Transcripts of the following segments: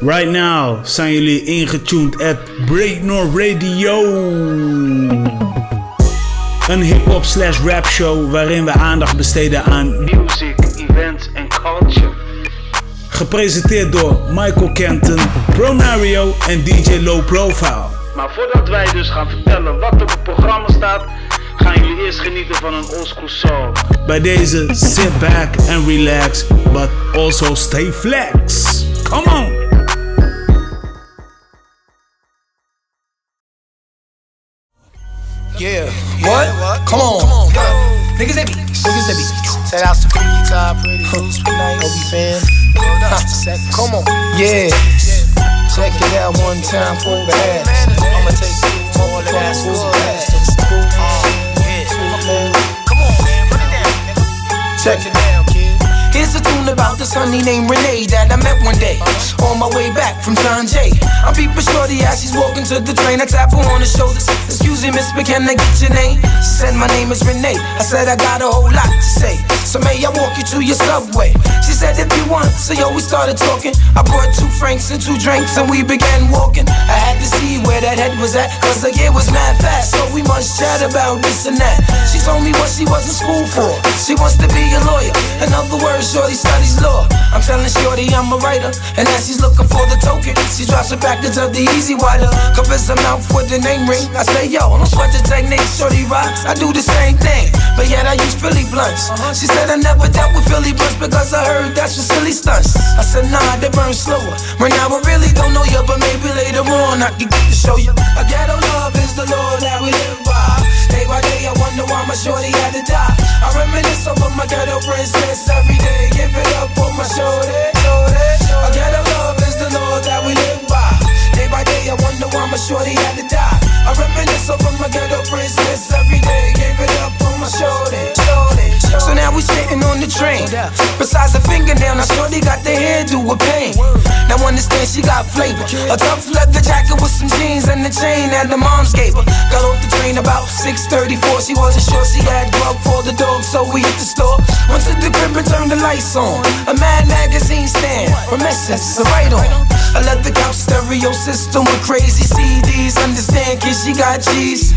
Right now zijn jullie ingetuned at Breaknor Radio. Een hip-hop slash rap show waarin we aandacht besteden aan music, events en culture. Gepresenteerd door Michael Kenton, Pronario en DJ Low Profile. Maar voordat wij dus gaan vertellen wat er op het programma staat, gaan jullie eerst genieten van een oldschool song. Bij deze sit back and relax, but also stay flex. Come on! Yeah. What? Come on. Niggas they be. Niggas they be. Set out to freaky top, pretty loose, be nice. Obi fan. Come on. Yeah. Check it out one time for the ass. I'ma take you all of that for the ass. Come on, man. Put it down. Check it down, kid. Here's a tune about this honey named Renee that I met one day on my way back from John Jay. I'm peeping shorty as she's walking to the train. I tap her on the shoulders. Excuse me, miss, but can I get your name? She said, My name is Renee. I said, I got a whole lot to say. So may I walk you to your subway? She said, If you want. So yo, we started talking. I brought two francs and two drinks and we began walking. I had to see where that head was at, cause the year was mad fast. So we must chat about this and that. She told me what she was in school for. She wants to be a lawyer. In other words, Shorty studies law. I'm telling Shorty I'm a writer. And as she's looking for the token, she drops a package of the easy water. Covers her mouth with the name ring. I say, yo, don't sweat the technique, Shorty rocks. I do the same thing, but yet I use Philly blunts. Uh-huh. She said I never dealt with Philly blunts because I heard that's for silly stunts. I said, nah, they burn slower. Right now I really don't know you, but maybe later on I can get to show you. A ghetto love is the law that we live by. Day by day, I wonder why my shorty had to die. I reminisce over my ghetto princess every day. Give it up for my shorty, shorty. A ghetto love is the law that we live by. Day by day, I wonder why my shorty had to die. I reminisce over my ghetto princess every day. Give it up for my shorty, shorty. So now we sitting on the train. Besides the fingernail, now shorty got the hairdo with pain. Now understand she got flavor. A tough leather jacket with some jeans and the chain that the moms gave her. Got off the train about 6:34. She wasn't sure she had grub for the dog, so we hit the store. Went to the crib and turned the lights on. A Mad magazine stand from Essence, a right on. I left the couch stereo system with crazy CDs. Understand, kid, she got cheese.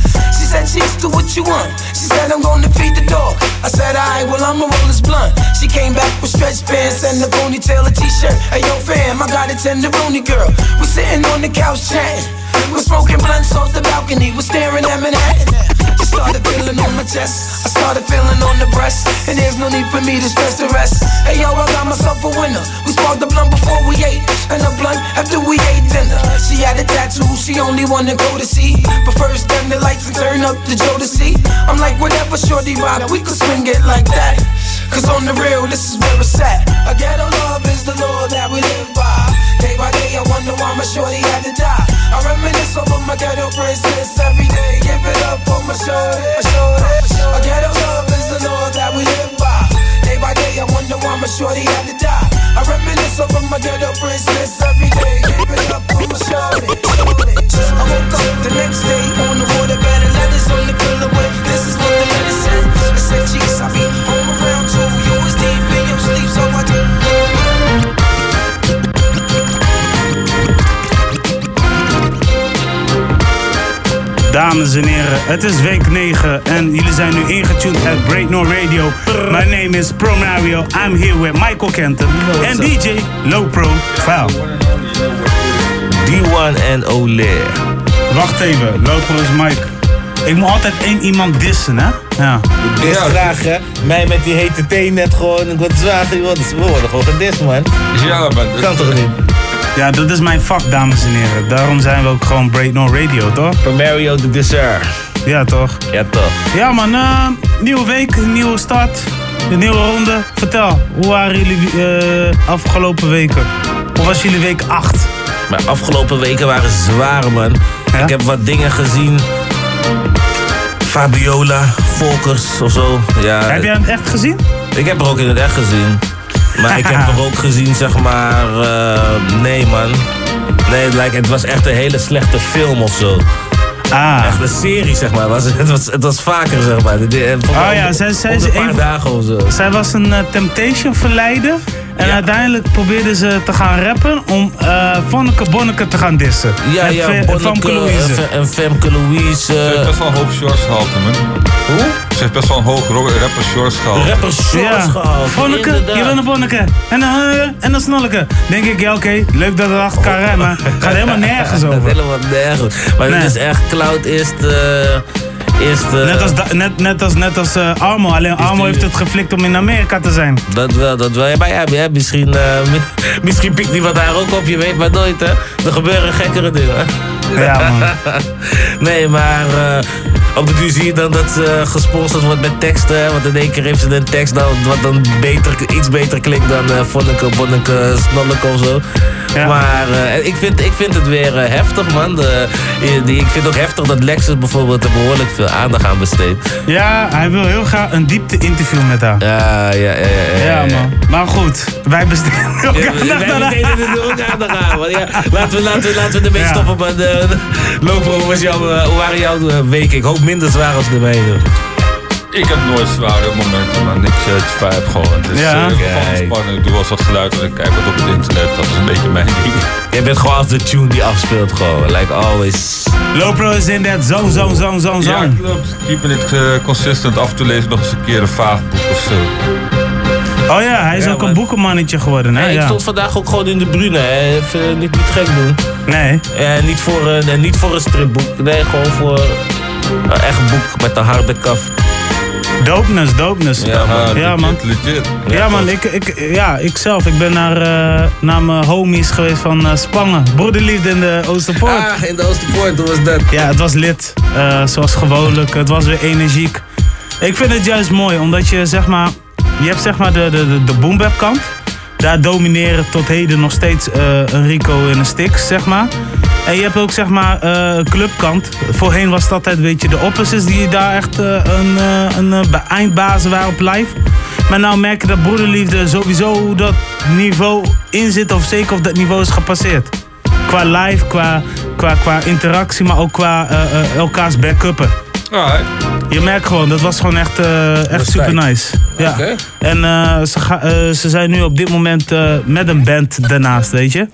Said, Cheese, do what you want. She said, I'm gonna feed the dog. I said, Alright, well, I'ma roll this blunt. She came back with stretch pants and a ponytail, a t shirt. Hey, yo, fam, I got a tenderoni girl. We sitting on the couch chatting. We're smoking blunts off the balcony. We're staring at Manhattan. I started feeling on my chest. I started feeling on the breast. And there's no need for me to stress the rest. Hey yo, I got myself a winner. We sparked the blunt before we ate. And a blunt after we ate dinner. She had a tattoo, she only wanna go to see. But first, turn the lights and turn up the Joe to see. I'm like, whatever, shorty rock, we could swing it like that. Cause on the real, this is where it's at. A ghetto love is the law that we live by. Day by day, I wonder why my shorty had to die. I reminisce over my ghetto princess every day. Give it up for my shorty, my shorty. A ghetto love is the law that we live by. Day by day, I wonder why my shorty had to die. I reminisce over my ghetto princess every day. Give it up my shorty, shorty. I woke up the next day on the waterbed and letters on the pillow. This is what the letter said. It said, Jeez, Dames en heren, het is week 9 en jullie zijn nu ingetuned at Breaknor Radio. My name is Pronario. I'm here with Michael Kenton en DJ Low Profile. D1 en Ole. Wacht even, Low Pro is Mike. Ik moet altijd één iemand dissen, hè? Ja. Dis graag, hè? Mij met die hete thee net gewoon. Ik word zwaar. We worden gewoon gedist, man. Ja, maar dat Kan toch niet? Ja, dat is mijn vak, dames en heren. Daarom zijn we ook gewoon Breaknor Radio, toch? Van Mario de dessert. Ja, toch? Ja, toch. Ja, man. eh, nieuwe week, nieuwe start. De nieuwe ronde. Vertel, hoe waren jullie eh, afgelopen weken? Hoe was jullie week 8? Maar afgelopen weken waren zwaar, man. Ja? Ik heb wat dingen gezien. Fabiola, Volkers of zo. Ja, Heb jij het echt gezien? Ik heb er ook in het echt gezien. Maar ik heb er ook gezien, zeg maar. eh, nee, man. Nee, het, lijkt, het was echt een hele slechte film of zo. Ah. Echt een serie, zeg maar. Was, het, was, het was vaker, zeg maar. De- mij Oh ja, zij- zij is de paar een- dagen of zo. Zij was een eh, Temptation verleider. En Ja. uiteindelijk probeerden ze te gaan rappen om eh Vonneke Bonneke te gaan dissen. Ja, en ja, Fe- Bonneke, Famke Louise. en Fe- en Femke Louise. Ze heeft eh, best wel een hoog shorts gehalte, man. hoe? Ze heeft best wel een hoog rapper shorts gehalte. Rapper shorts gehaald. Vonneke, inderdaad. je bent een Bonneke. En dan, eh, en dan Snolleke. Denk ik, ja oké, leuk dat het achter elkaar rijdt, maar gaat helemaal nergens Dat over. helemaal nergens. Maar Nee. dit is echt cloud eerst... eh, eerst eh, Net als, da- net, net als, net als eh, Armo, alleen Armo heeft het geflikt om in Amerika te zijn. Dat wel, dat wel. Ja, maar ja, ja, misschien, eh, mi- misschien pikt iemand daar ook op, je weet maar nooit, hè. Er gebeuren gekkere dingen. Ja man. Nee, maar op de duur zie je dan dat ze gesponsord wordt met teksten. Want in één keer heeft ze een tekst dan, wat dan beter, iets beter klinkt dan uh, Vonneke, Bonneke, Snolleke of zo. Ja. Maar eh, ik, vind, ik vind het weer eh, heftig, man. De, die, ik vind ook heftig dat Lexus bijvoorbeeld er behoorlijk veel aandacht aan besteedt. Ja, hij wil heel graag een diepte-interview met haar. Ja, ja, ja. Ja, Ja man. Maar goed, wij besteden ook Ja, aandacht wij aan haar. besteden er ook aandacht aan. man. Ja, laten, we, laten, we, laten we ermee stoppen. De, Lopen, hoe, was jouw, eh, hoe waren jouw eh, weken? Ik hoop minder zwaar als de mijne. Ik heb nooit zware momenten, man. Ik uh, vibe gewoon. Het is Ja. eh, gewoon spannend. Ik doe wel eens wat geluid en ik kijk wat op het internet. Dat is een beetje mijn ding. Jij bent gewoon als de tune die afspeelt gewoon. Like always. Lopro is in that zone, zone, zone, zone, Ja, zone. klopt. Keeping it uh, consistent. Af en toe lees ik nog eens een keer een vaag boek of zo. Oh ja, hij is Ja, ook een boekenmannetje geworden, hè? Hey, ik Ja. stond vandaag ook gewoon in de Brune. Hè. Even eh, niet, niet gek doen. Nee. Eh, niet, voor, een- eh, niet voor een stripboek. Nee, gewoon voor een echt boek met een harde kaf. Dopeness, dopeness. Ja, man. Ja, man. Legit, legit. Ja, man, ik, ik, ja, ik zelf. Ik ben naar, eh, naar mijn homies geweest van eh, Spangen. Broederliefde in de Oosterpoort. Ah, in de Oosterpoort, hoe was dat? Ja, het was lid. eh, zoals gewoonlijk. Het was weer energiek. Ik vind het juist mooi, omdat je zeg maar... Je hebt zeg maar de, de, de, de boombap kant. Daar domineren tot heden nog steeds eh, een Rico en een Stix, zeg maar. En je hebt ook zeg maar eh, clubkant. Voorheen was het altijd weet je, de opposites die daar echt eh, een, een eindbazen waren op live. Maar nou merk je dat broederliefde sowieso dat niveau in zit. Of zeker of dat niveau is gepasseerd. Qua live, qua, qua, qua interactie, maar ook qua eh, eh, elkaars backuppen. Alright. Je merkt gewoon, dat was gewoon echt, eh, echt super nice. Ja. Oké. En eh, ze, ga- eh, ze zijn nu op dit moment eh, met een band daarnaast, weet je.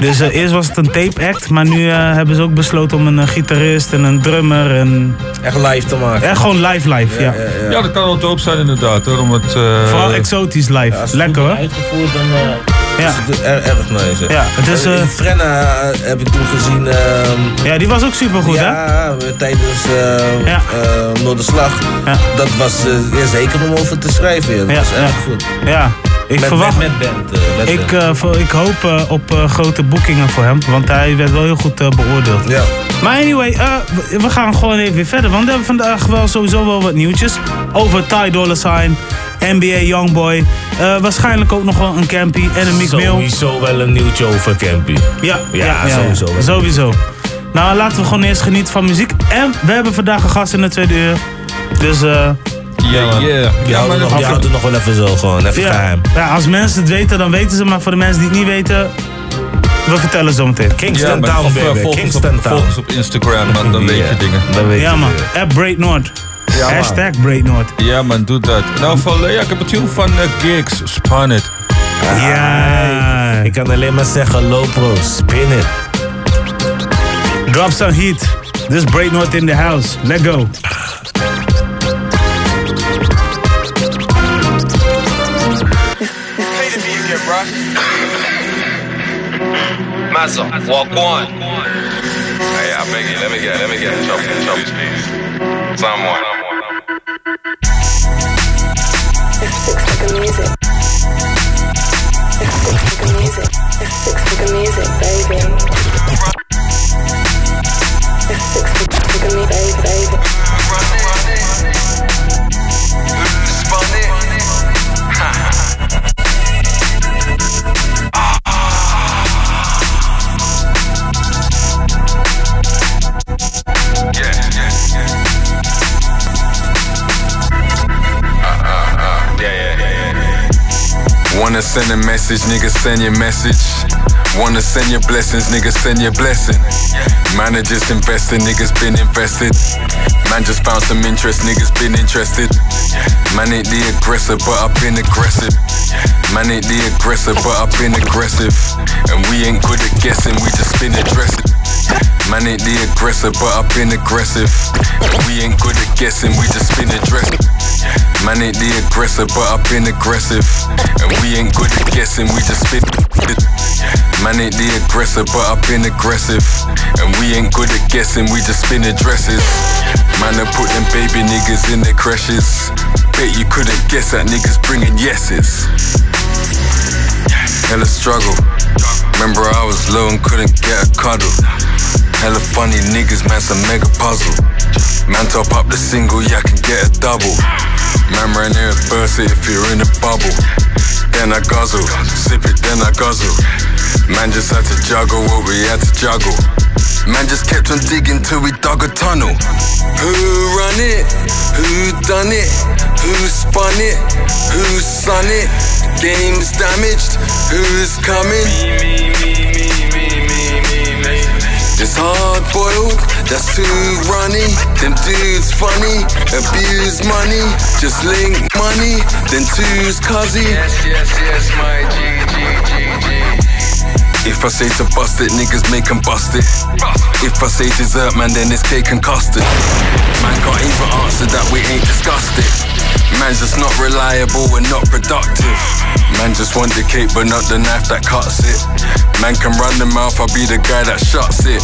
Dus eerst was het een tape act, maar nu eh, hebben ze ook besloten om een gitarist en een drummer en Echt live te maken. echt gewoon live live, ja. Ja, dat kan wel dope zijn inderdaad hoor. Om het, eh, Vooral exotisch live, Lekker hoor. Uitgevoerd dan eh, Ja. is het erg, erg nice. hè. Ja, het is, eh, Frenna eh, heb ik toen gezien. ehm, Ja, die was ook super goed, hè? ja, tijdens eh Ja. eh, Noorderslag. Ja. Dat was eh, ja, zeker om over te schrijven. Ja. Dat Ja, was erg ja. goed. Ja, ik Met, verwacht... met, met band. eh, met Ik, eh, voor- ik hoop eh, op eh, grote boekingen voor hem, want hij werd wel heel goed eh, beoordeeld. ja. Maar anyway, eh, we- we gaan gewoon even weer verder. Want we hebben vandaag wel sowieso wel wat nieuwtjes. Over Ty Dolla Sign, NBA Youngboy. eh waarschijnlijk ook nog wel een Campy en een Mick Mill. Sowieso wel een nieuwtje over Campy. Ja, Ja, sowieso wel. Sowieso. Nou, laten we gewoon eerst genieten van muziek. En we hebben vandaag een gast in de tweede uur. Dus eh, Yeah, yeah. Die Ja, houden maar nog, houden nog wel even zo gewoon. Even ja, geheim. ja, als mensen het weten, dan weten ze. Maar voor de mensen die het niet weten, we vertellen zo meteen. Kingston Ja, man. Town, eh, baby. volg ons Kingston op, Town. volg ons op Instagram, man. Dan weet je Ja, dingen. Dan weet Ja je man, app Break Noord. Ja, man. Hashtag Break Noord. Ja, man, doe dat. Nou, van, eh, ja, ik heb een tune van uh, Gigs, Spun It. Ja. Ik kan alleen maar zeggen, low pro, spin it. Drop some heat. This Break North in the house. Let go. Massa, walk one. Hey, I beg you, let me get, let me get in trouble, in trouble. Someone. Figure music. Six figure music. Six figure music, baby. Six figure me, baby, baby. Wanna send a message, nigga, send your message. Wanna send your blessings, niggas send your blessing. Man are just investing, niggas been invested. Man just found some interest, niggas been interested. Man ain't the aggressor, but I've been aggressive. Man ain't the aggressor, but I've been aggressive. And we ain't good at guessing, we just been addressing. Man ain't the aggressor, but I've been aggressive. And we ain't good at guessing, we just been addressing. Man ain't the aggressor, but I've been aggressive. And we ain't good at guessing, we just been. Man ain't the aggressor, but I've been aggressive. And we ain't good at guessing, we just spin addresses. Man, I put them baby niggas in their crashes. Bet you couldn't guess that niggas bringing yeses. Hella struggle. Remember I was low and couldn't get a cuddle. Hella funny niggas, man, some mega puzzle. Man, top up the single, yeah, I can get a double. Man, ran here burst it if you're in a bubble. Then I guzzle, sip it, then I guzzle. Man just had to juggle what we had to juggle. Man just kept on digging till we dug a tunnel. Who run it? Who done it? Who spun it? Who sun it? Game's damaged. Who's coming? It's hard boiled, that's too runny. Them dudes funny, abuse money. Just link money, then two's cuzzy. Yes, yes, yes, my G, G, G. If I say to bust it, niggas make 'em bust it. If I say dessert, man, then it's cake and custard. Man can't even answer that we ain't discussed it. Man's just not reliable and not productive. Man just want the cake, but not the knife that cuts it. Man can run the mouth, I'll be the guy that shuts it.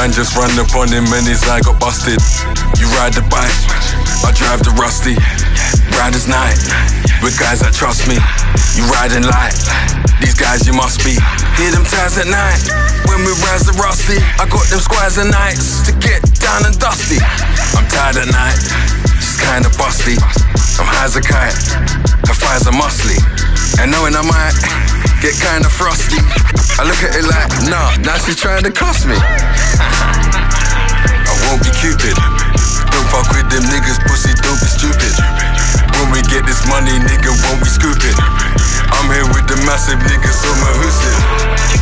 Man just run upon him and his eye got busted. You ride the bike, I drive the rusty. Riders night, with guys that trust me. You riding light, these guys you must be. Hear them ties at night, when we rise the rusty. I got them squares at nights to get down and dusty. I'm tired at night, she's kinda busty. I'm high as a kite, her thighs are muscly. And knowing I might get kinda frosty. I look at it like, nah, now she's trying to cost me. I won't be Cupid. Don't fuck with them niggas, pussy, don't stupid. When we get this money, nigga, won't we scoop it? I'm here with the massive niggas on my hoosing.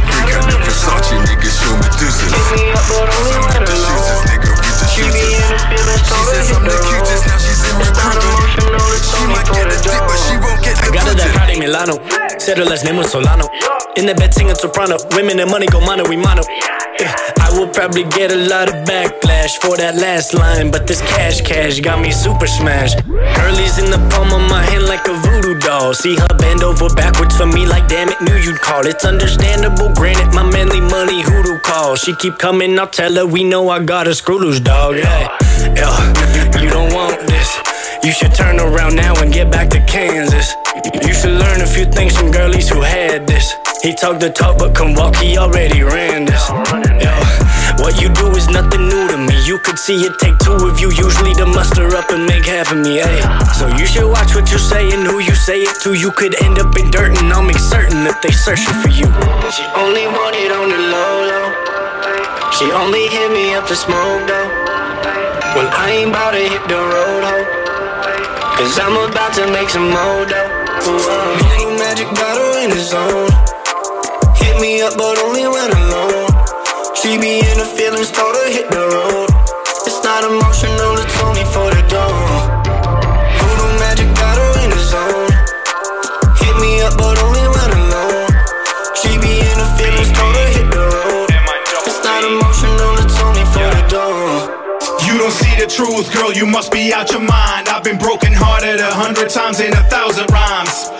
Break out the Versace, niggas, show me deuces. The shooters, nigga, with the shooters. She says I'm the cutest, now she's in recruiting. She might get a dick, but she won't get the I got it that. Prada Milano. Said her last name was Solano. In the bed singing soprano. Women and money go mano, we mano. Yeah, I will probably get a lot of backlash for that last line, but this cash cash got me super smashed. Girlie's in the palm of my hand like a voodoo doll. See her bend over backwards for me like damn it, knew you'd call. It's understandable, granted my manly money hoodoo call. She keep coming, I'll tell her we know I got a screw loose dog. Yeah, yeah, you don't want this. You should turn around now and get back to Kansas. You should learn a few things from girlies who had this. He talked the talk but can walk, he already ran this. Yeah. What you do is nothing new to me. You could see it take two of you usually to muster up and make half of me. Hey, so you should watch what you say and who you say it to. You could end up in dirt, and I'll make certain that they searching for you. She only wanted on the low low. She only hit me up to smoke though. Well, I ain't about to hit the road, ho. Cause I'm about to make some more dough. Ooh, magic her in the zone. Hit me up, but only when alone. She be in the feelings, told her hit the road. Not emotional, it's only for the dawn. Voodoo magic got her in the zone. Hit me up, but only when alone. She be in the feelings, told her hit the road. It's not emotional, it's only for the dawn. You don't see the truth, girl, you must be out your mind. I've been broken hearted a hundred times in a thousand rhymes.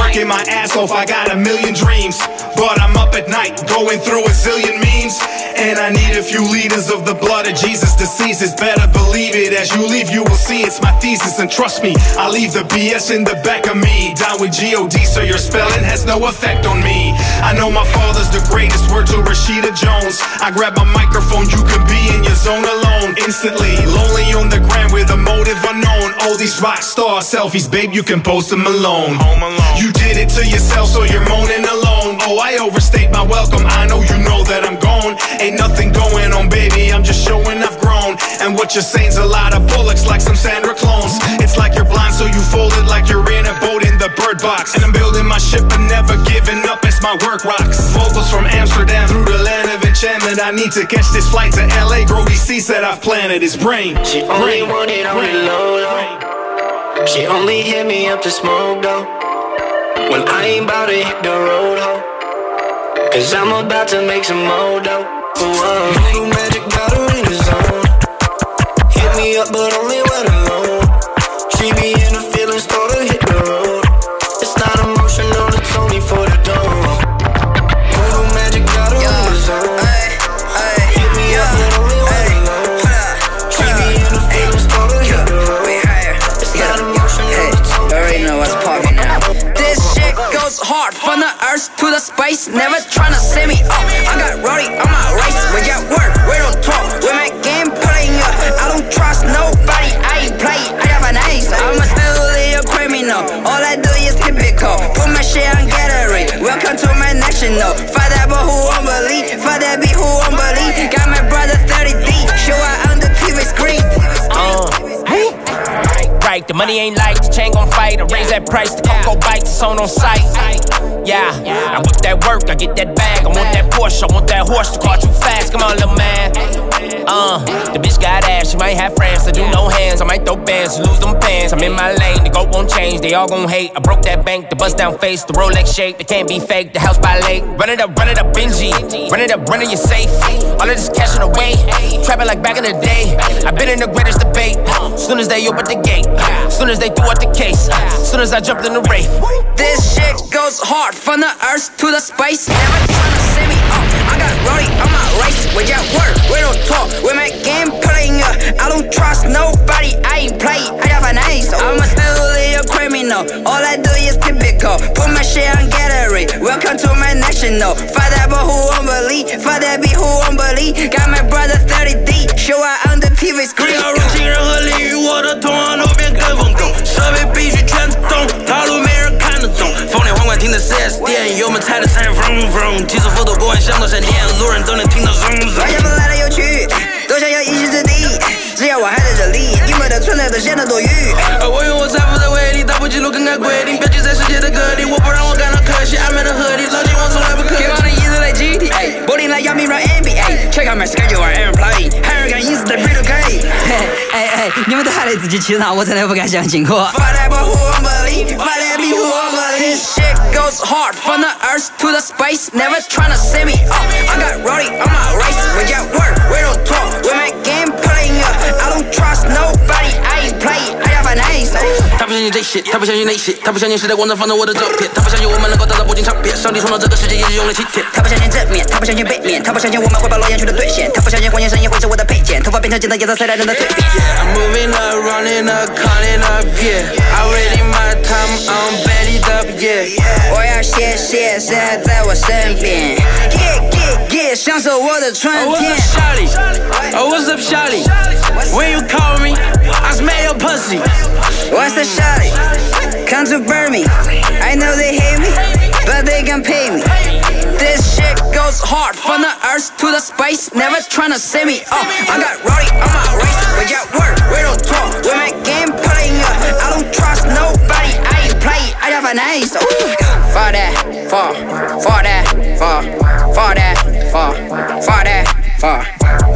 Working my ass off, I got a million dreams. But I'm up at night, going through a zillion memes. And I need a few liters of the blood of Jesus. Diseases, better believe it. As you leave, you will see it's my thesis. And trust me, I leave the BS in the back of me. Down with G-O-D, so your spelling has no effect on me. I know my father's the greatest, word to Rashida Jones. I grab my microphone, you can be in your zone alone. Instantly, lonely on the ground with a motive unknown. All these rock star selfies, babe, you can post them alone. Home alone. You did it to yourself, so you're moaning alone. Oh, I overstayed my welcome. I know you know that I'm gone. Ain't nothing going on, baby. I'm just showing I've grown. And what you're saying's a lot of bullocks, like some Sandra clones. It's like you're blind, so you fold it like you're in a boat in the bird box. And I'm building my ship and never giving up. It's my work rocks. Vocals from Amsterdam through the land of enchantment. I need to catch this flight to LA. Grow these seeds that I've planted. His brain. She only want it on the low low. She only hit me up to smoke though. When I ain't about to hit the road, ho. Cause I'm about to make some more dough. Voodoo magic got her in the zone. Hit me up, but only when alone. She be to. Never tryna send me up. I got Roddy on my race. We got work, we don't talk. We make game playing up. I don't trust nobody. I ain't play. I have an ace. I'm a still a criminal. All I do is typical. Put my shit on gallery. Welcome to my national. For The money ain't like the chain gon' fight. I raise that price, the cocoa bites, it's on on sight. Yeah, I whip that work, I get that bag. I want that Porsche, I want that horse to car too fast. Come on, little man. Uh, the bitch got ass, she might have friends, I do no hands. I might throw bands, lose them pants. I'm in my lane, the goat won't change, they all gon' hate. I broke that bank, the bust down face, the Rolex shape, they can't be fake. The house by lake, run it up, run it up, Benji. Run it up, run it, you safe. All of this cash in the way, trapping like back in the day. i been in the greatest debate. Soon as they open the gate, soon as they threw out the case, soon as I jumped in the race. This shit goes hard from the earth to the space. Never tryna see me up. I got Roddy on my race. We got work, we don't talk. We make game playing up. I don't trust nobody. I ain't play. I have an ace. I'm a still a criminal. All I do is typical. Put my shit on gallery. Welcome to my national. For that but who won't believe? For that be who won't believe? Got my brother 30D. Show her on the TV screen. 要入侵任何领域，我的同行都变跟风狗，设备必须全自动，套路没人看得懂。 停在 4S 店，油门踩的踩 vroom vroom，急速辅助过弯像道闪电，路人都能听到 zoom 我 zoom。玩家们来的有趣，都想要一席之地。只要我还在这里，你们的存在都显得多余。而我用我财富在威力，打破记录更改规定，标记在世界的各地，我不让我感到可惜，安排的合理，老金我从来不客气。GTA, bowling like Yami run NBA. Check out my schedule, I am playing. 还有人敢 ins 的 b 都可以。哎哎，你们都还得自己去拿，我真的不敢相信我。For that but who won't believe? For that be who won't believe? This shit goes hard from the earth to the space. Never tryna see me up. I got Roddy on my race. We got work, we don't talk. We make game playing up. I don't trust nobody. I ain't play. I 他不相信这些，他不相信那些，他不相信时代广场放着我的照片，他不相信我们能够打造不进唱片。上帝创造这个世界也只用了七天。他不相信正面，他不相信背面，他不相信我们会把诺言全都兑现，他不相信谎言声音会是我的配件，头发变成剪刀，颜色随来人的蜕变。I'm moving up, running up, yeah. I ready my time, I'm belly up, yeah. 我要谢谢谁还在我身边 get get，享受我的春 Oh, what's 天 up,。Shawty? Oh, what's up, Shawty? When you call me, I smell your pussy. What's the shawty? Come to burn me. I know they hate me, but they can pay me. This shit goes hard from the earth to the space. Never tryna see me up. I got Roddy on my race. We got work, we don't talk. We make game playing up. I don't trust nobody. I ain't play. I have an ace. Ooh. For that, for, for that, for, for that, for, for that, for.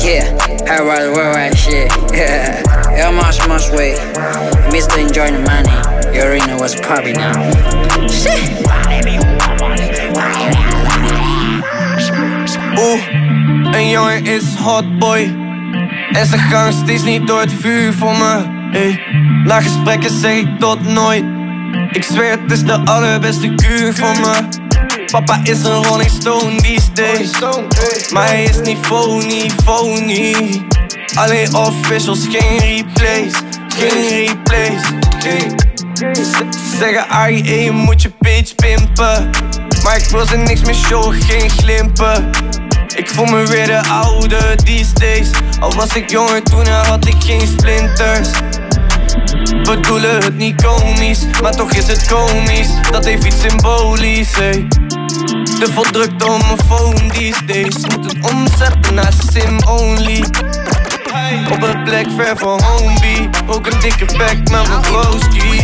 Yeah, I was worldwide shit. Yeah, yeah, much, much way. Mr. Enjoying the money. You already what's popping now. Shit. Oeh, een jongen is hot boy. En ze gaan steeds niet door het vuur voor me. Hey, na gesprekken zeg ik tot nooit. Ik zweer het is de allerbeste kuur voor me. Papa is een Rolling Stone these days. Maar hij is niet phony, phony. Alleen officials, geen replays. Geen replays. Hey. Ze zeggen je moet je page pimpen. Maar ik wil ze niks meer showen, geen glimpen. Ik voel me weer de oude these days. Al was ik jonger toen had ik geen splinters. Bedoelen het niet komisch, maar toch is het komisch. Dat heeft iets symbolisch, hey. Te veel drukte op mijn phone these days. Moet het omzetten naar sim only. Op een plek ver van homie. Ook een dikke bek met mijn broski.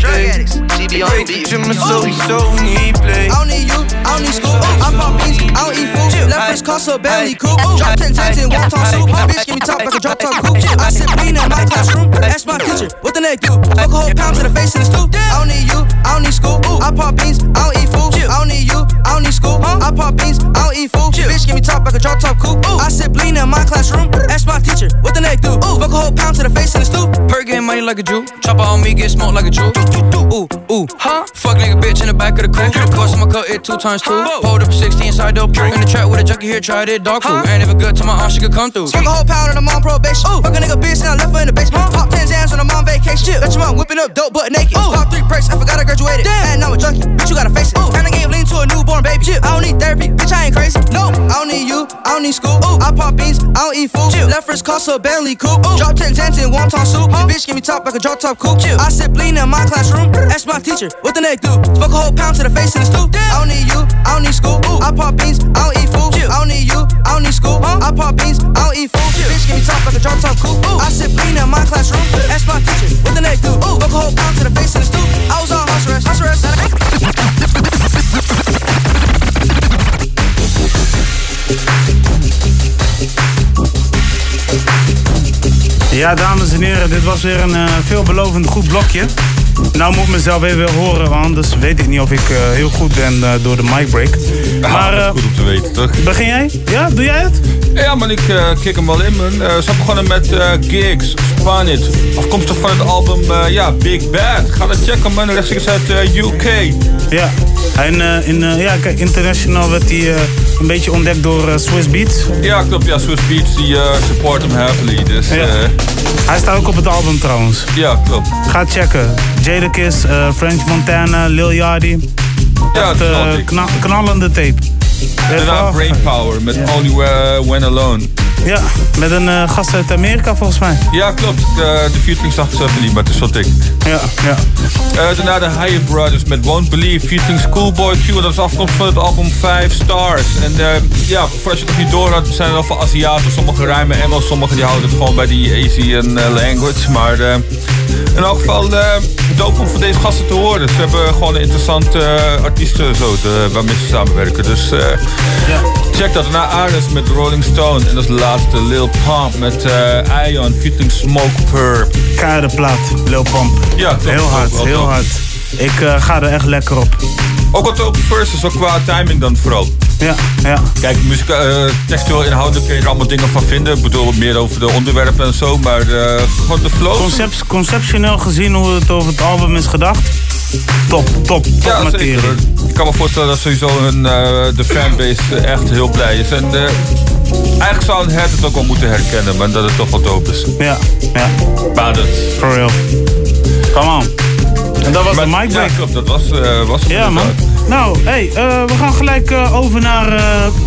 Ik weet dat je me sowieso niet play. I don't need you, I don't need school. I pop beans, I don't eat food. Left wrist cost a belly coupe. Drop 10 times in one time soup. Bitch, give me top like a drop top coupe. I sit lean in my classroom. Ask my teacher, what the neck do? Fuck a whole pound to the face in the stoop. I don't need you, I don't need school. I pop beans, I don't eat food. I don't need you, I don't need school. I pop beans, I don't eat food. Bitch, give me top like a drop top coupe. I sit lean in my classroom. Ask my teacher, what the neck do? Fuck a whole pound to the face in the stoop. Per getting money like a Jew. Chopper on me, get smoked like a Jew. Ooh, ooh, huh? Fuck nigga bitch in the back of the coupe. Of course, I'ma cut it two times two. Hold up 16 inside dope. In the trap with a junkie here, tried it, dog food. And if it good to my aunt, she could come through. Smoke a whole pound and I'm on probation. Fuck a nigga bitch, and I left her in the basement. Pop 10 Zans when I'm on vacation. Let your mom whipping up dope butt naked. Pop three perks, I forgot I graduated. And I'm a junkie, bitch, you gotta face it. And I gave lean to a newborn baby. I don't need therapy, bitch, I ain't crazy. No, I don't need you, I don't need school. I pop beans, I don't eat food. Left wrist cost a Bentley coupe. Drop 10 Zans in wonton soup. Bitch, give me top like a drop top coupe. I sit lean in my classroom. Ask my teacher, what the neck do? Fuck a whole pound to the face in the stoop. I don't need you, I don't need school. I pop beans, I don't eat food. I don't need you, I don't need school. I pop beans, I don't eat food. Bitch, give me top like a drop top coupe. I sit lean in my classroom. Ask my teacher, what the neck do? Fuck a whole pound to the face in the stoop. I was on house arrest, house arrest. Ja, dames en heren, dit was weer een eh, veelbelovend goed blokje. Nou moet ik mezelf even horen, want anders weet ik niet of ik eh, heel goed ben eh, door de mic break. Maar eh, Goed om te weten, toch? begin jij? Ja, doe jij het? Ja, maar ik kick hem wel in, man. Ze begonnen met Gigs, Spanit. Afkomstig van het album ja, Big Bad. Ga dat checken, man. Rechtstreeks uit UK. Ja. En in, ja, kijk, international werd hij een beetje ontdekt door Swiss Beats. Ja, klopt. Ja, Swiss Beats die eh, support hem heavily. Dus, Ja. Hij staat ook op het album trouwens. ja, klopt. Ga checken. Jadakiss, eh French Montana, Lil Yachty. Ja, Echt eh, kna- knallende tape. Daarna Brainpower met Only uh, When Alone. Ja, met een eh, gast uit Amerika volgens mij. Ja, klopt. De, de featuring zag ik zelf niet, maar het is wel dik. Ja, ja. Daarna de Hyatt Brothers met Won't Believe featuring Schoolboy Q. Dat is afkomst van het album 5 Stars. En ja, voor als je het nog niet door had, zijn er al veel Aziaten. Sommigen rijmen Engels, sommigen die houden het gewoon bij die Asian language. Maar in elk geval uh, dope om voor deze gasten te horen. Ze hebben gewoon een interessante eh, artiesten zo te, waarmee ze samenwerken. Dus eh, check dat. Daarna Ares met Rolling Stone. En als laatste Lil Pump met eh, Ion featuring Smoke Purp. Keiharde plaat, Lil Pump. Ja, heel hard, heel hard. Ik eh, ga er echt lekker op. Ook wat op de verses, ook qua timing dan vooral. Ja, ja. Kijk, muziek, eh, textueel inhoudelijk kun je er allemaal dingen van vinden. Ik bedoel, meer over de onderwerpen en zo. Maar eh, gewoon de flow. Concept, conceptioneel gezien hoe het over het album is gedacht. Top, top, top Ja, materie. zeker. Ik kan me voorstellen dat sowieso hun, eh, de fanbase echt heel blij is. En eigenlijk zou een Head het ook wel moeten herkennen, maar dat het toch wel dope is. Ja, ja. Dat... For real. Come on. En dat was Maar- de mic break. Ja, klopt. Dat was, eh was het Ja, man. Nou, hey, eh, we gaan gelijk eh, over naar eh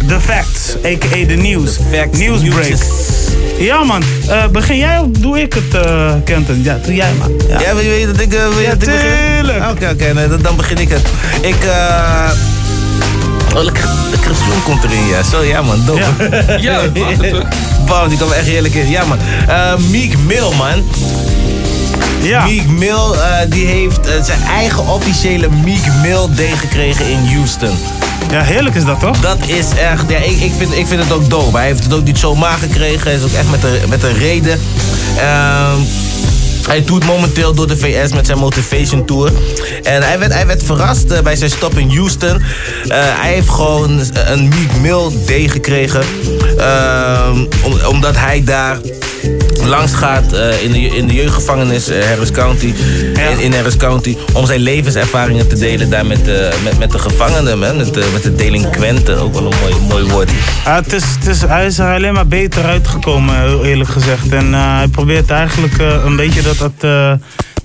The Facts, a.k.a. de nieuws. Nieuwsbreak. Ja, man. Eh, begin jij of doe ik het, eh Kenton? Ja, doe jij, man. Ja, Ja, wil je weten dat ik, wil je Ja, dat ik begin? tuurlijk. Ah, Oké, oké, nee, dan, dan begin ik het. Ik, eh... Oh, lekker, lekker komt erin, ja. Zo, ja, man, dope. Ja, toch? Bam, die kwam echt heerlijk in. Ja, man. Eh Meek Mill, man. Ja. Meek Mill, eh, die heeft eh, zijn eigen officiële Meek Mill Day gekregen in Houston. Ja, heerlijk is dat toch? Dat is echt, ja, ik, ik, vind, ik vind het ook dope. Hij heeft het ook niet zomaar gekregen. Hij is ook echt met een, met een reden. Ehm, hij toert momenteel door de VS met zijn Motivation Tour. En hij werd, hij werd verrast eh, bij zijn stop in Houston. Hij heeft gewoon een Meek Mill Day gekregen. Ehm, om- omdat hij daar langs gaat eh, in, de, in de jeugdgevangenis eh, Harris County, in, in Harris County, om zijn levenservaringen te delen daar met, de met, met de gevangenen, man, met, de, met de delinquenten. Ook wel een mooi, mooi woord. Ja, het is, het is, hij is er alleen maar beter uitgekomen, heel eerlijk gezegd. En eh, hij probeert eigenlijk eh, een beetje dat, dat, eh,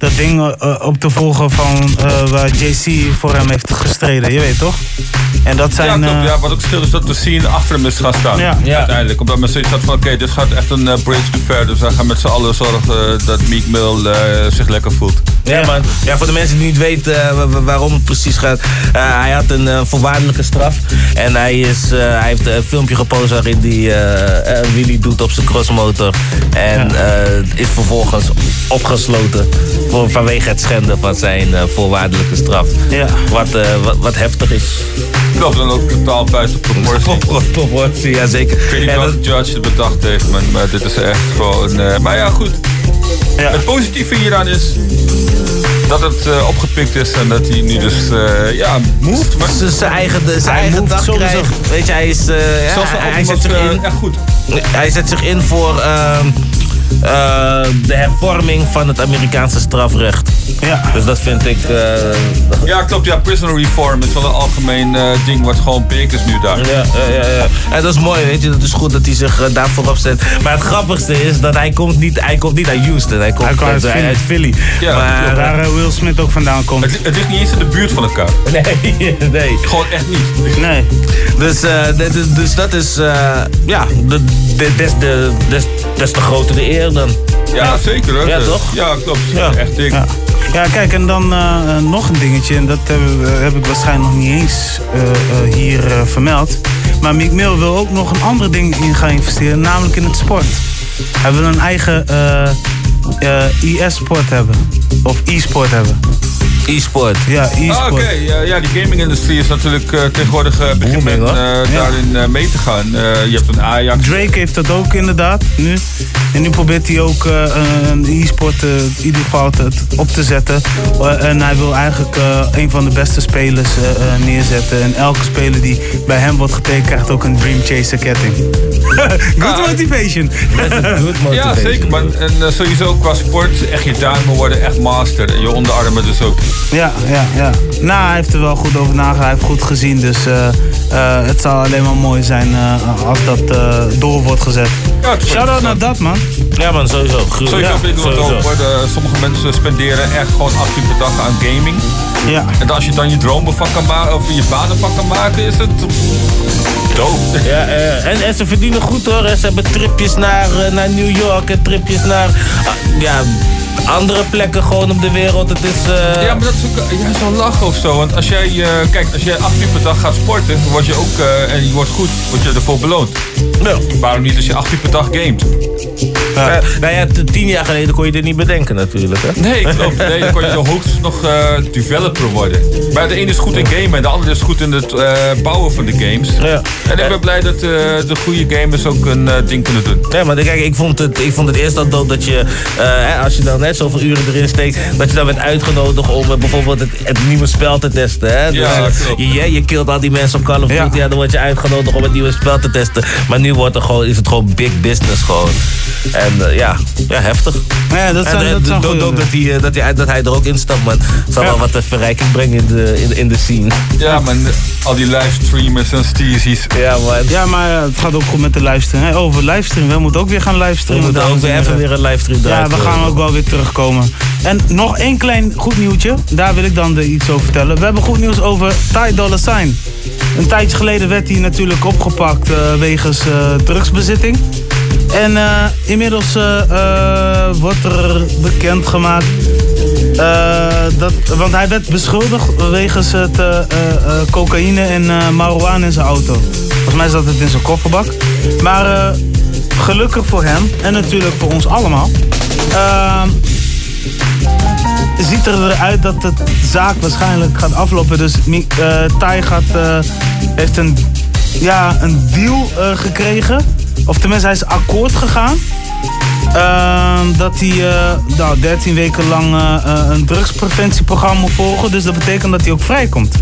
dat ding eh, op te volgen van eh, waar JC voor hem heeft gestreden. Je weet toch? En dat zijn... ja, klopt, eh, ja, wat ook stil is dat de scene achter hem is gaan staan. Ja. Ja. Uiteindelijk. Omdat men zoiets had van, oké, dit gaat echt een eh, bridge te ver. Dus wij gaan met z'n allen zorgen eh, dat Meek Mill eh, zich lekker voelt. Ja, man. Ja, voor de mensen die niet weten eh, wa- wa- waarom het precies gaat. eh, hij had een eh, voorwaardelijke straf. En hij, is, eh, hij heeft een filmpje gepost waarin hij eh, eh, wheelie doet op zijn crossmotor. En eh, is vervolgens opgesloten voor, vanwege het schenden van zijn eh, voorwaardelijke straf. Ja. Wat, eh, wat, wat heftig is. Klopt, en ook totaal buiten proportie. Proportie, ja zeker. Ik weet niet En wat dat- de judge het bedacht heeft, maar, maar dit is echt gewoon... eh, maar ja, goed. Het positieve hieraan is dat het eh, opgepikt is en dat hij nu dus, eh, ja, moved. Maar... Zijn eigen, de- zijn eigen dag krijgt. Weet je, hij is... eh, ja, hij, hij zet was, zich in. echt goed. Hij zet zich in voor eh, de hervorming van het Amerikaanse strafrecht. Ja. Dus dat vind ik. eh, Ja, klopt. Ja, prisoner reform is wel een algemeen eh, ding wat gewoon big is nu daar. Ja, ja, ja, ja. En dat is mooi, weet je. Dat is goed dat hij zich eh, daarvoor opzet. Maar het grappigste is dat hij komt niet, hij komt niet uit Houston. Hij komt Hij komt uit, uit Philly. uit Philly. Ja, maar. Waar Will Smith ook vandaan komt. Het, het ligt niet eens in de buurt van elkaar. Nee, nee. Gewoon echt niet. Nee. Dus, eh, dit is- dus dat is, eh, ja, de, de, des, de, des, des te groter de dan. Ja, zeker hoor. Ja, toch? Ja, klopt. Ja. Echt dik. Ja. Ja, kijk, en dan eh, eh, nog een dingetje. En dat heb ik waarschijnlijk nog niet eens eh, eh, hier eh, vermeld. Maar Meek Mill wil ook nog een ander ding in gaan investeren, namelijk in het sport. Hij wil een eigen eh, eh, e-sport hebben. Of e-sport hebben. E-sport. Ja, Ah, e-sport. Oké, ja, ja, die gaming-industrie is natuurlijk eh, tegenwoordig begint eh, daarin mee te gaan. Eh, je hebt een Ajax. Drake heeft dat ook inderdaad, nu. En nu probeert hij ook eh, een e-sport eh, in ieder geval te- op te zetten. Eh, en hij wil eigenlijk eh, een van de beste spelers neerzetten. En elke speler die bij hem wordt getekend krijgt ook een Dream Chaser ketting. Good motivation. Ja, zeker. Maar, en sowieso qua sport, echt je duimen worden echt master. En je onderarmen dus ook. Ja, ja, ja. Nou, hij heeft er wel goed over nagedacht. Hij heeft goed gezien. Dus eh, eh, het zal alleen maar mooi zijn eh, als dat eh, door wordt gezet. Ja, Shout-out naar dat, man. Ja man, sowieso. Gruwelijk. Sowieso Ja, vind ik het sowieso. ook. hoor. De- Sommige mensen spenderen echt gewoon 18 per dag aan gaming. Ja. En als je dan je dromen van kan maken, of je banen van kan maken, is het dope. Ja, en, en ze verdienen goed hoor. Ze hebben tripjes naar, eh, naar New York en tripjes naar ah, ja, andere plekken gewoon op de wereld. Het is. eh, Ja, maar dat is ook eh, juist wel lachen of zo. Want als jij, kijk, als jij 8 uur per dag gaat sporten, word je ook, en je wordt goed, word je ervoor beloond. Waarom niet als je 8 uur per dag gamet? Eh, nou ja, tien jaar geleden kon je dit niet bedenken natuurlijk. Hè? Nee, klopt. Nee, dan kon je hoogstens nog eh, developer worden. Maar de ene is goed in gamen en de andere is goed in het eh, bouwen van de games. Ja. En ik ben blij dat de goede gamers ook een ding kunnen doen. Ja, maar kijk, ik vond het, ik vond het eerst al dood dat je, hè, als je dan net zoveel uren erin steekt, dat je dan werd uitgenodigd om bijvoorbeeld het, het nieuwe spel te testen. Hè? Ja, Dus, klopt. je, je, je killt al die mensen op Call of Duty, ja. dan word je uitgenodigd om het nieuwe spel te testen. Maar nu wordt er gewoon, is het gewoon big business gewoon. En eh, ja, ja, heftig. Ja, dat en eh, dat dood dat hij, eh, dat, hij, dat hij er ook instapt, man. Het zal Ja. wel wat eh, verrijking brengen in de, in, in de scene. Ja, maar al die livestreamers en steezies. Ja, man. Ja, maar het gaat ook goed met de livestream. Hè, over livestream. We moeten ook weer gaan We livestreamen. moeten ook weer even weer een livestream Ja, draaien. we gaan ook wel weer terugkomen. En nog één klein goed nieuwtje. Daar wil ik dan de iets over vertellen. We hebben goed nieuws over Ty Dolla Sign. Een tijdje geleden werd hij natuurlijk opgepakt eh, wegens eh, drugsbezitting. En eh, inmiddels eh, eh, wordt er bekendgemaakt dat, want hij werd beschuldigd wegens het cocaïne en marihuana in zijn auto. Volgens mij zat het in zijn kofferbak. Maar gelukkig voor hem en natuurlijk voor ons allemaal. ziet er eruit dat de zaak waarschijnlijk gaat aflopen. Dus eh Thai gaat, heeft een, ja, een deal eh, gekregen. Of tenminste, hij is akkoord gegaan. Ehm, dat hij eh, nou, 13 weken lang eh, eh, een drugspreventieprogramma moet volgen. Dus dat betekent dat hij ook vrijkomt.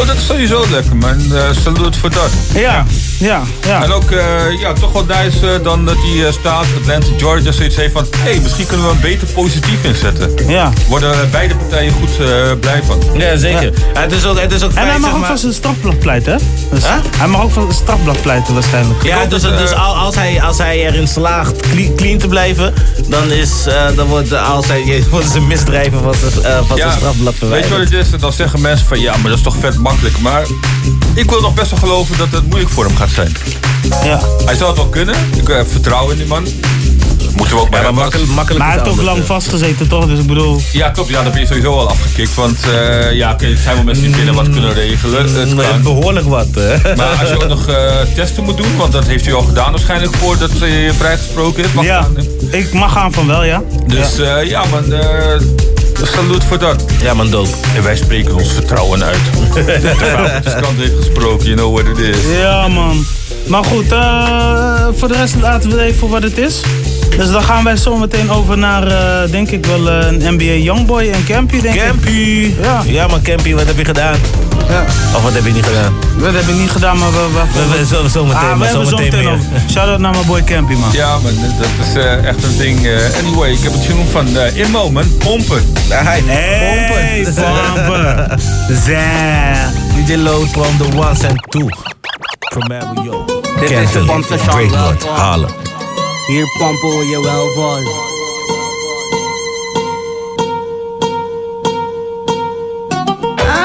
Oh, dat is sowieso lekker, man. Uh, salute voor dat. Ja, ja, ja. En ook uh, ja, toch wel nice uh, dan dat die uh, staat, Atlanta, Georgia, zoiets heeft van... hé, hey, misschien kunnen we hem beter positief inzetten. Ja. Worden beide partijen goed uh, blij van. Ja, zeker. Ja. het, is ook, het is ook en fijn, hij mag zeg ook maar... van zijn strafblad pleiten, hè? Dus Hij mag ook van zijn strafblad pleiten waarschijnlijk. Ja, dus, dus als, als, hij, als hij erin slaagt clean cle- clean te blijven, dan, is, eh, dan wordt, hij, worden ze misdrijven van eh, van zijn strafblad weet je wat verwijderd. het is? Dan zeggen mensen van ja, maar dat is toch vet makkelijk. Maar ik wil nog best wel geloven dat het moeilijk voor hem gaat zijn. Ja. Hij zal het wel kunnen. Ik heb vertrouwen in die man. Moeten we ook bij hem makkelijk, makkelijk Maar hij heeft ook lang vastgezeten, toch? Dus ik bedoel... Ja, klopt. Ja, dan ben je sowieso al afgekikt. Want eh, ja, oké, het zijn wel mensen die binnen wat kunnen regelen. Het kan. Behoorlijk wat. hè. Maar als je ook nog eh, testen moet doen, want dat heeft u al gedaan waarschijnlijk voordat hij vrijgesproken is. Mag Ja, ik mag aan van wel, ja. Dus ja, ja man, eh salut voor dat. Ja man, dope. En wij spreken ons vertrouwen uit. de vuilniskant heeft gesproken, you know what it is. Ja, man. Maar goed, eh, voor de rest laten we even voor wat het is. Dus dan gaan wij zo meteen over naar, eh, denk ik wel, eh, een NBA Youngboy en Campy, denk ik. Campy! Ja. Ja man, Campy, wat heb je gedaan? Ja. Of wat heb je niet gedaan? Dat heb ik niet gedaan, maar we... we, We- we- zo- zo meteen, Ah, we maar zo meteen meer. Shout-out naar mijn boy Campy, man. Ja, man, dat is eh, echt een ding. eh. anyway, ik heb het genoemd van uh, In Moment, Pompen. Hey, Hey, pompen. Zah. DJ Load from the ones and two. From yo. Dit is de Halen. Hier pompen we je wel vol.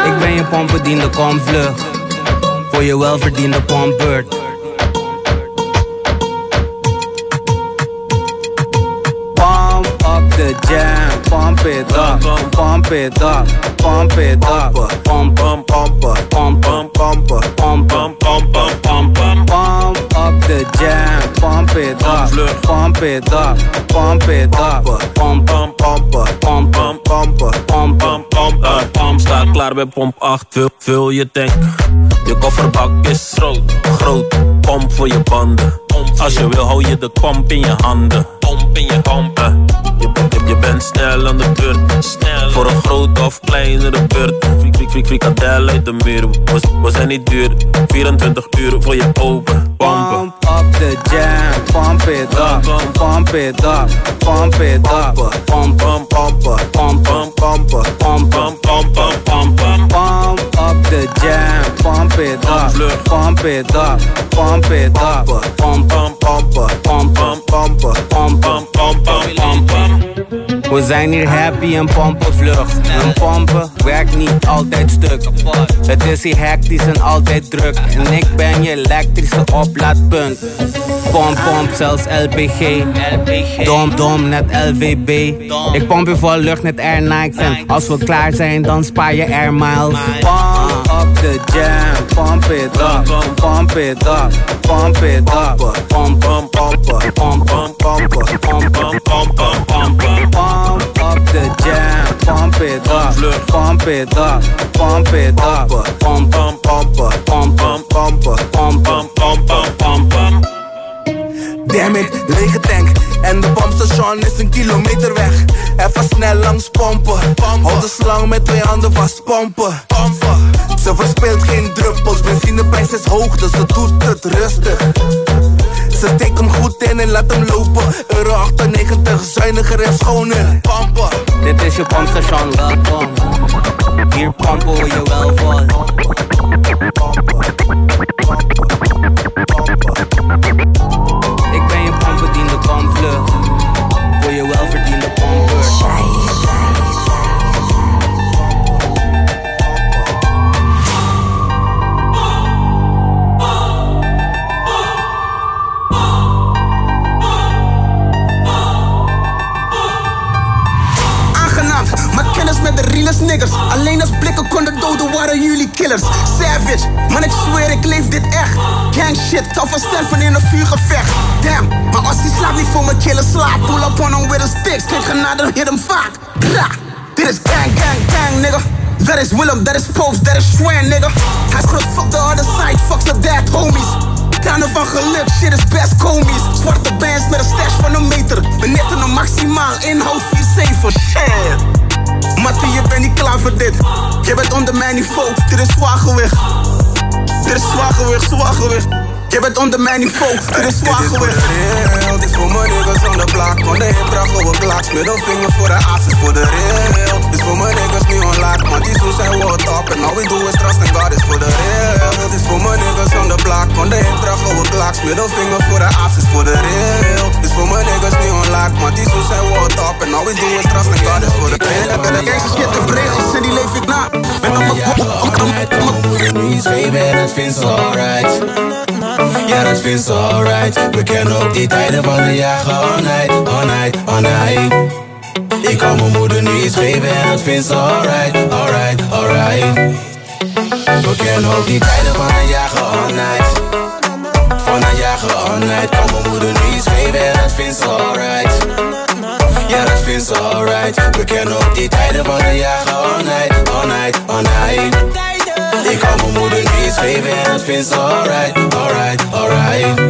Ik ben je pompbediende, kom vlug. Voor je welverdiende pompbeurt. Pump up the jam, pump it up, pump it up, pump it up, pump pump pump pump pump pump pump the jam, pump it up, pump it up, pump it up. Pump, pump, pom, pump, pump, pumpen, pump, pump, pumpen. Pump staat klaar bij pomp 8, vul, vul je tank. Je kofferbak is groot, groot, pomp voor je banden. Als je wil hou je de pomp in je handen. Pomp in je pompen je, bent snel aan de beurt. Snel. Voor een grote of kleinere beurt. Frik, frik, frik, frikadel uit de muur. We, we zijn niet duur. 24 uur voor je open. Pompen. Up the jam. Pump it up. Pump it up. Pump it up. Pump, pump. Pump, pump, pump. Pump, pump, pump. The jam, pump it up, pump it up, pump it up, pump pump pump pump pump pump pump pump pump pump We zijn hier happy en pompen vlug. En pompen werkt niet altijd stuk. Het is hier hectisch en altijd druk. En ik ben je elektrische oplaadpunt. Pomp, pomp, zelfs LPG. Dom, dom, net LVB. Ik pomp je vol lucht, net Air Nikes. En als we klaar zijn, dan spaar je Air Miles. Up the jam, pump it up, pump it up, pump it up, pump, pump, pump, pump, pump, pump, pump, pump up the jam, pump it up, pump it up, pump it up, pump, pump, pump, pump, pump, pump, pump, pump, pump, pump, pump. Damn it, lege tank. En de pompstation is een kilometer weg. Even snel langs pompen. Houd de slang met twee handen vast, pompen. pompen. Ze verspeelt geen druppels. Benzineprijs is hoog, dus ze doet het rustig. Ze steekt hem goed in en laat hem lopen. Euro 98, zuiniger en schoner. Pompen. Dit is je pompstation, welkom. Hier pompen we je wel ben genade, hit hem vaak. Dit is gang, gang, gang, nigga. Dat is Willem, dat is Post, dat is Swan, nigga. Hij groot, fuck the other side, fuck the dead homies. Tranen van geluk, shit is best komisch. Zwarte bands met een stash van een meter. Benetten een maximaal inhoud 4-7, shit. Mattie, je bent niet klaar voor dit. Je bent onder mijn niveau, dit is zwaargewicht. Dit is zwaargewicht, zwaargewicht. Je bent onder mijn niveau, dit is zwaargewicht. real, dit is voor mijn niggas on the block Van de hip dragen we klaks Middelvinger voor de aas is voor de real. Dit is voor mijn niggas niet on lock Want die zo zijn on top En all we do is trust in God is voor de real. Dit is voor mijn niggas on the block Van de hip dragen we klaks Middelvinger voor de aas is voor de real. Dit is voor mijn niggas niet on lock, man. Die zo zijn what up. En all we do is trust in God is voor de pain. Deze shit heb regels en die leef ik na. Ben op mijn nu iets geven en dat vindt ze alright. Ja, dat vindt ze alright. We kennen ook die tijden van de jagen all night, all night, night. Ik kan mijn moeder nu iets geven en dat vindt ze alright, alright, alright. We kennen ook die tijden van de jagen all night. Van een jagen all night. Kan mijn moeder nu iets geven en dat vindt ze alright. Ja, dat vindt ze alright. We kennen ook die tijden van de jagen all night, all night, night. Ik kan mijn moeder nu iets geven en dat vindt ze alright, alright, alright.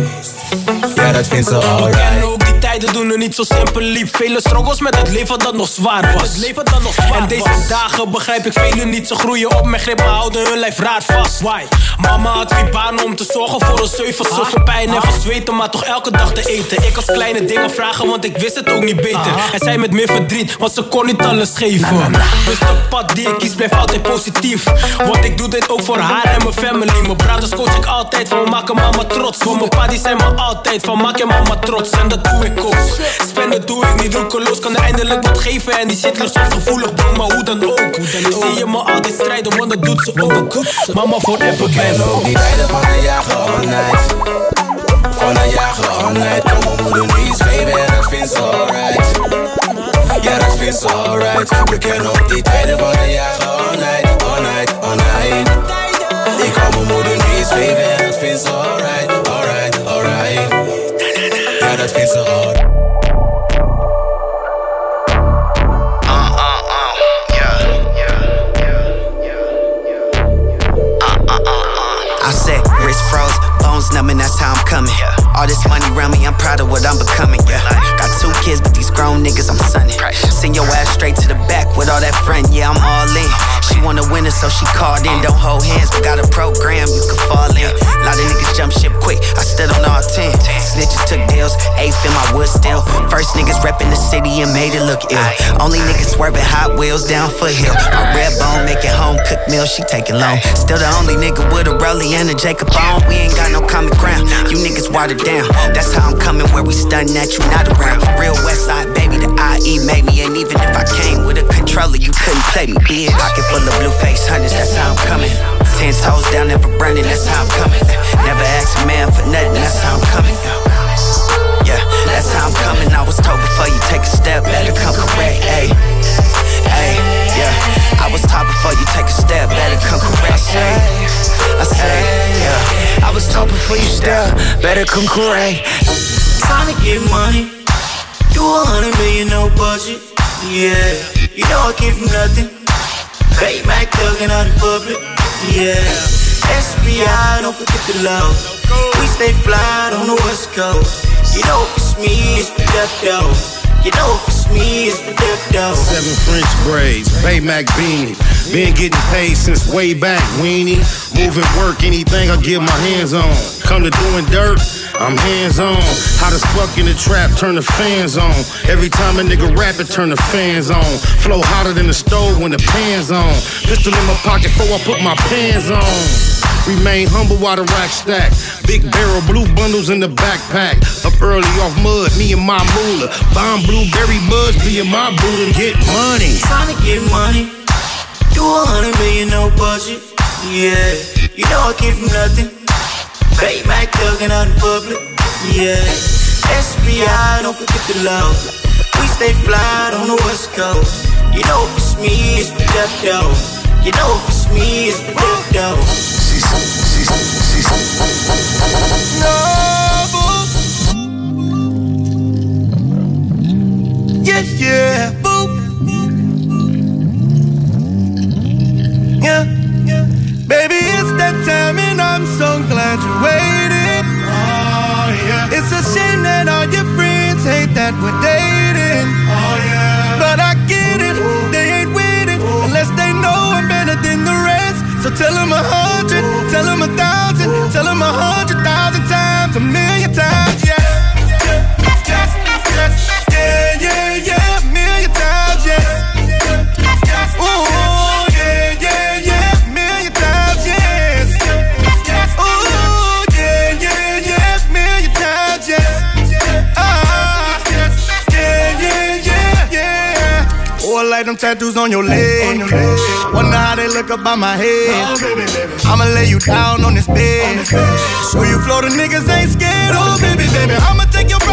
Ja, dat vindt alright. Tijden doen er niet zo simpel lief. Vele struggles met het leven dat nog zwaar was. Het leven dat nog zwaar en deze dagen begrijp ik velen niet. Ze groeien op met grip, maar houden hun lijf raar vast. Why? Mama had vier banen om te zorgen voor een zeven. Zoveel pijn en verzweten, maar toch elke dag te eten. Ik als kleine dingen vragen, want ik wist het ook niet beter. En zij met meer verdriet, want ze kon niet alles geven. Dus de pad die ik kies blijft altijd positief. Want ik doe dit ook voor haar en mijn family. Mijn brothers coach ik altijd van maken mama trots. Voor mijn pa die zijn me altijd van maak je mama trots. En dat doe ik ook. Spenden doe ik niet roekeloos, kan eindelijk wat geven. En die zit soms gevoelig, bro, maar hoe dan ook. Zie je me altijd strijden, want dat doet ze ook. Mama forever ben ook. Die tijden van een jagen all night. Van een jagen all night. Kan mijn moeder nu iets geven en dat vindt ze alright. Ja, dat vindt ze alright. We kennen ook die tijden van een jagen all night. All night, all night. Ik kan mijn moeder nu iets geven en dat vindt ze alright. Ja, dat vindt ze alright. I said, wrist froze, bones numbing, that's how I'm coming. All this money around me, I'm proud of what I'm becoming. Yeah. Got two kids, but these grown niggas, I'm sunning. Send your ass straight to the back with all that front, yeah, I'm all in. She want a winner, so she called in. Don't hold hands, but got a program you can fall in. lot of niggas jump ship quick, I stood on all 10. Snitches took deals, eighth in my wood still. First niggas reppin' the city and made it look ill. Only niggas swervin' Hot Wheels down foothill. My red bone making home cooked meal, she taking long. Still the only nigga with a rollie and a Jacob on. We ain't got no common ground. You niggas watered down. That's how I'm coming where we stunning at you, not around. Real West Side, baby, the IE made me. And even if I came with a controller, you couldn't play me, bitch. Pocket full of blue face hunters, that's how I'm coming. Ten toes down, never burning, that's how I'm coming. Never ask a man for nothing, that's how I'm coming. Yeah, that's how I'm coming. I was told before you take a step, better come correct, ayy. Ayy, yeah. I was taught before you take a step, better come correct, ayy. I say, yeah. I was told before you step, better come correct. Time to get money. Do a hundred million, no budget. Yeah, you know I came from nothing. Bay Mac thugging out in public. Yeah, SBI, don't forget the love. We stay fly on the west coast. You know if it's me, it's the death though. You know if it's me, it's the though. Seven French braids, Baymac beanie. Been getting paid since way back, weenie. Moving work, anything I get my hands on. Come to doing dirt, I'm hands on. Hot as fuck in the trap, turn the fans on. Every time a nigga rap it, turn the fans on. Flow hotter than the stove when the pan's on. Pistol in my pocket before I put my pants on. Remain humble while the rack stack. Big barrel, blue bundles in the backpack. Up early off mud, me and my moolah. Bomb blueberry buds, be in my boot and get money. Trying to get money. Do a hundred million, no budget. Yeah, you know I came from nothing. Bay Mac thugging out in public. Yeah, SBI, don't forget the love. We stay fly on the west coast. You know if it's me, it's the death though. You know if it's me, it's the death though. Yeah, yeah, boop. Yeah, yeah. Baby, it's that time, and I'm so glad you waited. Oh, yeah. It's a shame that all your friends hate that we're dating. Oh, yeah. But I get it, they ain't it unless they know I'm better than the rest. So tell them a hundred, tell them a thousand, tell them a hundred thousand times I'm like them tattoos on your leg. Wonder how they look up by my head. I'ma lay you down on this bed. Show you Florida niggas ain't scared. Oh, baby, baby, I'ma take your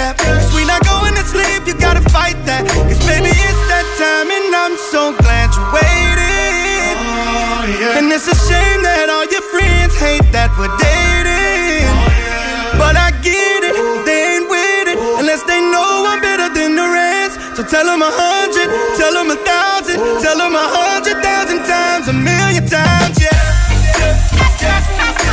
the nightcap. Cause we not going to sleep, you gotta fight that. Cause baby, it's that time and I'm so glad you waited. Oh, and it's a shame that all your friends hate that we're dating. Oh, but I get it, they ain't with it unless they know I'm better than the rest. So tell them a hundred, tell them a thousand, tell them a hundred thousand times, a million times, yeah. Yeah,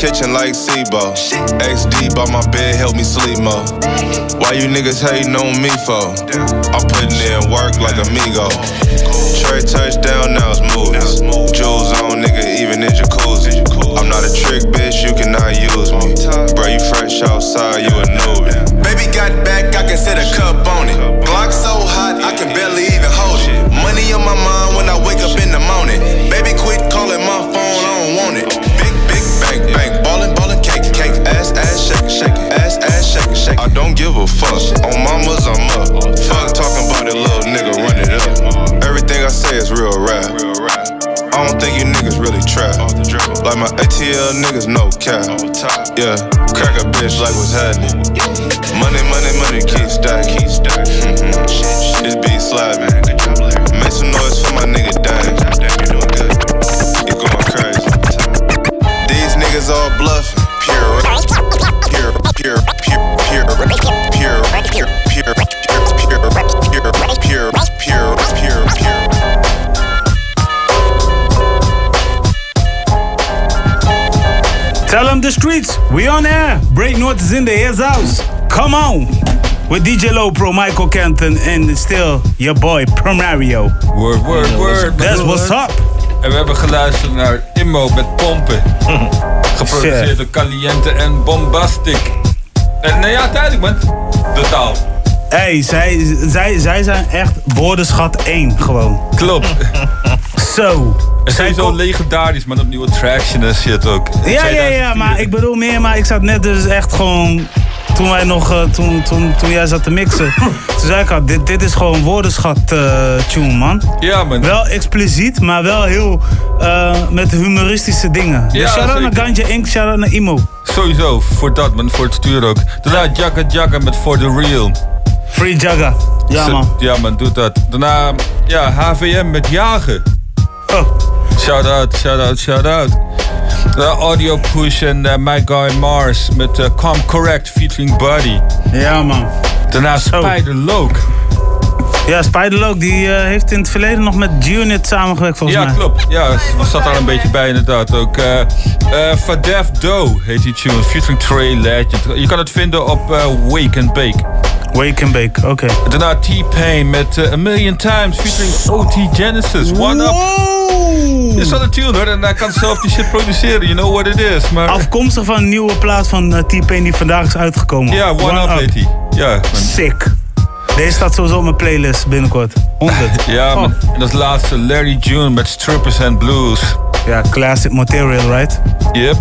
kitchen like SIBO. XD by my bed, help me sleep more. Why you niggas hating on me for? I'm putting in work like amigo. Trey touchdown, now it's movies. Jewels on, nigga, even in jacuzzi. I'm not a trick bitch, you cannot use me. Bro, you fresh outside, you a newbie. Baby got back, I can set a cup on it. Glock so hot, I can barely even hold it. Money on my mind when I wake up in the morning. Fuck. On mamas, I'm up. Fuck talking about it, little nigga, run it up. Everything I say is real rap. I don't think you niggas really trap. Like my ATL niggas, no cap. Yeah, crack a bitch like what's happening. Money, money, money, keep stacking. Mhm. This beat slapping. Make some noise for my nigga streets, we on air. Break North is in the his house. Come on. With DJ Low Pro, Michael Kenton and still your boy Primario. Word, word, word. That's what's up. En we hebben geluisterd naar Immo met Pompen. Geproduceerd door Caliente en Bombastic. En nou ja, duidelijk man. Totaal. Hey, zij, zij, zij zijn echt woordenschat 1 gewoon. Klopt. Zo. En zijn zo legendarisch, maar op nieuwe traction en shit ook. Ja, ja, ja, maar ik bedoel meer, maar ik zat net dus echt gewoon. Toen wij nog, eh, toen, toen, toen jij zat te mixen, toen zei ik al, dit, dit is gewoon woordenschat eh, tune, man. Ja, man. Wel expliciet, maar wel heel eh, met humoristische dingen. Ja, dus shout-out naar. Ganja Inc., shout-out naar Imo. Sowieso, voor dat man, voor het stuur ook. Daarna Jagga Jagga met For The Real. Free Jagga. Ja, man. Ja man, doe dat. Daarna, ja, HVM met Jagen. Oh. Shout out, shout out, shout out. De Audio Push en eh, My Guy Mars met Come Correct featuring Buddy. Ja, man. Daarna Spider Loke. Ja, Spiderlock die eh, heeft in het verleden nog met G-Unit samengewerkt volgens Ja, mij. klopt. Ja, zat daar een beetje bij inderdaad ook. eh eh Fadef Do heet die tune, featuring Trey Legend. Je kan het vinden op Wake and Bake. Wake and Bake, oké. Daarna T-Pain met A Million Times featuring OT Genesis. One Up. Is wel een tune hoor, en hij kan zelf die shit produceren. You know what it is. Maar... Afkomstig van een nieuwe plaat van eh, T-Pain die vandaag is uitgekomen. Ja, One, Up heet hij. Ja. Sick. Deze staat sowieso op mijn playlist binnenkort. 100. Ja, man. En als laatste Larry June met Strippers and Blues. Ja, classic material, right? Yep.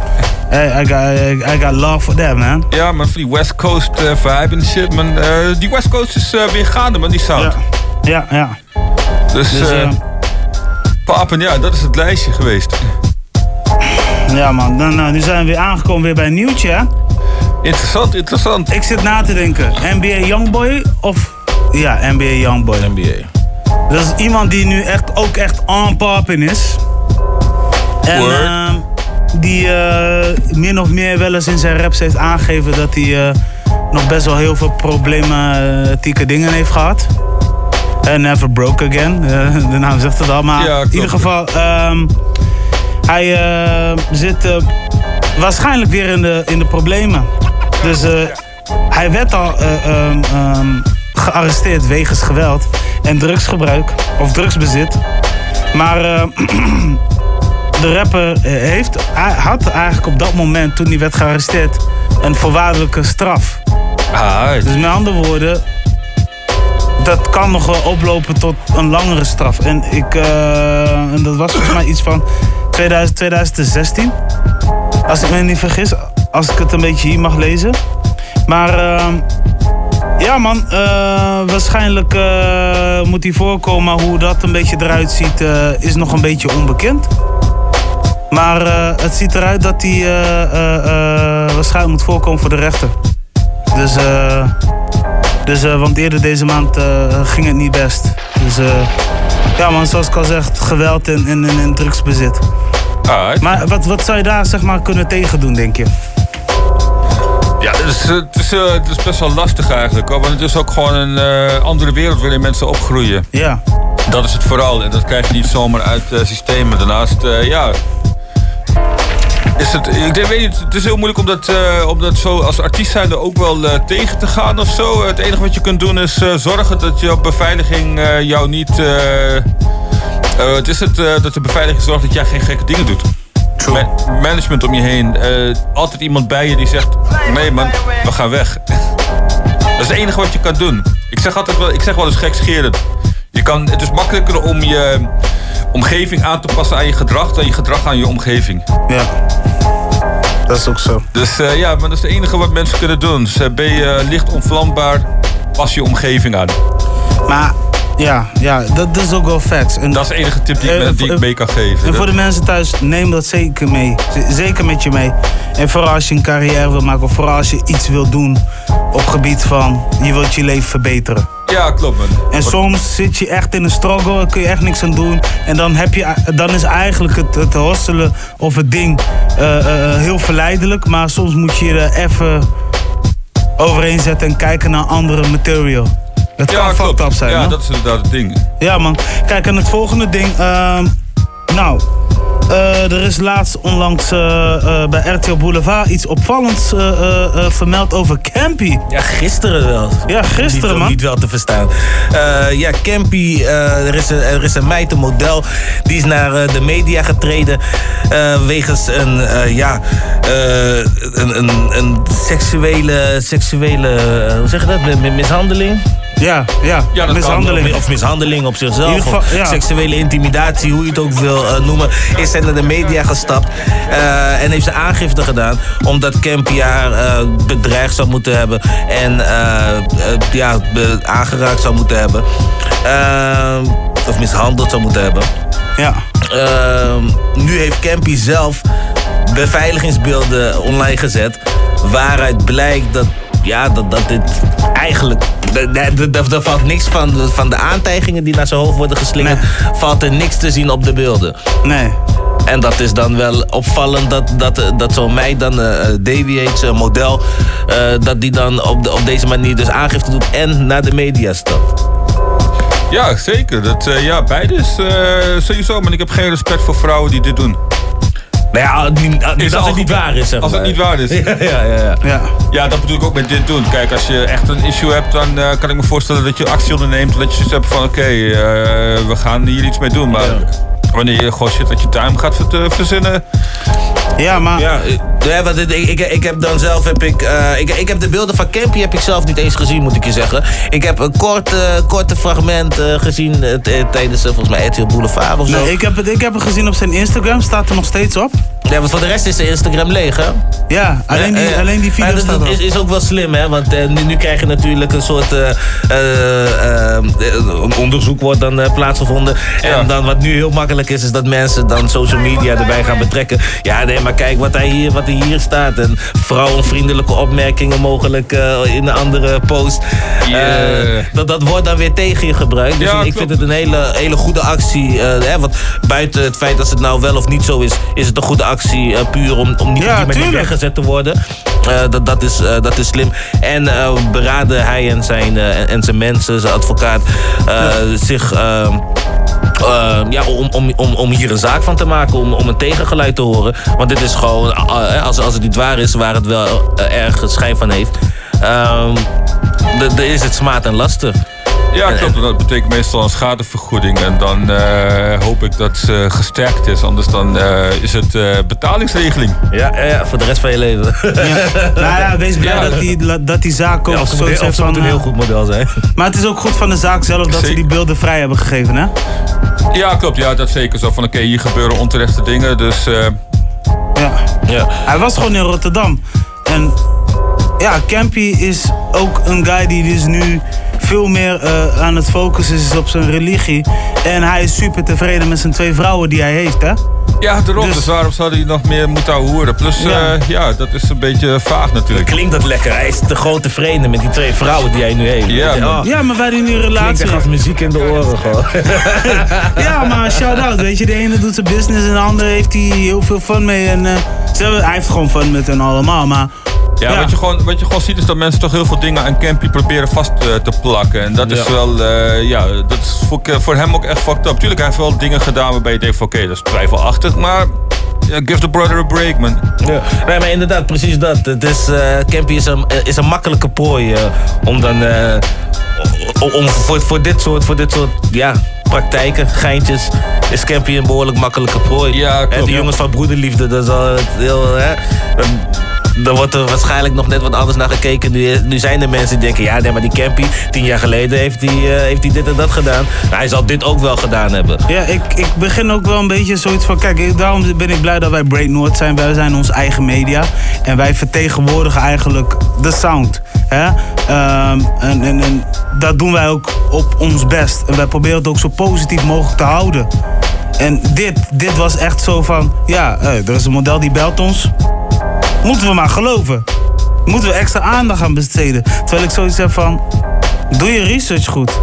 Hey, I got, I, got love for that, man. Ja, man, voor die West Coast eh, vibe en shit, man. Eh, die West Coast is weer gaande, man, die sound. Ja, ja. Dus, Dus, eh eh, pap, en ja, dat is het lijstje geweest. Ja, man. Dan, nou, nu zijn we weer aangekomen weer bij een nieuwtje, hè? Interessant, interessant. Ik zit na te denken. NBA Youngboy of... Ja, NBA Youngboy. NBA. Dat is iemand die nu echt, ook echt on popping is. En ehm, die eh, min of meer wel eens in zijn raps heeft aangegeven dat hij eh, nog best wel heel veel problematieke dingen heeft gehad. En never broke again. Eh, de naam zegt het al. Maar Ja, in ieder geval, ehm, hij eh, zit eh, waarschijnlijk weer in de, in de problemen. Dus eh, hij werd al eh, ehm, ehm, gearresteerd wegens geweld en drugsgebruik of drugsbezit. Maar eh, de rapper eh, heeft, hij had eigenlijk op dat moment, toen hij werd gearresteerd, een voorwaardelijke straf. Dus met andere woorden, dat kan nog wel oplopen tot een langere straf. En, ik, eh, en dat was volgens mij iets van 2000, 2016. Als ik me niet vergis, als ik het een beetje hier mag lezen. Maar ehm, ja man, eh, waarschijnlijk eh, moet hij voorkomen. Maar hoe dat een beetje eruit ziet, eh, is nog een beetje onbekend. Maar eh, het ziet eruit dat hij eh, eh, eh, waarschijnlijk moet voorkomen voor de rechter. Dus, eh, dus eh, want eerder deze maand eh, ging het niet best. Dus eh, ja man, zoals ik al zeg, geweld en, en, en, drugsbezit. Maar wat, wat zou je daar zeg maar kunnen tegen doen, denk je? Ja, het is, het, is, het is best wel lastig eigenlijk. Hoor, want het is ook gewoon een andere wereld waarin mensen opgroeien. Ja. Dat is het vooral. En dat krijg je niet zomaar uit eh, systemen. Daarnaast, ja... Is het, ik weet niet, het is heel moeilijk om dat, eh, om dat zo als artiest zijnde ook wel eh, tegen te gaan of zo. Het enige wat je kunt doen is eh, zorgen dat je beveiliging jou niet... het is het, dat de beveiliging zorgt dat jij geen gekke dingen doet. Ma- management om je heen. altijd iemand bij je die zegt: Nee man, we gaan weg. Dat is het enige wat je kan doen. Ik zeg altijd wel, ik zeg wel eens gekscherend. Je kan, het is makkelijker om je omgeving aan te passen aan je gedrag dan je gedrag aan je omgeving. Ja. Dat is ook zo. Dus eh, ja, maar dat is het enige wat mensen kunnen doen. Dus, eh, ben je eh, licht onvlambaar, pas je omgeving aan. Maar ja, ja dat, dat is ook wel facts. En, dat is de enige tip die ik, me- die ik voor- mee kan geven. En voor de mensen thuis, neem dat zeker mee. Zeker met je mee. En vooral als je een carrière wil maken, of vooral als je iets wil doen op gebied van je wilt je leven verbeteren. Ja, klopt man. En soms zit je echt in een struggle, kun je echt niks aan doen. En dan, heb je, dan is eigenlijk het, het hosselen of het ding eh, eh, heel verleidelijk. Maar soms moet je er even overheen zetten en kijken naar andere material. Het kan fucked up zijn. Ja, dat is inderdaad het ding. Ja, man. Kijk, en het volgende ding. ehm, nou, eh, er is laatst onlangs eh, eh, bij RTL Boulevard iets opvallends vermeld over Campy. Ja, gisteren wel. Ja, gisteren, niet, man. Niet wel te verstaan. Ja, Campy, er, is een, er is een meid, een model, die is naar de media getreden. wegens een, ja, een, een, een seksuele, seksuele, hoe zeg je dat, Mi- mi- mishandeling? Ja, ja, ja mishandeling. Kan, of, mishandeling op zichzelf. of seksuele intimidatie, hoe je het ook wil noemen. Is zij naar de media gestapt eh, en heeft ze aangifte gedaan. Omdat Campy haar eh, bedreigd zou moeten hebben. En eh, ja, aangeraakt zou moeten hebben. Of mishandeld zou moeten hebben. Ja. nu heeft Campy zelf beveiligingsbeelden online gezet. Waaruit blijkt dat, ja, dat, dat dit eigenlijk. Er valt niks van, de- van de aantijgingen die naar zijn hoofd worden geslingerd. Valt er niks te zien op de beelden. Nee. En dat is dan wel opvallend dat, dat, dat zo'n meid dan, eh Davy heet ze, model, eh, dat die dan op, de, op deze manier dus aangifte doet en naar de media stapt. Ja, zeker. Dat, eh, ja, beide is eh, sowieso. Maar ik heb geen respect voor vrouwen die dit doen. Nou ja, als het niet waar is, zeg Als het niet waar is. Ja, ja, ja. Ja. Ja, dat bedoel ik ook met dit doen. Kijk, als je echt een issue hebt, dan eh, kan ik me voorstellen dat je actie onderneemt. Dat je zoiets hebt van, oké, eh, we gaan hier iets mee doen. Maar wanneer je gewoon shit uit je tuin gaat ver- verzinnen... Ja, maar... Ja, eh, ja want ik, ik, ik heb dan zelf, heb ik, eh, ik, ik heb de beelden van Campy heb ik zelf niet eens gezien, moet ik je zeggen. Ik heb een kort, eh, korte fragment eh, gezien eh, tijdens, eh, volgens mij, RTL Boulevard of zo. Nee, ik heb, het, ik heb het gezien op zijn Instagram, staat er nog steeds op. Ja, want voor de rest is zijn Instagram leeg, hè? Ja, alleen die, Eh, eh, alleen die video staat erop. is, is ook wel slim, hè? Want eh, nu, nu krijg je natuurlijk een soort eh, eh, eh, een onderzoek wordt dan eh, plaatsgevonden. En dan wat nu heel makkelijk is, is dat mensen dan social media erbij gaan betrekken. Ja, nee, maar kijk wat hij hier, wat, hij hier staat. En vrouwenvriendelijke opmerkingen mogelijk eh, in een andere post. Eh, dat, dat wordt dan weer tegen je gebruikt. Dus Ja, ik klopt. vind het een hele, hele goede actie. eh, hè, want buiten het feit dat het nou wel of niet zo is, is het een goede actie puur om, om niet op die manier weggezet te worden. Dat, dat, is, dat is slim. En beraden hij en zijn, en zijn mensen, zijn advocaat, zich. Ehm, eh, ja, om, om, om, om hier een zaak van te maken, om, om een tegengeluid te horen. Want dit is gewoon, eh, als, als het niet waar is, waar het wel eh, erg schijn van heeft. Ehm, d- d- is het smaad en laster. Ja, klopt. Dat betekent meestal een schadevergoeding. En dan eh, hoop ik dat ze gesterkt is. Anders dan eh, is het eh, betalingsregeling. Ja, ja, ja, voor de rest van je leven. Nou ja, wees blij dat, die, dat die zaak ook Ja, of moet, of van... een heel goed model zijn. Maar het is ook goed van de zaak zelf dat ze die beelden vrij hebben gegeven, hè? Ja, klopt. Ja, dat is zeker zo. Van oké, hier gebeuren onterechte dingen. Dus eh, Ja. ja. Hij was gewoon in Rotterdam. En ja, Campy is ook een guy die dus nu veel meer eh, aan het focussen is op zijn religie. En hij is super tevreden met zijn twee vrouwen die hij heeft, hè? ja, daarom. Dus, waarom zou hij nog meer moeten horen? Plus, Ja. ja. ja, dat is een beetje vaag natuurlijk. Klinkt dat lekker? Hij is te groot tevreden met die twee vrouwen die hij nu heeft. Ja, je, oh, Ja, maar wij doen nu een Klinkt relatie. echt als muziek in de oren gewoon. Ja, maar shout-out. Weet je, de ene doet zijn business en de andere heeft hij heel veel fun mee. En eh, ze hebben, hij heeft gewoon fun met hen allemaal. Maar Ja, Wat, je gewoon, wat je gewoon ziet is dat mensen toch heel veel dingen aan Campy proberen vast eh, te plakken. En dat is Ja. wel, eh, ja, dat is voor, voor hem ook echt fucked up. Tuurlijk, hij heeft wel dingen gedaan waarbij je denkt van oké, dat is twijfelachtig. Maar give the brother a break, man. Ja. Nee, maar inderdaad, precies dat. Het is, eh Campy is een, is een makkelijke prooi om dan... om, voor, voor, dit soort, voor dit soort ja, praktijken, geintjes, is Campy een behoorlijk makkelijke prooi. Ja, En de jongens van Broederliefde, dat is al heel... Hè, dan wordt er waarschijnlijk nog net wat anders naar gekeken. Nu, nu zijn er mensen die denken, ja, nee, maar die Campy, tien jaar geleden heeft hij eh, heeft hij dit en dat gedaan. Nou, hij zal dit ook wel gedaan hebben. Ja, ik, ik begin ook wel een beetje zoiets van... Kijk, daarom ben ik blij dat wij Break Noord zijn. Wij zijn ons eigen media. En wij vertegenwoordigen eigenlijk de sound. Hè? Ehm, en, en, en dat doen wij ook op ons best. En wij proberen het ook zo positief mogelijk te houden. En dit, dit was echt zo van... Ja, er is een model die belt ons. Moeten we maar geloven. Moeten we extra aandacht aan besteden. Terwijl ik zoiets heb van... Doe je research goed.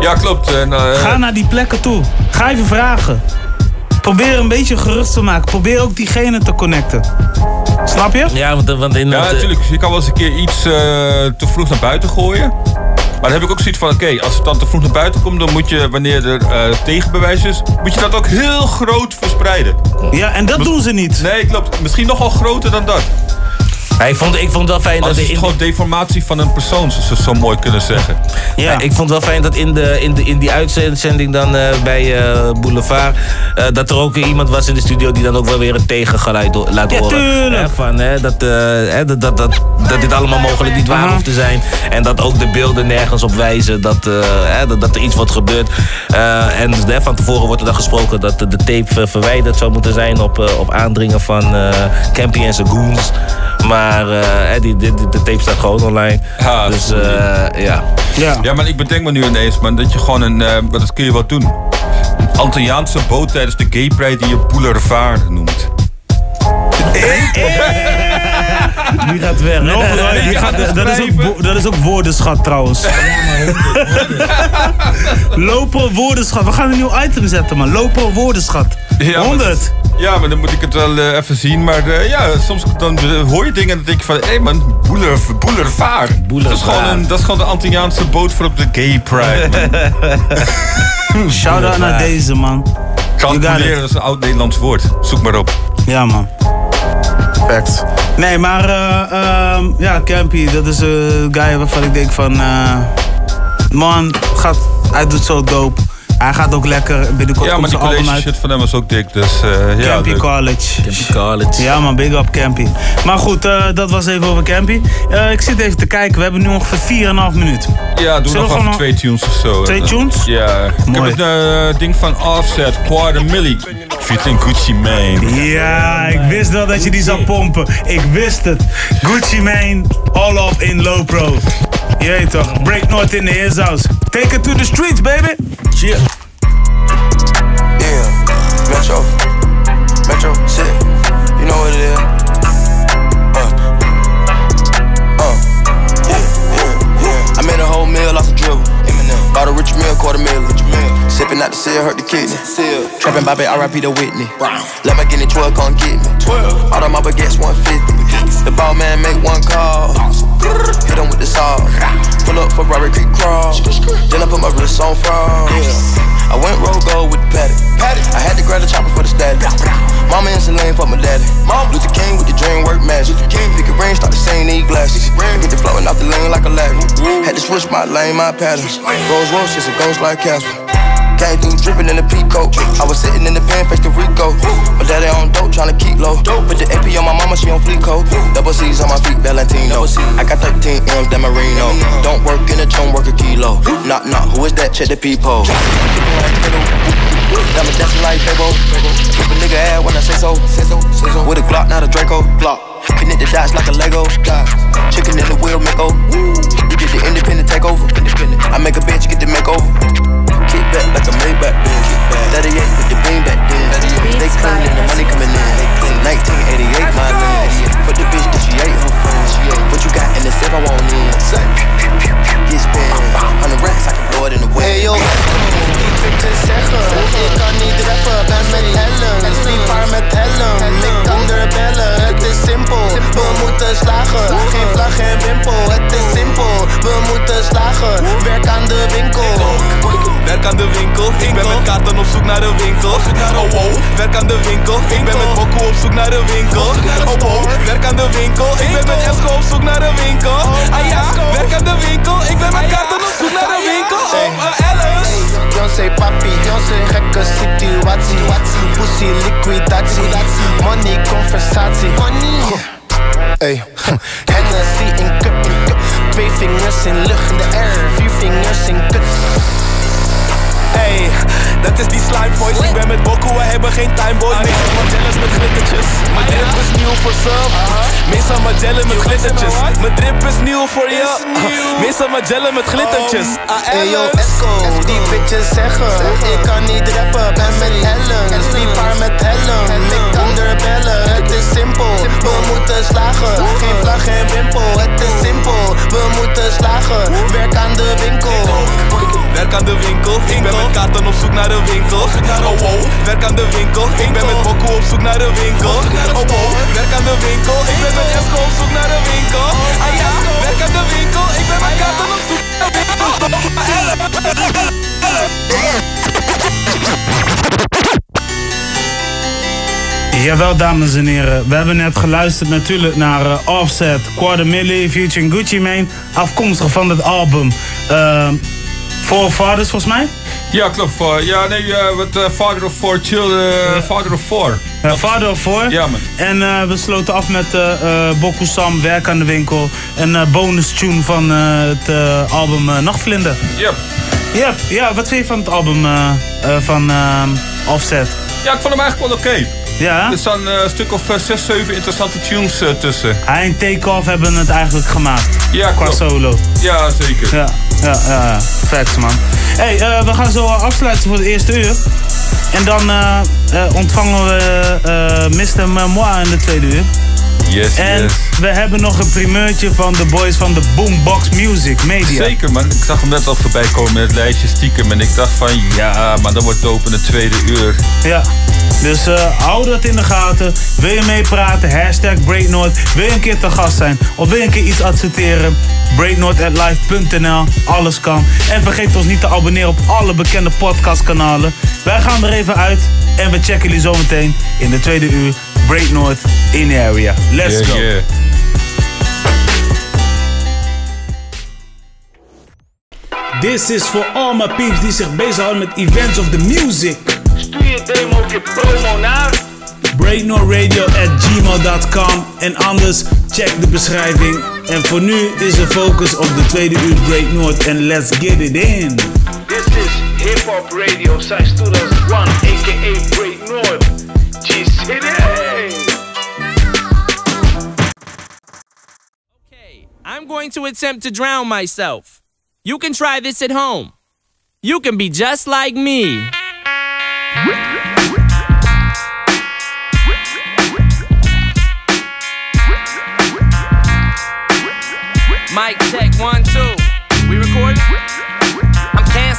Ja, klopt. En, eh, Ga naar die plekken toe. Ga even vragen. Probeer een beetje gerust te maken. Probeer ook diegene te connecten. Snap je? Ja, want, want in Ja, eh, natuurlijk. Je kan wel eens een keer iets eh, te vroeg naar buiten gooien. Maar dan heb ik ook zoiets van, oké, als het dan te vroeg naar buiten komt... dan moet je, wanneer er eh, tegenbewijs is... moet je dat ook heel groot verspreiden. Ja, en dat doen ze niet. Nee, klopt. Misschien nog wel groter dan dat. Ik, vond, ik vond het wel fijn dat... is het in- gewoon deformatie van een persoon, zoals ze zo mooi kunnen zeggen. Ja. ik vond het wel fijn dat in, de, in, de, in die uitzending dan eh, bij eh, Boulevard... eh, dat er ook iemand was in de studio die dan ook wel weer een tegengeluid laat Ja, horen. tuurlijk. Hè, van, hè, dat, eh, hè, dat, dat, dat, dat dit allemaal mogelijk niet waar hoeft te zijn. En dat ook de beelden nergens op wijzen dat, eh, hè, dat, dat er iets wordt gebeurd. Eh, en hè, van tevoren wordt er dan gesproken dat de tape verwijderd zou moeten zijn... op, op aandringen van eh Campy en zijn goons. Maar eh, hè, die, die, die- de tape staat gewoon online. Ja, dus eh, ja. Ja. Ja, maar ik bedenk me nu ineens, man, dat je gewoon een... eh, wat dat kun je wel doen. Een Antilliaanse boot tijdens de Gay Pride die je Boulevard noemt. Nu gaat het weg. Nog, die gaat- dat, is ook, dat is ook woordenschat trouwens. Lopen woordenschat. We gaan een nieuw item zetten, man. Lopen woordenschat. Ja, maar 100. dat- Ja, maar dan moet ik het wel eh, even zien. Maar eh, ja, soms dan eh, hoor je dingen en dan denk je van... Hé hey man, Boulevard. Boulevard. Dat, is gewoon een, dat is gewoon de Antilliaanse boot voor op de Gay Pride, man. Shout-out naar deze, man. It. dat is een oud Nederlands woord. Zoek maar op. Ja, man. Nee, maar eh, ehm, ja, Campy, dat is een guy waarvan ik denk van... eh, man, gaat, hij doet zo dope. Hij gaat ook lekker binnenkort Ja, maar komt die zijn album college uit. shit van hem was ook dik. Dus eh ja, Campy leuk. College. Campy College. Ja man, big up Campy. Maar goed, eh, dat was even over Campy. Eh, ik zit even te kijken, we hebben nu ongeveer 4,5 minuut. Ja, doe Zullen nog even twee tunes of zo. Twee tunes? Ja. Ik Mooi. heb het ding van Offset, Quarter Millie. Featuring Gucci Mane. Ja, ik wist wel dat je die zou pompen. Ik wist het. Gucci Mane, all up in low pro. Je weet toch, break north in the his house. Take it to the streets, baby. Cheer. Yeah, Metro, Metro shit, you know what it is. Uh, uh, yeah, yeah, yeah. I made a whole meal off a dribble kidney. Trapping Bobby, RIP to Whitney. Lamborghini 12, come get me. All of my baguettes 150. The ball man make one call. Hit him with the saw. Pull up for Robert Creek Crawl. Then I put my wrist on fraud. I went roll gold with the paddock. I had to grab the chopper for the static. Mama in Celine for my daddy. Luther King with the dream work magic. Pick a range, start the same, need glasses. Get the floating off the lane like a ladder. Had to switch my lane, my pattern. Rolls Royce a ghost like Casper. Came through dripping in the peacoat. I was sitting in the pen, face to Rico. My daddy on dope, tryna keep low. Put the AP on my mama, she on fleek coat. Double C's on my feet, Valentino. I got 13 M's, that Marino. Don't work in a tone, work a kilo. Knock, knock, who is that? Check the peephole. Me dancing like Fabo. Keep a nigga ass when I say so. With a Glock, not a Draco. Glock. Connect the dots like a Lego. Chicken in the wheel, make over. You get the independent takeover. I make a bitch get the makeover. Kick back like a Maybach then. 38 with the beam back then. They clean and the money coming in. 1988, my lens. Put the bitch that she ate her friends. What you got in the safe, I want in. Get spent. 100 racks, I can blow it in the wind. Hey yo, ik te zeggen Ik kan niet rappen, ben met Helen Sleep haar met Helen Ik kan er bellen, het is simpel. We moeten slagen, geen vlag en wimpel Het is simpel, we moeten slagen. Werk aan de winkel. Werk aan de winkel, ik ben met kaarten op zoek naar de winkel. Oh wow, werk aan de winkel, ik ben met Bokko op zoek naar de winkel. Oh wow, werk aan de winkel, ik ben met Esco op zoek naar de winkel. Ah ja, werk aan de winkel, ik ben met kaarten op zoek naar de winkel. Oh, uh, Alice. Beyoncé papi, Beyoncé gekke situatie Pussy liquidatie, money conversatie. Money. Ey, Hennessy in cup, in cup. Twee vingers in lucht in de air, vier vingers in kut. Hey, dat is die slime voice. Ik ben met Bokko, we hebben geen time boy. Meestal Magellan's met glittertjes. Mijn drip is nieuw voor sub. Meestal Magellan met glittertjes. Mijn drip is nieuw voor je. Meestal Magellan met glittertjes. Hey yo, Esco, die bitches zeggen Ik kan niet rappen, ben met Helen Sleep haar met Helen, ik kan er bellen Het is simpel, we moeten slagen Geen vlag, geen wimpel, het is simpel We moeten slagen, werk aan de winkel Werk aan de winkel, ik ben met kaarten op zoek naar de winkel. Oh wow, werk aan de winkel, ik ben met Bokko op zoek naar de winkel. Oh wow, werk aan de winkel, ik ben met Esco op zoek naar de winkel. Ah ja, werk aan de winkel, ik ben met kaarten op zoek naar de Jawel, dames en heren. We hebben net geluisterd natuurlijk naar eh, Offset, Quarter Milli, featuring Gucci Mane. Afkomstig van het album uh, Four volgens mij. Ja, klopt. Ja, nee, eh, wat eh, Father of Four Children. Father of Four. Four. Ja, man. En eh, we sloten af met uh, Werk aan de Winkel. Een bonus tune van het album Nachtvlinder. Yep. Yep. Ja, wat vind je van het album van Offset? Ja, ik vond hem eigenlijk wel oké. Ja? Er staan een stuk of 6, 7 interessante tunes tussen. Hij en Takeoff hebben het eigenlijk gemaakt. Ja, Qua klopt. solo. Ja, zeker. Ja, ja, ja. ja. Facts, man. hey, we gaan zo afsluiten voor het eerste uur. En dan ontvangen we Mr. Memoir in de tweede uur. Yes, en yes. we hebben nog een primeurtje van de boys van de Boombox Music Media. Zeker man, ik zag hem net al voorbij komen met het lijstje stiekem. En ik dacht van ja, maar dat wordt dope in het tweede uur. Ja, dus uh, hou dat in de gaten. Wil je meepraten? Hashtag BreakNoord. Wil je een keer te gast zijn? Of wil je een keer iets adverteren? BreakNoord.live.nl Alles kan. En vergeet ons niet te abonneren op alle bekende podcastkanalen. Wij gaan er even uit. En we checken jullie zometeen in de tweede uur. Break North in area. Let's yeah, go. Yeah. This is for all my peeps die zich bezighouden met events of the music. Stuur je demo of je promo naar breaknorradio at gmail.com en anders check de beschrijving. En voor nu is de focus op de tweede uur Break North en let's get it in. This is Hip Hop Radio since 2001 aka Break North. G-City! I'm going to attempt to drown myself. You can try this at home. You can be just like me.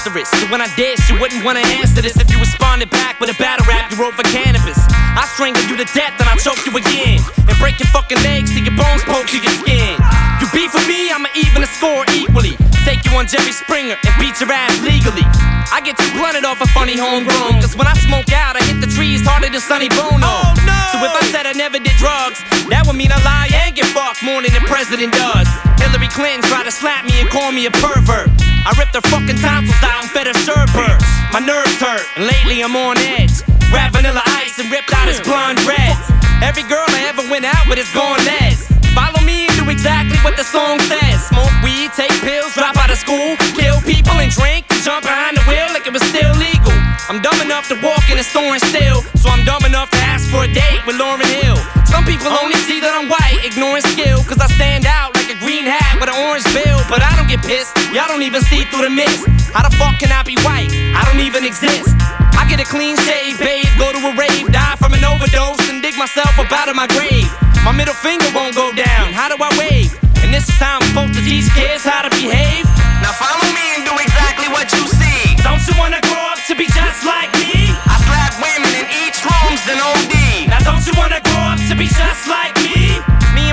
Cancerous. So when I dish, you wouldn't wanna answer this if you responded back with a battle rap you wrote for cannabis. I strangle you to death and I choke you again. And break your fucking legs till your bones poke through your skin. You beef for me, I'ma even the score equally. Take you on Jerry Springer and beat your ass legally. I get too blunted off a funny homegrown. Cause when I smoke out, I hit the trees harder than Sonny Bono. Oh, no. So if I said I never did drugs, that would mean I lie and get fucked more than the president does. Hillary Clinton tried to slap me and call me a pervert. I ripped her fucking tonsils out and fed her sherbert. My nerves hurt, and lately I'm on edge. Grab vanilla ice and ripped out his blonde dreads. Every girl I ever went out with is gone les. Follow me and do exactly what the song says. Smoke weed, take pills, drop out of school, kill people and drink, jump behind the wheel like it was still legal. I'm dumb enough to walk in a store and steal, so I'm dumb enough to ask for a date with Lauren Hill. Some people only see that I'm white, ignoring skill, cause I stand out like green hat with an orange bill. But I don't get pissed, y'all don't even see through the mist. How the fuck can I be white? I don't even exist. I get a clean shave, babe, go to a rave, die from an overdose, and dig myself up out of my grave. My middle finger won't go down, how do I wave? And this is how I'm supposed to teach kids how to behave. Now follow me and do exactly what you see. Don't you wanna grow up to be just like me? I slap women in each room's an OD. Now don't you wanna grow up to be just like me?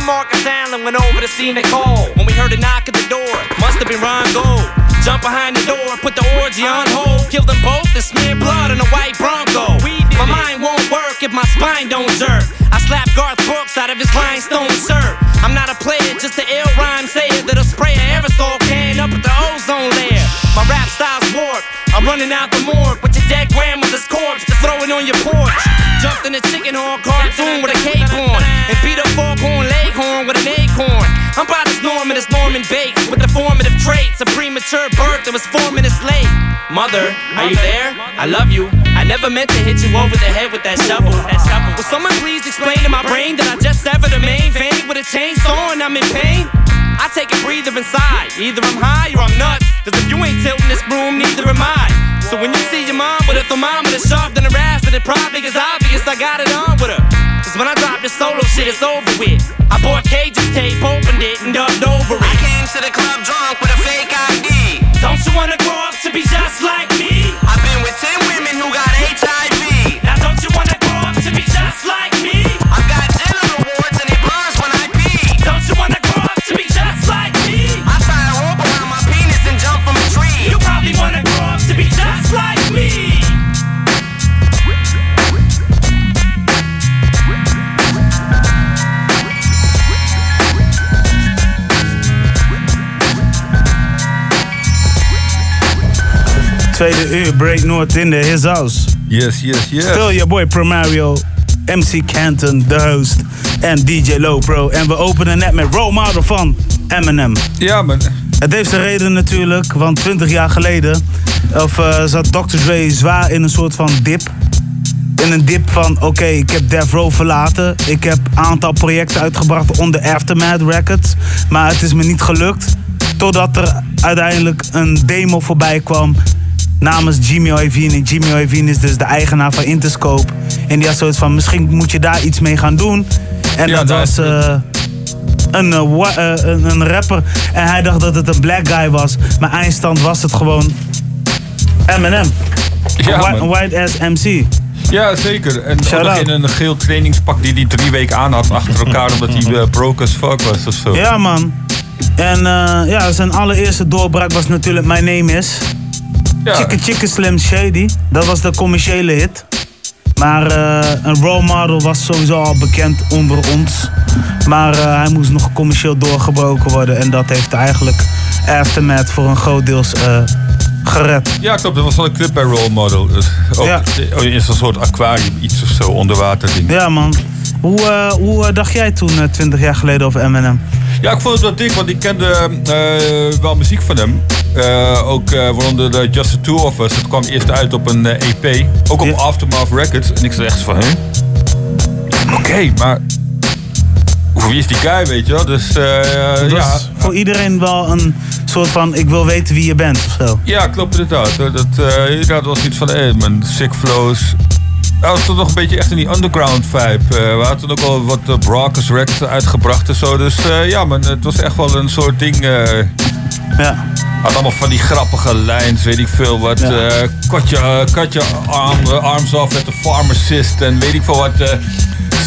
And Marcus Allen went over to see Nicole when we heard a knock at the door. Must have been Ron Gold. Jump behind the door, put the orgy on hold, kill them both, and smear blood on a white Bronco. My mind won't work if my spine don't jerk. I slap Garth Brooks out of his rhinestone shirt. I'm not a player, just an ill rhyme sayer that'll spray an aerosol can up at the ozone layer. My rap style's warped. I'm running out the morgue with your dead to throw it on your porch. Jumped in a chicken horn cartoon with a cape on and beat a foghorn leghorn with an acorn. I'm about Norman as Norman Bates with the formative traits. of premature birth that was four minutes late. Mother, are you there? I love you. I never meant to hit you over the head with that shovel. That shovel. Will someone please explain to my brain that I just severed a main vein with a chainsaw and I'm in pain? I take a breather inside. Either I'm high or I'm nuts. Cause if you ain't tilting this broom, neither am I. So when you see your mom with a thermometer sharp than a ass, then it probably is obvious I got it on with her. Cause when I drop this solo shit, it's over with. I bought Cage's tape, opened it, and dubbed over it. I came to the club drunk with a fake ID. Don't you wanna grow up to be just like me? I've been with 10 women who got HIV. Tweede uur, Break North in the his house. Yes, yes, yes. Still your boy Primario, MC Canton, the host en DJ Low Pro. En we openen net met Role Model van Eminem. Ja, man. Het heeft zijn reden natuurlijk, want 20 jaar geleden of, eh, zat Dr. Dre zwaar in een soort van dip. In een dip van, oké, ik heb Death Row verlaten. Ik heb een aantal projecten uitgebracht onder Aftermath Records. Maar het is me niet gelukt. Totdat er uiteindelijk een demo voorbij kwam namens Jimmy. En Jimmy Iovine is dus de eigenaar van Interscope. En die had zoiets van, misschien moet je daar iets mee gaan doen. En dat was eh, een, eh, eh, een, een rapper. En hij dacht dat het een black guy was. Maar eindstand was het gewoon Eminem. Ja, een, white, ass MC. Ja, zeker. En ook in een geel trainingspak die hij drie weken aan had achter elkaar, omdat hij broke as fuck was of zo. Ja, man. En ja, zijn allereerste doorbraak was natuurlijk My Name Is. Ja. Chicken Chicken Slim Shady. Dat was de commerciële hit. Maar eh, een role model was sowieso al bekend onder ons. Maar eh, hij moest nog commercieel doorgebroken worden. En dat heeft eigenlijk Aftermath voor een groot deels eh, gered. Ja, klopt. Dat was wel een clip bij Role Model. Dus ook Ja. in zo'n soort aquarium, iets of zo, onderwater ding. Ja, man. Hoe, eh, hoe eh, dacht jij toen, eh, 20 jaar geleden, over Eminem? Ja, ik vond het wel dik, want ik kende eh, wel muziek van hem. Eh, ook eh waaronder de Just the Two of Us. Dat kwam eerst uit op een eh, EP. Ook op Aftermath Records. En ik zei echt van, hè? Oké, maar... Wie is die guy, weet je wel? Dus eh, ja... voor iedereen wel een soort van, ik wil weten wie je bent of zo. Ja, klopt inderdaad. Dat, eh inderdaad was iets van, hé man, sick flows. Hij was toch nog een beetje echt in die underground vibe. Eh, we hadden ook al wat uh, Brockers records uitgebracht en zo. Dus eh, ja man, het was echt wel een soort ding. Ja. Had allemaal van die grappige lijns, weet ik veel wat. Ja. cut je, eh, cut je arm, arms off at the pharmacist en weet ik veel wat.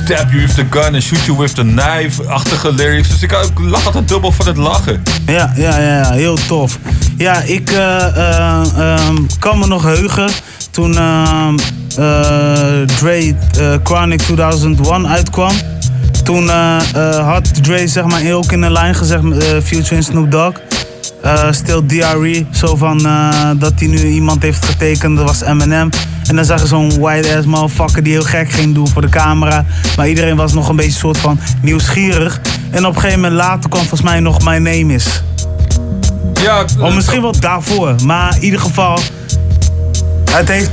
stab you with the gun and shoot you with the knife-achtige lyrics. Dus ik, ik lach altijd dubbel van het lachen. Ja, ja, ja, heel tof. Ja, ik eh, eh, ehm, kan me nog heugen toen ehm, eh, Dre eh, Chronic 2001 uitkwam. Toen eh, had Dre zeg maar ook in een lijn gezegd, eh Future en Snoop Dogg. eh Still DRE, zo van dat hij nu iemand heeft getekend, dat was Eminem. En dan zag je zo'n white ass motherfucker die heel gek ging doen voor de camera. Maar iedereen was nog een beetje soort van nieuwsgierig. En op een gegeven moment later kwam volgens mij nog My Name Is. Ja, of misschien wel daarvoor. Maar in ieder geval, het heeft.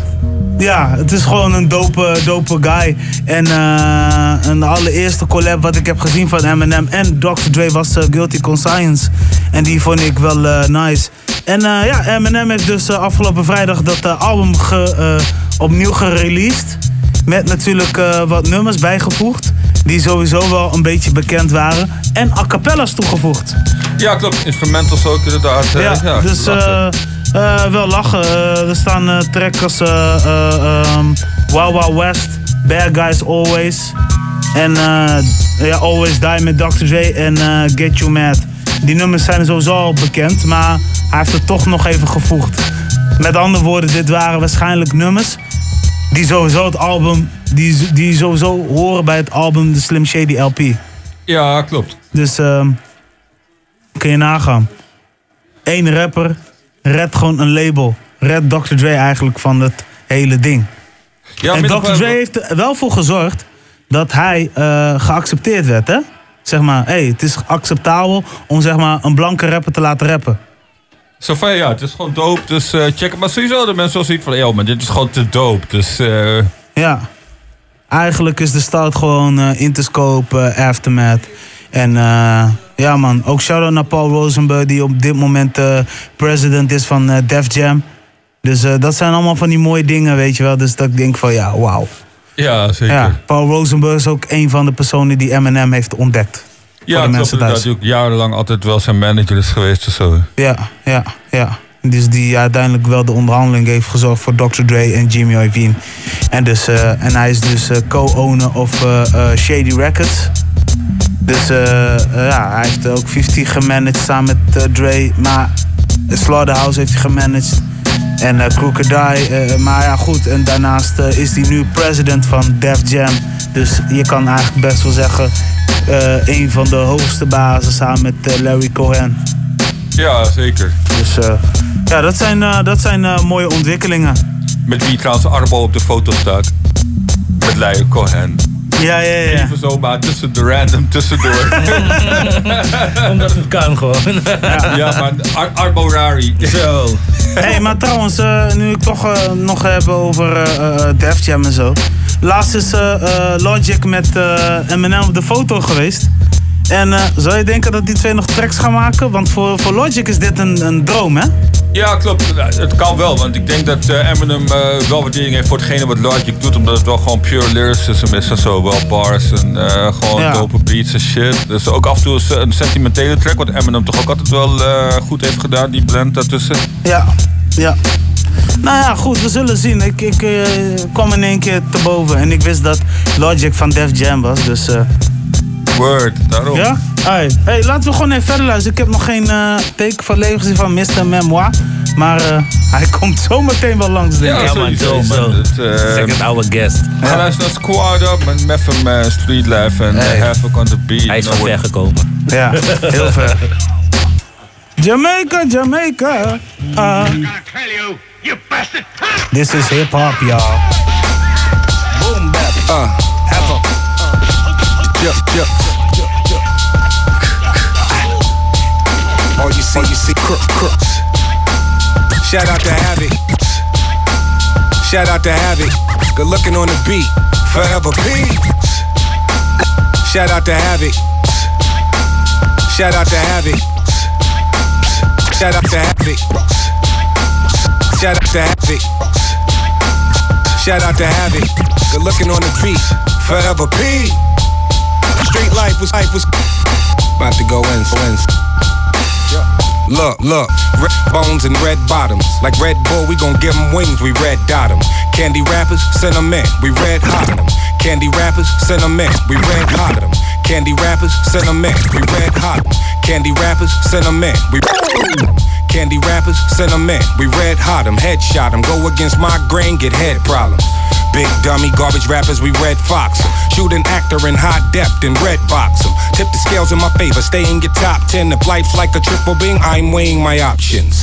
Ja, het is gewoon een dope, dope guy. En eh, een allereerste collab wat ik heb gezien van Eminem en Dr. Dre was eh, Guilty Conscience. En die vond ik wel eh, nice. En ja, Eminem heeft dus afgelopen vrijdag dat album ge, opnieuw gereleased. Met natuurlijk wat nummers bijgevoegd. Die sowieso wel een beetje bekend waren. En a cappella's toegevoegd. Ja, klopt. Instrumentals ook inderdaad. Ja, ja, dus eh, wel lachen. Eh, er staan eh tracks als Wow Wow West, Bad Guys Always. En ja, Always Die met Dr. Dre en Get You Mad. Die nummers zijn sowieso al bekend, maar hij heeft het toch nog even gevoegd. Met andere woorden, dit waren waarschijnlijk nummers die sowieso het album, die, die sowieso horen bij het album The Slim Shady LP. Ja, klopt. Dus ehm, kun je nagaan. Eén rapper redt gewoon een label. Red Dr. Dre eigenlijk van het hele ding. Ja, en Dr. Dre heeft er wel voor gezorgd dat hij eh, geaccepteerd werd, hè? Zeg maar, hey, het is acceptabel om zeg maar, een blanke rapper te laten rappen. Zo van ja, het is gewoon dope, dus eh, check het. Maar sowieso de mensen wel zoiets van, yo, maar dit is gewoon te dope. Dus eh, Ja. Eigenlijk is de start gewoon Interscope, Aftermath. En eh, ja man, ook shout-out naar Paul Rosenberg... die op dit moment eh, president is van eh, Def Jam. Dus dat zijn allemaal van die mooie dingen, weet je wel. Dus dat ik denk van ja, wauw. ja, zeker. Ja, Paul Rosenberg is ook een van de personen die Eminem heeft ontdekt. Ja, thuis. Die ook jarenlang altijd wel zijn manager is geweest of zo. Ja, ja, ja. Dus die uiteindelijk wel de onderhandeling heeft gezorgd voor Dr. Dre en Jimmy Iovine. En, dus, en hij is dus co-owner of Shady Records. Dus eh, eh, ja, hij heeft ook 50 gemanaged samen met eh, Dre. Maar Slaughterhouse heeft hij gemanaged. En uh, eh, maar ja, goed. En daarnaast is hij nu president van Def Jam. Dus je kan eigenlijk best wel zeggen... een van de hoogste bazen samen met Larry Cohen. Ja, zeker. Dus ja, dat zijn, dat zijn mooie ontwikkelingen. Met wie trouwens Arbo op de foto staat. Met Leio Cohen. Ja, ja, ja. Even zo maar tussen de random tussendoor. Omdat het kan gewoon. ja, maar Ar Arbo Rari. Zo. hey, maar trouwens, eh, nu ik toch eh, nog heb over eh, eh, Def Jam en zo. Laatst is Logic met eh, Eminem op de foto geweest. En eh, zou je denken dat die twee nog tracks gaan maken? Want voor, voor Logic is dit een, een droom, hè? Ja, klopt. Het kan wel, want ik denk dat eh, Eminem eh, wel waardering heeft voor hetgene wat Logic doet. Omdat het wel gewoon pure lyricism is en zo. Wel bars en gewoon Ja. dope beats en shit. Dus ook af en toe is, een sentimentele track, wat Eminem toch ook altijd wel goed heeft gedaan. Die blend daartussen. Ja, ja. Nou ja, goed, we zullen zien. Ik, ik kwam in één keer te boven en ik wist dat Logic van Def Jam was, dus... Word, daarom. Ja? Hey, hey, laten we gewoon even verder luisteren. Ik heb nog geen eh, teken van leven gezien van Mr. Memoir. Maar eh, hij komt zo meteen wel langs, denk ik. Ja, sowieso, man. Het, eh, Second hour guest. We gaan luisteren naar Squad Up met Method Man, Street Life en Hey. Havoc on the Beat. Hij is Nou, van ver gekomen. Ja, heel ver. Jamaica, Jamaica. Uh, this is hip hop, y'all. Boom bap. Uh, Havoc. All you see, you see crook, crooks. Shout out to Havoc. Shout out to Havoc. Good looking on the beat. Forever peace. Shout out to Havoc. Shout out to Havoc. Shout out to Havoc. Shout out to Havoc. Shout out to Havoc. Good looking on the beat. Forever peace. Street life was life was about to go in. So in. Look, look, red bones and red bottoms. Like Red Bull, we gon' give 'em wings, we red dot 'em. Candy rappers, send 'em in, we red hot 'em. Candy rappers, send 'em in, we red hot 'em. Candy rappers, send 'em in, we red hot 'em. Candy rappers, send 'em in, we Candy rappers, send 'em in, we red hot 'em. Headshot 'em, go against my grain, get head problems. Big dummy garbage rappers, we red fox 'em. Shoot an actor in high depth and red box 'em. Tip the scales in my favor, stay in your top 10. If life's like a triple bing, I'm weighing my options.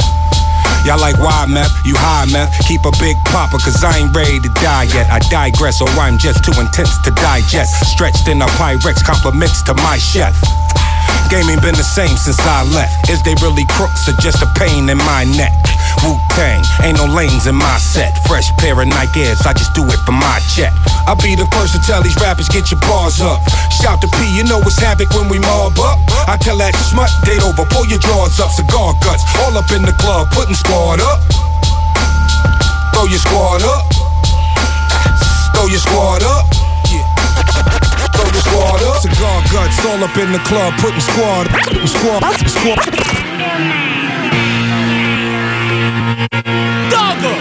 Y'all like wide meth, you high meth. Keep a big popper, cause I ain't ready to die yet. I digress, or I'm just too intense to digest. Stretched in a Pyrex, compliments to my chef. Game ain't been the same since I left. Is they really crooks or just a pain in my neck? Wu Tang, ain't no lanes in my set. Fresh pair of Nike Airs, I just do it for my check. I'll be the first to tell these rappers, get your bars up. Shout to P, you know it's havoc when we mob up. I tell that smut, date over, pull your drawers up, cigar guts, all up in the club, putting squad up. Throw your squad up. Throw your squad up. Throw your squad up. Cigar guts, all up in the club, putting squad, squad, squad. Dogger!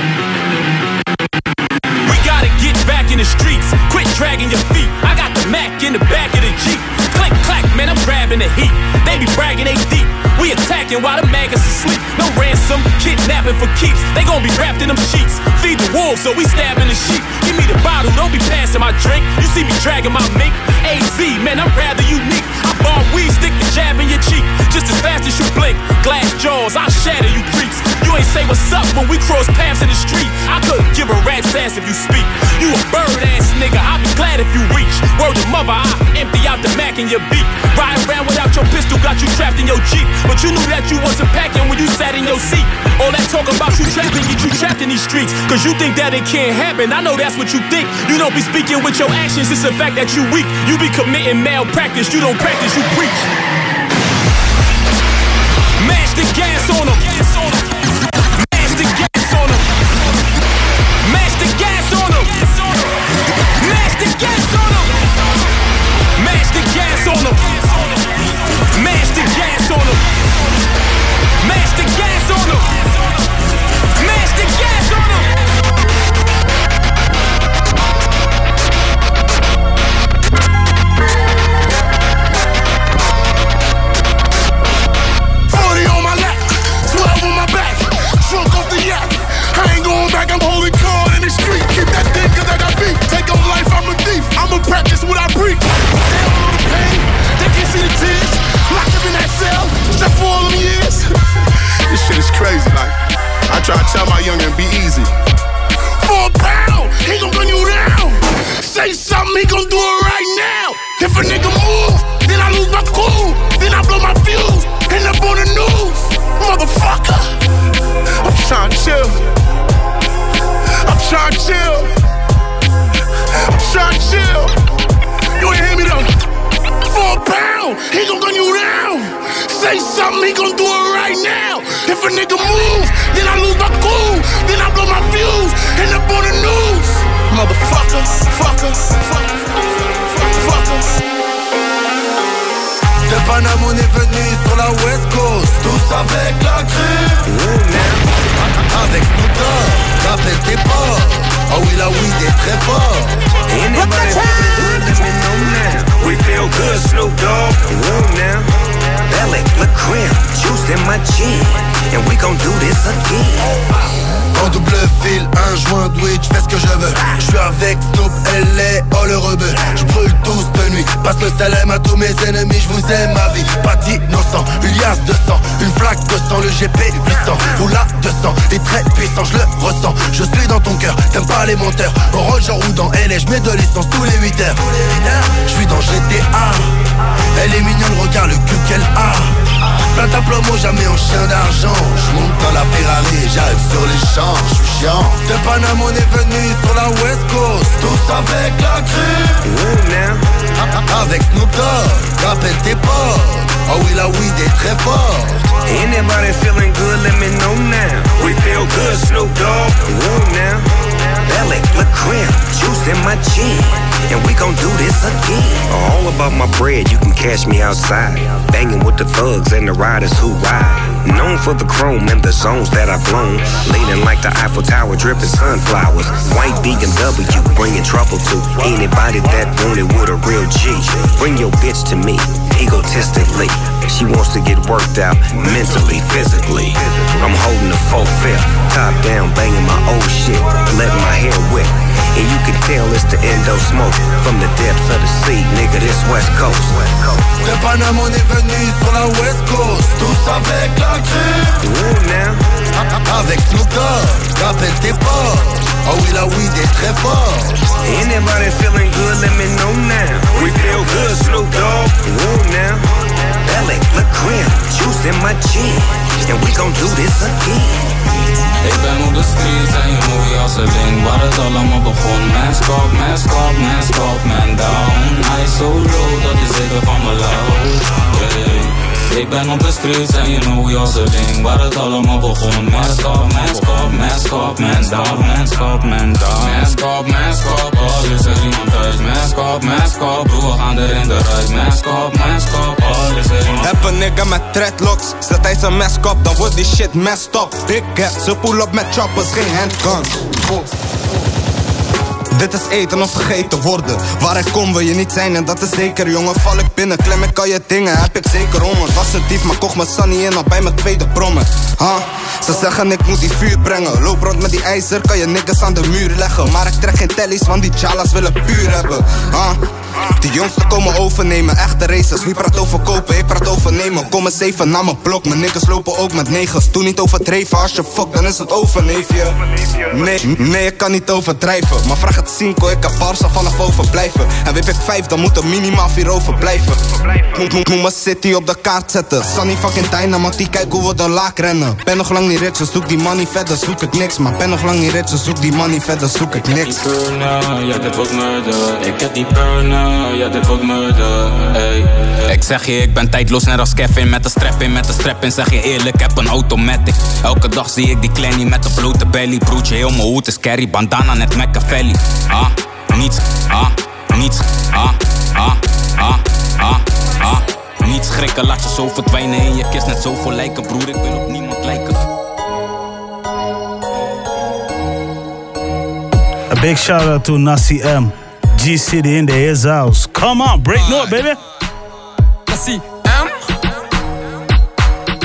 We gotta get back in the streets. Quit dragging your feet. I got the Mac in the back of the Jeep. Click, clack, man, I'm grabbing the heat. They be bragging they deep. Attacking while the maggots asleep. No ransom, kidnapping for keeps. They gon' be wrapped in them sheets. Feed the wolves, so we stabbing the sheep. Give me the bottle, don't be passing my drink. You see me dragging my mink. AZ, man, I'm rather unique. I bar weed, stick the jab in your cheek. Just as fast as you blink. Glass jaws, I'll shatter you creeps. You ain't say what's up when we cross paths in the street. I couldn't give a rat's ass if you speak. You a bird ass nigga, I'll be glad if you reach. Word to mother, I empty out the Mac in your beak. Ride around without your pistol, got you trapped in your Jeep. But you knew that you wasn't packing when you sat in your seat. All that talk about you trapping, get you trapped in these streets. Cause you think that it can't happen. I know that's what you think. You don't be speaking with your actions, it's the fact that you weak. You be committing malpractice, you don't practice, you preach. Mash the gas on them. Mash the gas on them. Mash the gas on them. Mash the gas on them. I try to tell my youngin' be easy. For a pound, he gon' gun you down. Say something, he gon' do it right now. If a nigga move, then I lose my cool. Then I blow my fuse, end up on the news. Motherfucker, I'm trying to chill. I'm trying to chill. I'm trying to chill. You ain't hear me though. For a pound, he gon' gun you down. Say something, he gon' do it right now. If a nigga move, then I lose my cool. Then I blow my fuse, end up on the news. Motherfucker, fucker, fucker, fucker. De Paname on est venu sur la West Coast Tous avec la crue Avec Snoop Rappelle tes ports Oh ah oui la weed est très fort Anybody feeling good, let me know now. We feel good, Snoop Dogg. Room now. En double fil, un joint weed, j'fais ce que je veux. Je suis avec Snoop, LA, oh le rebeu Je brûle tous de nuit, passe le salem à tous mes ennemis Je vous aime ma vie, pas d'innocent Une liasse de sang, une flaque de sang Le GP 800, ou la 200 Est très puissant, je le ressens. Je suis dans ton cœur, t'aimes pas les monteurs Au roll, je roule dans LA, je mets de l'essence tous les 8 heures. Je suis dans GTA Elle est mignonne, regarde le cul qu'elle a Plein ta plomo, jamais en chien d'argent. Je monte dans la Ferrari, j'arrive sur les champs Je suis chiant. De Paname, on est venu sur la West Coast. Tous avec la crue. Avec Snoop Dogg, rappelle tes potes Oh oui, la weed est très forte. Anybody feeling good, let me know now. We feel good, Snoop Dogg. Room now. Crib, juice in my chin. And we gon' do this again. All about my bread, you can catch me outside. Banging with the thugs and the riders who ride. Known for the chrome and the zones that I've blown. Leaning like the Eiffel Tower, dripping sunflowers. White BMW, bringing trouble to anybody that wanted with a real G. Bring your bitch to me, egotistically. She wants to get worked out mentally, physically. I'm holding the full fifth, top down, banging my old shit, letting my hair whip. And you can tell it's the endo smoke from the depths of the sea, nigga. This West Coast. De Panama on est venu sur la West Coast, tous avec la crème. Ooh, now. Avec Snoop Dogg, rappelle tes potes. Oh oui, la weed est très fort. Anybody feeling good, let me know now. We feel good, Snoop Dogg. Ooh, now. Belly, look grim, juice in my chin. And we gon' do this again. Ik ben op de streets en je movie Mask up, mask up, mask up, man down low yeah. Ik ben op de streets en je know een ding. Waar het allemaal begon Mask up, mask up, mask up, man down Mask up, man down Mask up, mask up, al is er iemand thuis Mask up, mask up, broer we gaan er in de ruit Mask up, mask up, al is er iemand Heb een nigga met dreadlocks, zet hij zijn mask op, dan wordt die shit messed up. Big gap, ze pull up met choppers, geen handguns. Dit is eten of gegeten worden. Waar ik kom wil je niet zijn en dat is zeker, jongen. Val ik binnen, klem ik al je dingen, heb ik zeker honger. Was een dief, maar kocht mijn sunny in al bij mijn tweede brommer. Huh? Ze zeggen ik moet die vuur brengen. Loop rond met die ijzer, kan je niggas aan de muur leggen. Maar ik trek geen tellies, want die chalas willen puur hebben. Huh? Die jongsten komen overnemen, echte racers. Wie praat over kopen, ik praat over nemen. Kom eens even naar mijn blok, mijn niggas lopen ook met negens. Doe niet overdreven, als je fuck, dan is het over, neefje. Nee, nee, ik kan niet overdrijven. Maar vraag het Cinco, ik heb Barca vanaf overblijven. En wip ik vijf, dan moet er minimaal vier overblijven. Moet, moet, moet mijn city op de kaart zetten. Sunny fucking die kijk hoe we de laak rennen. Ben nog lang niet rich, dus zoek die money verder, zoek ik niks. Maar ben nog lang niet rich, dus zoek die money verder, zoek ik niks. burner, ja dit wordt murder Ik heb die burner, ja dit wordt murder Ey. Ik zeg je, ik ben tijdloos net als Kevin Met de strap in, met de strap in Zeg je eerlijk, ik heb een automatic Elke dag zie ik die kleine met de blote belly Broertje, heel mijn hoed is carry Bandana net Machiavelli Ah, niets, ah, niets, ah, ah, ah, ah, ah Niet schrikken, laat je zo verdwijnen in je kist Net zo voor lijken, broer, ik wil op niemand lijken A big shout out to Nasi M. G City in the his house. Come on, break note, baby. Nasi M.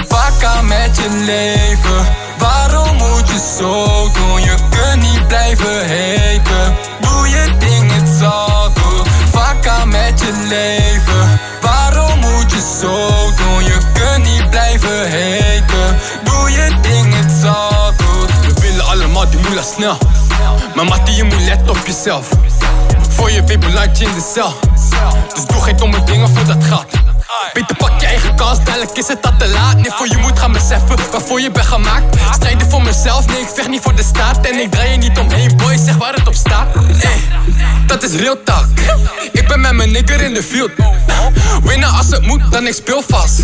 Vakka met je leven. Waarom moet je zo doen? Je kunt niet blijven haten. Doe je ding, het all good. Vakka met je leven. Waarom moet je zo doen? Je kunt niet blijven haten. Doe je ding, het all good. We willen allemaal die moela snel. Maar Mattie, je moet letten op jezelf. Voor je weet je in de cel. Dus doe geen domme dingen voor dat gaat. Beter pak je eigen kans, dadelijk is het al te laat. Nee, voor je moet gaan beseffen waarvoor je bent gemaakt. Strijden voor mezelf, nee, ik vecht niet voor de staat. En ik draai je niet omheen, boy, zeg waar het op staat. Ey, dat is real talk. Ik ben met mijn nigger in de field. Winnen als het moet, dan ik speel vast.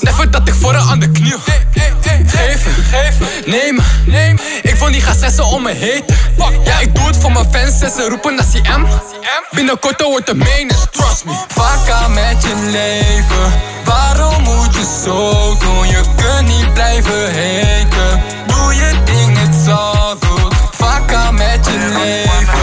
Never dat ik voor aan de knie. Geven, nemen. Ik wil niet gaan stressen om me Ja, ik doe het voor mijn fans en ze roepen naar CM. Binnenkort wordt de menens, trust me. Vakka met je leven. Waarom moet je zo doen? Je kunt niet blijven haten. Doe je ding, it's all good. Vakka met je leven.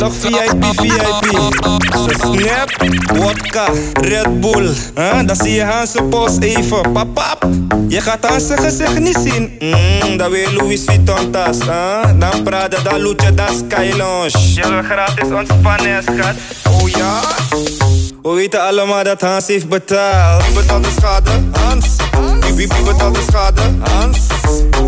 Zeg VIP, VIP. Ze snap, wodka, Red Bull. Huh? Dan zie je Hanse post even. Papap, je gaat aan zijn gezicht niet zien. Mm, dan weer Louis Vuitton tas. Huh? Dan Prada, dan Luce, dan Sky Lounge. Je wil gratis ontspannen, schat. Oh ja? We weten allemaal dat Hans heeft betaald. Wie betaalt de schade? Hans. Wie, wie, wie betaalt de schade? Hans.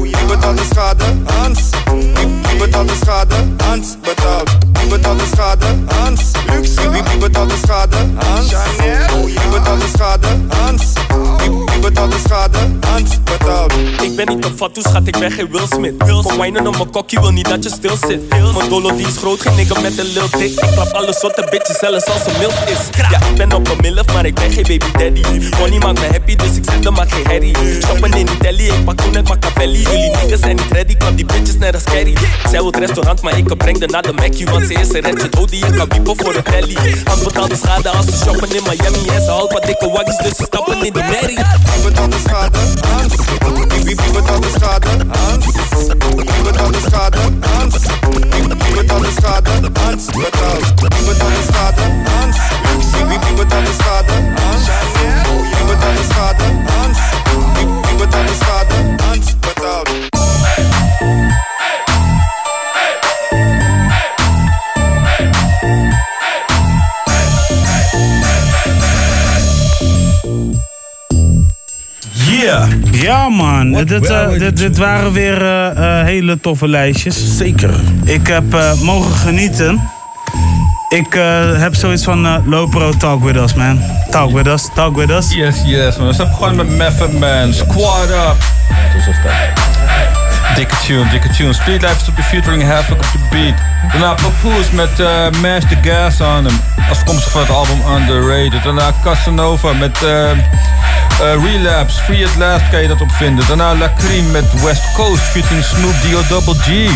Wie betaalt de schade? Hans. Wie, wie betaalt de schade? Hans betaalt. Wie uh, betaalt de schade? Hans. Luxe. Wie, wie, betaalt de schade? Hans. Chanel. Wie betaalt de schade? Hans. Wie, wie betaalt de schade? Hans betaalt. Ik ben niet te fat, dus schat, ik ben geen Will Smith. Kom wijnen om mijn kokkie, wil niet dat je stil zit. Mijn dolo die is groot, geen nigga met een lil dik. Ik klap alle soorten bitches, zelfs als een milf is. Ja, ik ben op een milf, maar ik ben geen baby daddy. Money maakt me happy, dus ik zet hem maar geen herrie. Shoppen in telly, ik pak toen het Machiavelli. Jullie niggas zijn niet ready, klap die bitches net als Carrie. Zij wil het restaurant, maar ik breng de naar de Mackie. Want ze is een dood die je kan wiepen voor de telly. De schade als ze shoppen in Miami. En ze houdt wat dikke waggies, dus ze stappen in de merrie. Wie betaalt de schade? Hans. Wie, wie, wie betaalt de schade? Hans. Wie betaalt de schade? Hans. Wie, wie betaalt de schade? Hans. Betaalt. Wie betaalt de schade? Hans. Wie, wie, wie betaalt de schade? Hans. Wie betaalt de schade? Hans. Wie, wie betaalt de schade? Hans. Betaalt. Yeah. Ja man, dit, eh, dit, dit waren weer eh, eh, hele toffe lijstjes. Zeker. Ik heb eh, mogen genieten. Ik eh, heb zoiets van uh, Lopro talk with us man. Talk with us, talk with us. Yes, yes man. We zijn begonnen met Method Man, Squad Up. Dikke tune, dikke tune. Street Life is op de featuring Havoc op de beat. Daarna Papoose met uh, Mash the Gas on hem. Afkomstig van het album Underrated. Daarna Casanova met uh, uh, Relapse. Free at Last kan je dat op vinden. Daarna La Cream met West Coast featuring Snoop D.O. Double G.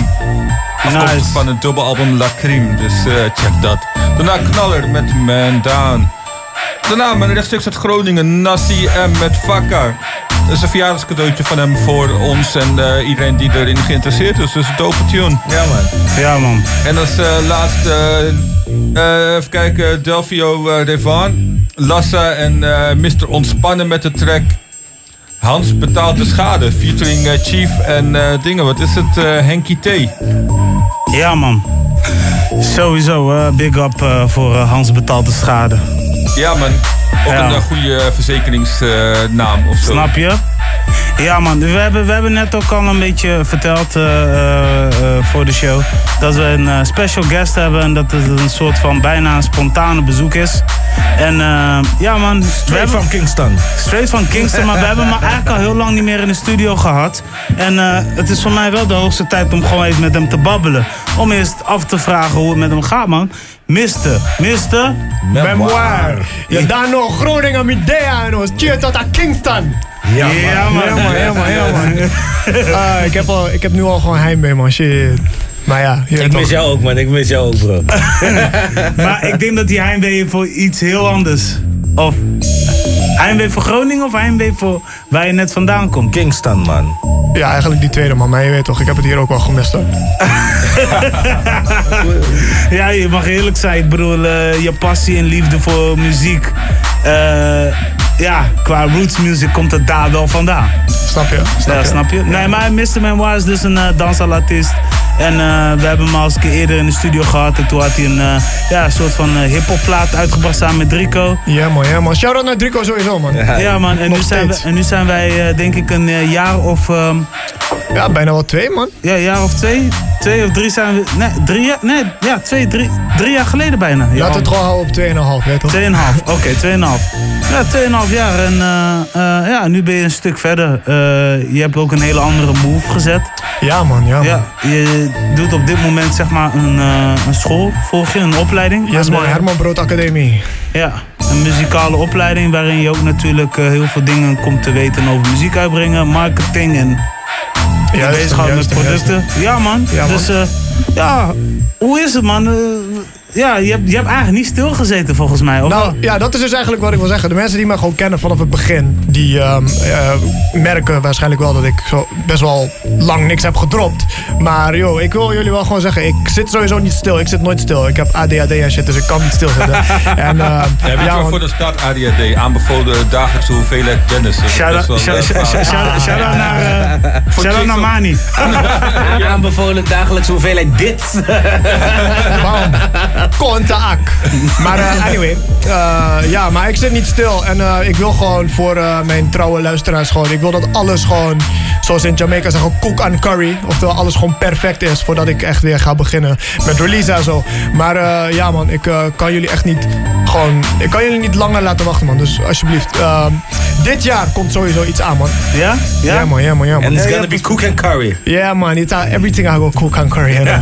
Afkomstig Nice. van het dubbelalbum La Cream, dus check dat. Daarna Knaller met Man Down. Daarna mijn rechtstreeks uit Groningen, Nassi M met Vakka. Dat is een verjaardagscadeautje van hem voor ons en uh, iedereen die erin geïnteresseerd is. Dus een dope tune. Ja man. Ja man. En als uh, laatste, uh, even kijken, Delvio Revan, Lassa en Mr. Ontspannen met de track Hans betaalt de schade. Featuring Chief en dingen, wat is het, Henky T. Ja man. Sowieso, uh, big up uh, voor uh, Hans betaalt de schade. Ja man, ook ja. een goede verzekeringsnaam of zo. Snap je? Ja man, we hebben, we hebben net ook al een beetje verteld voor de show dat we een special guest hebben en dat het een soort van bijna een spontane bezoek is. En ja man. Straight van Kingston. Straight van Kingston, maar we hebben hem eigenlijk al heel lang niet meer in de studio gehad. En het is voor mij wel de hoogste tijd om gewoon even met hem te babbelen. Om eerst af te vragen hoe het met hem gaat man. Mister, Mister Memoir. Je dan nog Groningen Midea en ons cheer tot aan Kingston. Ja, man. Ja, man. Ja, man. Ja, man. uh, ik, heb al, ik heb nu al gewoon heimwee, man. Shit. Maar ja, ik mis jou ook, man. Ik mis jou ook, bro. maar ik denk dat die heimwee voor iets heel anders. Of heimwee voor Groningen of heimwee voor waar je net vandaan komt? Kingston, man. Ja, eigenlijk die tweede, man. Maar je weet toch, ik heb het hier ook wel gemist, hoor. ja, je mag eerlijk zijn. Ik bedoel, uh, je passie en liefde voor muziek. Uh, ja, qua roots music komt het daar wel vandaan. Snap je? Snap ja, je? snap je? Nee, maar Mr. Memoir is dus een uh, dansalartiest. En uh, we hebben hem al eens een keer eerder in de studio gehad. En toen had hij een uh, ja, soort van uh, hip-hop plaat uitgebracht samen met Drico. Ja, man, ja, man. Shout out naar Drico sowieso, man. Ja, ja man. En nu, zijn we, en nu zijn wij, denk ik, een jaar of. Um, ja, bijna wel twee, man. Ja, een jaar of twee. Twee of drie zijn we. Nee, drie jaar. Nee, ja, twee, drie, drie jaar geleden bijna. Had het gewoon houden op tweeënhalf, weet toch? Tweeënhalf, oké, okay, tweeënhalf. Ja, tweeënhalf jaar. En ja, nu ben je een stuk verder. je hebt ook een hele andere move gezet. Ja, man, ja, man. Ja, je doet op dit moment zeg maar een, uh, een school, volg je, een opleiding? Yes man, Herman Brood Academie. Ja, een muzikale opleiding waarin je ook natuurlijk uh, heel veel dingen komt te weten over muziek uitbrengen, marketing en ja, bezighoudt met producten. Ja man, ja, man. dus ja, hoe is het man? Ja, je hebt, je hebt eigenlijk niet stilgezeten volgens mij. Of nou, ja, dat is dus eigenlijk wat ik wil zeggen. De mensen die mij gewoon kennen vanaf het begin, die um, uh, merken waarschijnlijk wel dat ik zo best wel lang niks heb gedropt. Maar joh, ik wil jullie wel gewoon zeggen, ik zit sowieso niet stil. Ik zit nooit stil. Ik heb ADHD en shit, dus ik kan niet stilzitten. en, uh, ja, weet je ja, waarvoor dat staat ADHD? Aanbevolen dagelijkse hoeveelheid kennis. Shout-out naar, uh, naar Mani. Aanbevolen dagelijkse hoeveelheid dit. Bam. Kontak. Maar eh, anyway, eh, ja, maar ik zit niet stil. En eh, ik wil gewoon voor eh, mijn trouwe luisteraars gewoon... Ik wil dat alles gewoon, zoals in Jamaica zeggen, cook and curry. Oftewel alles gewoon perfect is voordat ik echt weer ga beginnen met release en zo. Maar eh, ja man, ik eh, kan jullie echt niet gewoon... Ik kan jullie niet langer laten wachten man. Dus alsjeblieft. ehm, dit jaar komt sowieso iets aan man. Ja? Ja? Ja man, ja man, ja man. And it's gonna be cook and curry. Yeah man, it's, uh, everything I go cook and curry. you know.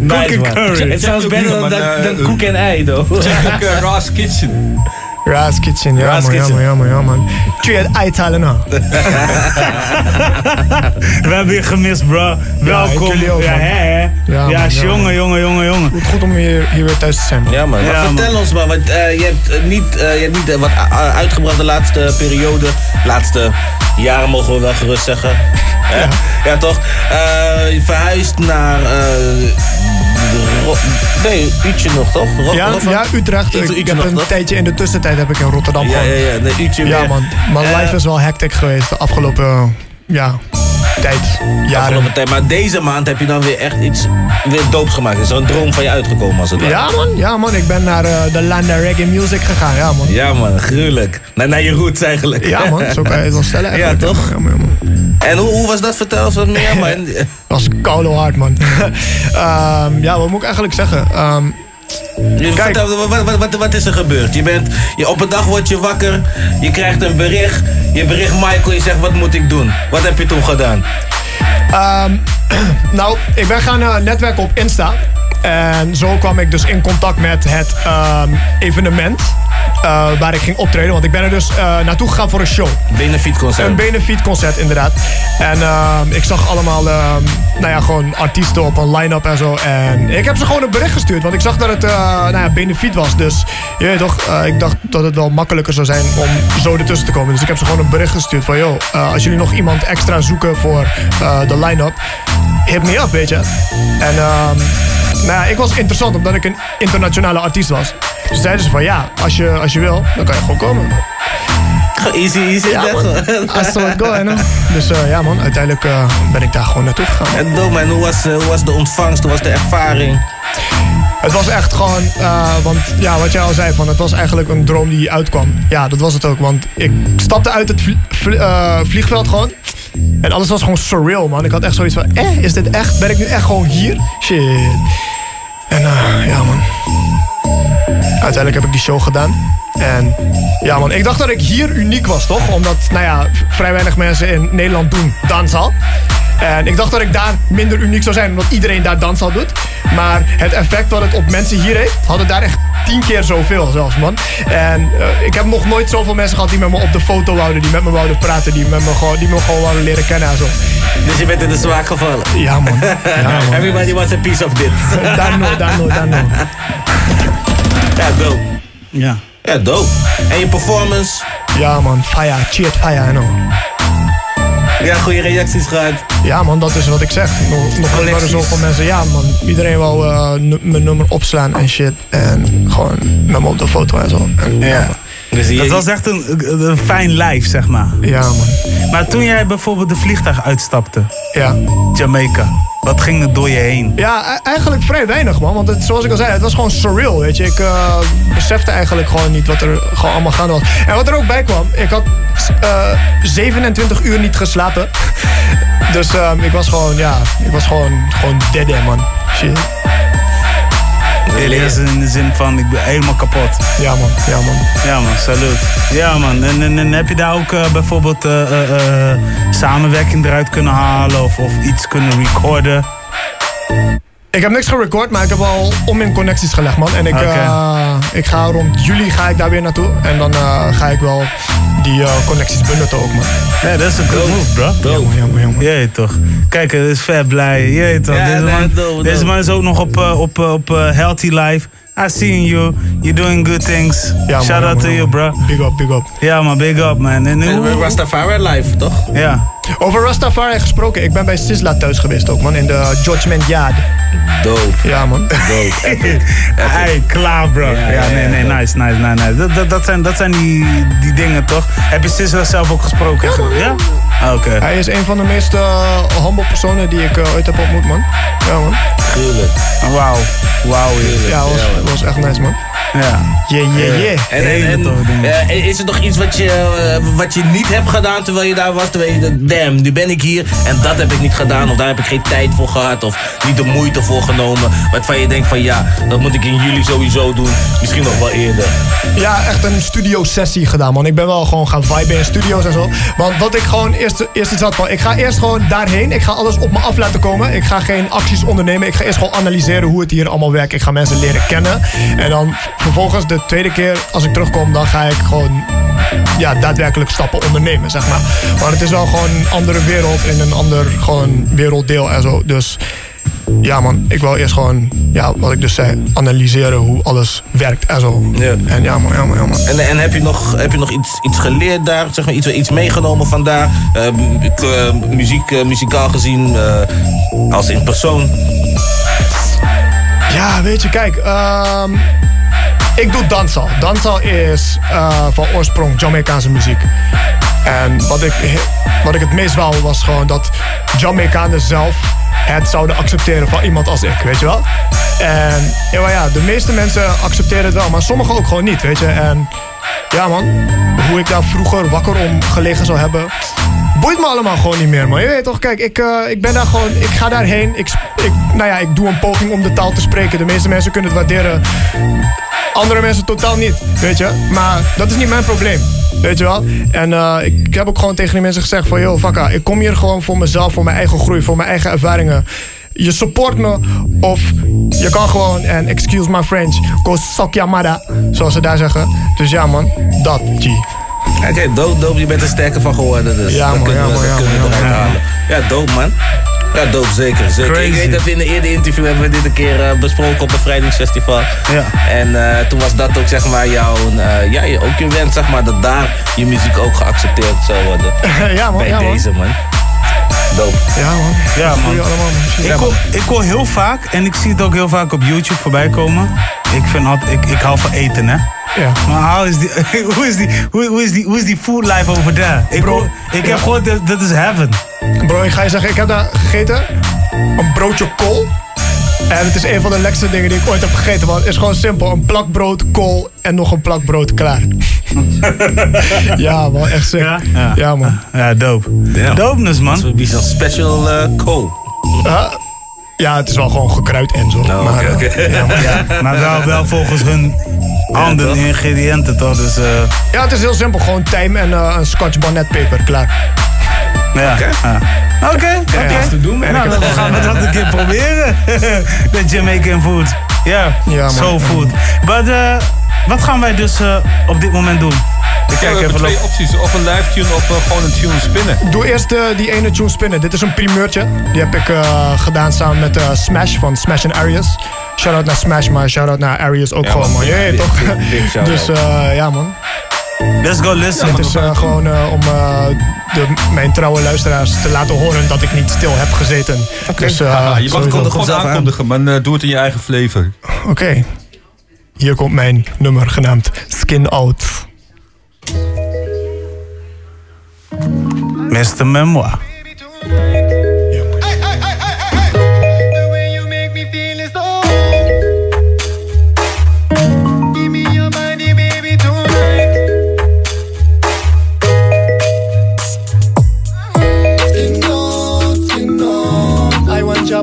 nice, and curry. It sounds better than, than, than cook and ei, though. Check ook uh, Ra's Kitchen. Ra's Kitchen, ja Ra's man, ja Kitchen. man, ja man, ja man. Kun je het uithalen nou? We hebben je gemist, bro. Welkom. jullie ook, ja, man. hè, hè? Ja, Ja, man, ja, jongen, man. jongen, jongen, jongen. Het goed om hier, hier weer thuis te zijn man. Ja man, maar Ja, vertel man. ons maar, want eh, je hebt eh, niet, eh, je hebt niet eh, wat uitgebracht de laatste periode, laatste jaren mogen we wel gerust zeggen. Ja, ja toch? Eh, je verhuisd naar, eh, nee, Uutje nog toch? Ro- Ja, Rotterdam? ja, Utrecht. Ik, ik heb nog, een toch? tijdje in de tussentijd heb ik in Rotterdam Ja, gewoon. ja, ja, nee, Uutje Ja man, mijn Eh, life is wel hectic geweest de afgelopen ja, tijd, jaren. Tijd. Maar deze maand heb je dan weer echt iets weer doops gemaakt. Is er een droom van je uitgekomen als het ware? Ja man, ja man, ik ben naar eh, de Landa Reggae Music gegaan, ja man. Ja man, gruwelijk. Naar, naar je roots eigenlijk. Ja man, zo kan je het wel stellen Ja eigenlijk. toch? Ja, man, ja, man. En hoe, hoe was dat? Vertel eens wat meer. Maar Dat was koude hard man. Ehm, ja, wat moet ik eigenlijk zeggen? Ehm, Dus vertel, wat, wat, wat, wat is er gebeurd? Je bent, je, op een dag word je wakker, je krijgt een bericht. Je bericht Michael, je zegt wat moet ik doen? Wat heb je toen gedaan? Ehm, nou, ik ben gaan eh, netwerken op Insta. En zo kwam ik dus in contact met het ehm, evenement. Eh, waar ik ging optreden. Want ik ben er dus eh, naartoe gegaan voor een show. Benefietconcert. Een benefietconcert, inderdaad. En ehm, ik zag allemaal, ehm, nou ja, gewoon artiesten op een line-up en zo. En ik heb ze gewoon een bericht gestuurd. Want ik zag dat het, eh, nou ja, benefiet was. Dus, je weet toch, eh, ik dacht dat het wel makkelijker zou zijn om zo ertussen te komen. Dus ik heb ze gewoon een bericht gestuurd van, joh, eh, als jullie nog iemand extra zoeken voor eh, de line-up, hit me up, weet je. En, ehm, nou ja, ik was interessant omdat ik een internationale artiest was. Dus zeiden ze van, ja, als je, als je wil, dan kan je gewoon komen. Easy, easy. Ja, hè? man. I it go, know. Dus eh, ja man, uiteindelijk eh, ben ik daar gewoon naartoe gegaan. En Dome, en hoe was, eh, hoe was de ontvangst? Hoe was de ervaring? Het was echt gewoon, want ja, wat jij al zei, van, het was eigenlijk een droom die uitkwam. Ja, dat was het ook, want ik stapte uit het vlie- vlie- vliegveld gewoon. En alles was gewoon surreal, man. Ik had echt zoiets van, eh, is dit echt? Ben ik nu echt gewoon hier? Shit. En eh, ja, man. Uiteindelijk heb ik die show gedaan. En ja, man, ik dacht dat ik hier uniek was, toch? Omdat, nou ja, vrij weinig mensen in Nederland doen dansal. En ik dacht dat ik daar minder uniek zou zijn, omdat iedereen daar dansal doet. Maar het effect wat het op mensen hier heeft, hadden daar echt tien keer zoveel zelfs, man. En eh, ik heb nog nooit zoveel mensen gehad die met me op de foto wouden, die met me wouden praten, die, met me gewoon, die me gewoon wouden leren kennen en zo. Dus je bent in de zwaak gevallen? Ja, man. Ja, man. Everybody wants a piece of dit. Daar no, daar no, daar no. Ja, dope. Ja. Ja, dope. En je performance? Ja, man. Fire. Cheert fire, I know. Ja, goede reacties gehad. Ja, man, dat is wat ik zeg. Nog, nog waren zoveel mensen. Ja, man. Iedereen wou eh, nu- mijn nummer opslaan en shit. En gewoon met me op de foto en zo. En, ja. man. Dus Dat was echt een, een fijn lijf, zeg maar. Ja, man. Maar toen jij bijvoorbeeld de vliegtuig uitstapte, Ja. Jamaica, wat ging er door je heen? Ja, e- eigenlijk vrij weinig, man. Want het, zoals ik al zei, het was gewoon surreal, weet je. Ik eh, besefte eigenlijk gewoon niet wat er gewoon allemaal gaande was. En wat er ook bij kwam, ik had eh 27 uur niet geslapen. Dus ehm, ik was gewoon, ja, ik was gewoon, gewoon dead, hè, man. Shit. Alias in de zin van, ik ben helemaal kapot. Ja man, ja man. Ja man, salut. Ja man, en, en, en heb je daar ook eh, bijvoorbeeld eh, eh, samenwerking eruit kunnen halen of, of iets kunnen recorden? Ik heb niks gerecord, maar ik heb al om in connecties gelegd, man. En ik, eh, ik ga rond juli ga ik daar weer naartoe. En dan eh, ga ik wel die eh, connecties benutten ook, man. Ja, dat is een good move, bro. Jammer, jammer, jammer. Jee, toch. Kijk, het is vet blij. Jee, toch. Ja, deze, nee, man, dope, deze dope. man is ook nog op, eh, op, op eh, Healthy Life. I seen you. You're doing good things. Ja, Shout out man, to you, bro. Big up, big up. Ja, man, big up, man. En, Rastafari live, toch? Ja. Over Rastafari gesproken, ik ben bij Sisla thuis geweest ook, man. In de Judgment Yard. Dope. Ja, man. Dope. Hey, klaar, bro. Ja, ja, nee, ja, nee, dope. nice, nice, nice, nice. Dat, dat, dat zijn, dat zijn die, die dingen, toch? Heb je Sisra zelf ook gesproken? Ja? Ah, Oké. Hij is een van de meest eh, humble personen die ik eh, ooit heb ontmoet, man. Ja, man. Tuurlijk. Wauw. Wauw. Ja, was, was echt nice, man. Ja. Yeah, yeah, yeah. En, en, en is er nog iets wat je, eh, wat je niet hebt gedaan terwijl je daar was? Terwijl je dacht, damn, nu ben ik hier en dat heb ik niet gedaan. Of daar heb ik geen tijd voor gehad. Of niet de moeite voor genomen. Waarvan je denkt van ja, dat moet ik in juli sowieso doen. Misschien nog wel eerder. Ja, echt een studio sessie gedaan, man. Ik ben wel gewoon gaan viben in studio's en zo. Want wat ik gewoon eerst, eerst iets had van... Ik ga eerst gewoon daarheen. Ik ga alles op me af laten komen. Ik ga geen acties ondernemen. Ik ga eerst gewoon analyseren hoe het hier allemaal werkt. Ik ga mensen leren kennen. En dan vervolgens de tweede keer, als ik terugkom... dan ga ik gewoon ja, daadwerkelijk stappen ondernemen, zeg maar. Maar het is wel gewoon een andere wereld in een ander gewoon werelddeel en zo. Dus ja man, ik wil eerst gewoon, ja, wat ik dus zei, analyseren hoe alles werkt en zo. En ja man, ja man, ja man. En, en heb je nog, heb je nog iets, iets geleerd daar? Zeg maar, iets, iets meegenomen vandaar? Eh, m- ik, eh, muziek, eh, muzikaal gezien, eh, als in persoon? Ja, weet je, kijk, ehm, ik doe dansal. Dansal is eh, van oorsprong Jamaicaanse muziek. En wat ik, wat ik het meest wou was gewoon dat Jamaicanen zelf het zouden accepteren van iemand als ik, weet je wel? En ja, ja, de meeste mensen accepteren het wel, maar sommigen ook gewoon niet, weet je? En ja man, hoe ik daar vroeger wakker om gelegen zou hebben, boeit me allemaal gewoon niet meer, man. Je weet toch, kijk, ik, eh, ik ben daar gewoon, ik ga daarheen. Ik, ik, nou ja, ik doe een poging om de taal te spreken. De meeste mensen kunnen het waarderen. Andere mensen totaal niet, weet je. Maar dat is niet mijn probleem, weet je wel. En eh, ik, ik heb ook gewoon tegen die mensen gezegd van... Yo, vakka, ik kom hier gewoon voor mezelf, voor mijn eigen groei, voor mijn eigen ervaringen. Je support me of je kan gewoon, en excuse my French, go suck your mother, zoals ze daar zeggen. Dus ja man, dat, G. Oké, dope, dope. Je bent er sterker van geworden, dus Ja, dat man, kunnen ja, we, man, dat ja, kunnen we man, eruit ja, halen. Ja, dope, man. Ja, dope, zeker. zeker. Ik weet dat we in een eerder interview hebben we dit een keer eh, besproken op een vrijdingsfestival. Ja. En eh, toen was dat ook, zeg maar, jouw, eh, ja, ook je wens, zeg maar, dat daar je muziek ook geaccepteerd zou worden. ja man, Bij ja, man. deze, man. Dope. Ja man, Ja, man. Ik hoor, ik hoor heel vaak, en ik zie het ook heel vaak op YouTube voorbij komen. Ik, vind altijd, ik, ik hou van eten, hè? Ja. Maar how is die, hoe, is die, hoe, hoe, is die, hoe is die food life over there? Ik, Bro, ik ja. heb gehoord, dat, dat is heaven. Bro, ik ga je zeggen, ik heb daar gegeten. Een broodje kool. En het is een van de lekkerste dingen die ik ooit heb gegeten. Want het is gewoon simpel. Een plak brood, kool en nog een plak brood klaar. ja man, echt sick. Ja, man. Ja, dope. Dopeness, man. Dat is een special eh kool. Ah, ja, het is wel gewoon gekruid en zo. Oh, maar, oké, eh, oké. ja, maar ja. Maar wel, wel volgens hun andere ingrediënten, toch? Dus, eh, ja, het is heel simpel. Gewoon tijm en een scotch bonnet peper. Klaar. Ja. ja. Oké, oké. Ja, te doen. Nou, dan gaan we dat een keer proberen. De Jamaican food. Ja, Ja, man. soul food. Maar eh, wat gaan wij dus eh, op dit moment doen? Ik kijk even twee op. opties. Of een live tune of eh, gewoon een tune spinnen. Doe eerst eh, die ene tune spinnen. Dit is een primeurtje. Die heb ik eh, gedaan samen met eh, Smash van Smash and Arias. Shout-out naar Smash, maar shout-out naar Arias ook Ja, gewoon, man. toch? big- big shout-out. dus eh, ja, man. Let's go listen. Het is eh, gewoon eh, om eh, de, mijn trouwe luisteraars te laten horen dat ik niet stil heb gezeten. Dus, eh, Ah, je mag het gewoon aankondigen, maar eh, doe het in je eigen flavor. Oké. Hier komt mijn nummer genaamd Skin Out. Mr. Memoir.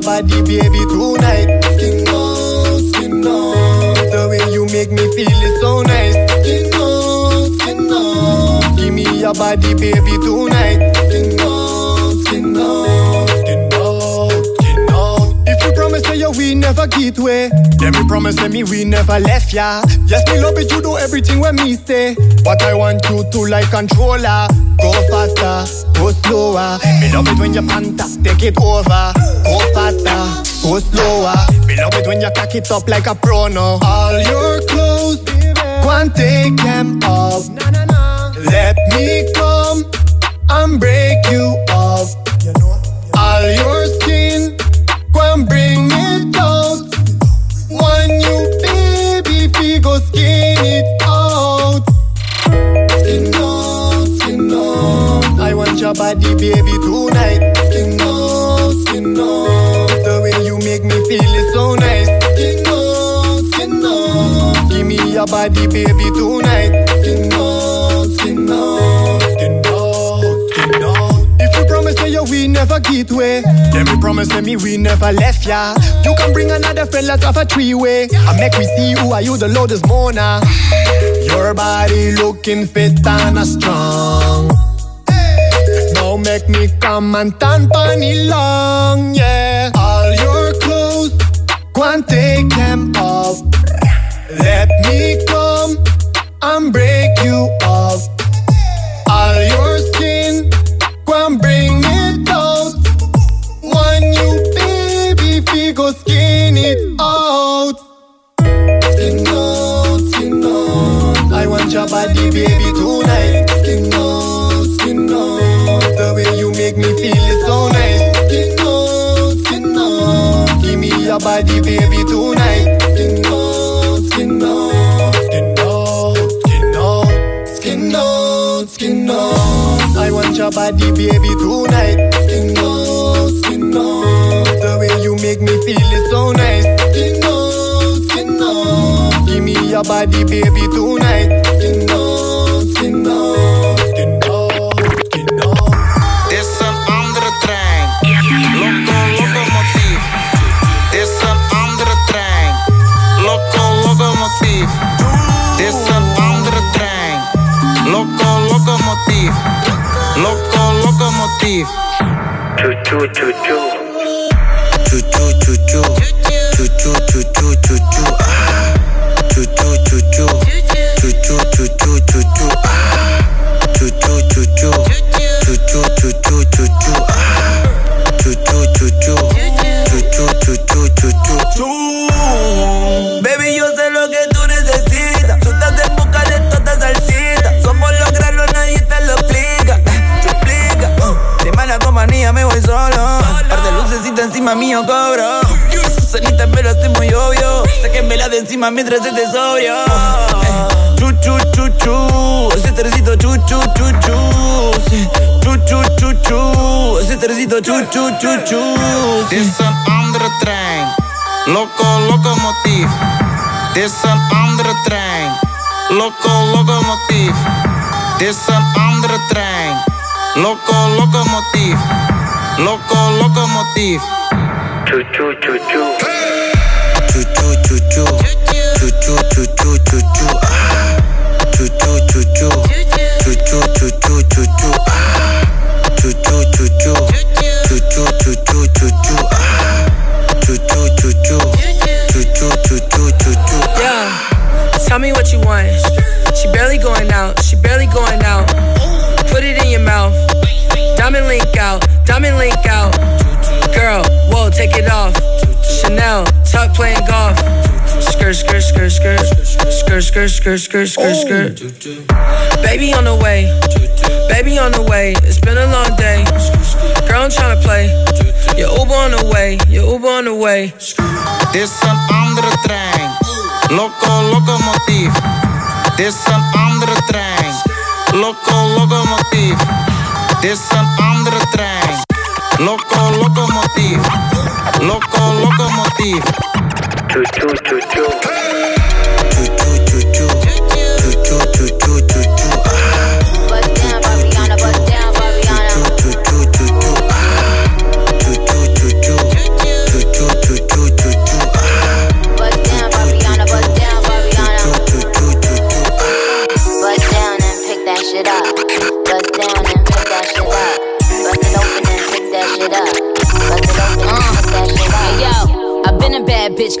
Your body, baby, tonight. Skin out, skin out. The way you make me feel is so nice. Skin out, skin out. Give me your body, baby, tonight. Skin out, skin out, skin out, skin out. If you promise that you we never get away, then me promise that me we never left ya. Yes, me love it, you do everything when me say. But I want you to like controller. Go faster, go slower. Me love it when you panta, take it over. Oh, go faster, go slower. Me love it when you cock it up like a pro now. All your clothes, go and take them off. Let me come and break you off. All your skin, go and bring it out. One you baby figure skin it out. Skin out, skin out. I want your body, baby, tonight. Out. The way you make me feel is so nice. Skin on, skin on. Give me your body, baby, tonight. Skin on, skin on, skin on, skin on. If you promise me you we never get way, then me promise me we never left ya. You can bring another friend, let's have a three way. I make we see who are you the loudest moaner. Your body looking fit and strong. Make me come and tan panny long, yeah. All your clothes, go and take them off. Let me come and break you off. All your skin, go and bring it out. When you baby, we go skin it out. Skin out, skin out. I want your body, baby, body, baby, tonight. Skin out, skin out, skin out, skin out, skin out, skin out. I want your body, baby, tonight. Skin out, skin out. The way you make me feel is so nice. Skin out, skin out. Give me your body, baby, tonight. Choo choo choo choo. Choo choo choo choo. Choo choo choo choo choo choo. Ah. Choo choo choo choo. Choo choo choo choo choo choo. Ah. Choo choo choo choo. Choo choo choo choo choo choo. Ah. Choo choo choo choo. Choo choo choo choo choo choo. Baby, solo. Par de lucecita encima mío cobro. Cenita pero estoy muy obvio. Sáquenmela de encima mientras esté sobrio. Eh, Chu chu chu chu. Ese tercito chu chu chu chu. Sí. Chu chu chu chu. Ese tercito chu chu chu chu. Dit is een andere trein. Loco, locomotief. Dit is een andere trein. Loco, locomotief. Dit is een andere trein. Loco, locomotief. Loco, locomotief. Choo choo choo choo. Choo choo choo choo. Choo choo choo choo choo choo. Ah. Choo choo choo choo. Choo choo choo choo choo choo. Ah. Choo choo choo choo. Choo choo choo choo choo choo. Ah. Choo choo choo choo. Choo choo choo choo choo choo. Yeah, tell me what you want. She barely going out, she barely going out. Put it in your mouth. Diamond link out, diamond link out. Girl, whoa, take it off. Chanel, tuck playing golf. Skirt, skirt, skirt, skirt. Skirt, skirt, skirt, skirt, skirt, skirt. Baby on the way, baby on the way. It's been a long day. Girl, I'm tryna play. Your Uber on the way, your Uber on the way. Dit is een andere trein. Loco, locomotief. Dit is een andere trein. Loco, locomotief. Dit is een andere trein. Loco, locomotief. Loco, locomotief. Choo choo choo choo.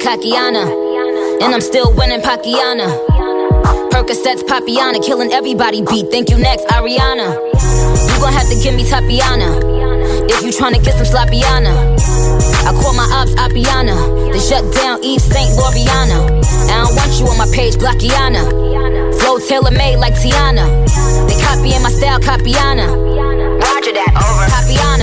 Kakiana. And I'm still winning Pakiana. Percocets, Papiana, killing everybody beat. Thank you next, Ariana. You gon' have to give me Tapiana. If you tryna get some Slappiana. I call my ops Appiana. They shut down Eve St. Loriana. I don't want you on my page, Blackiana. Flow tailor made like Tiana. They copying my style, Capiana.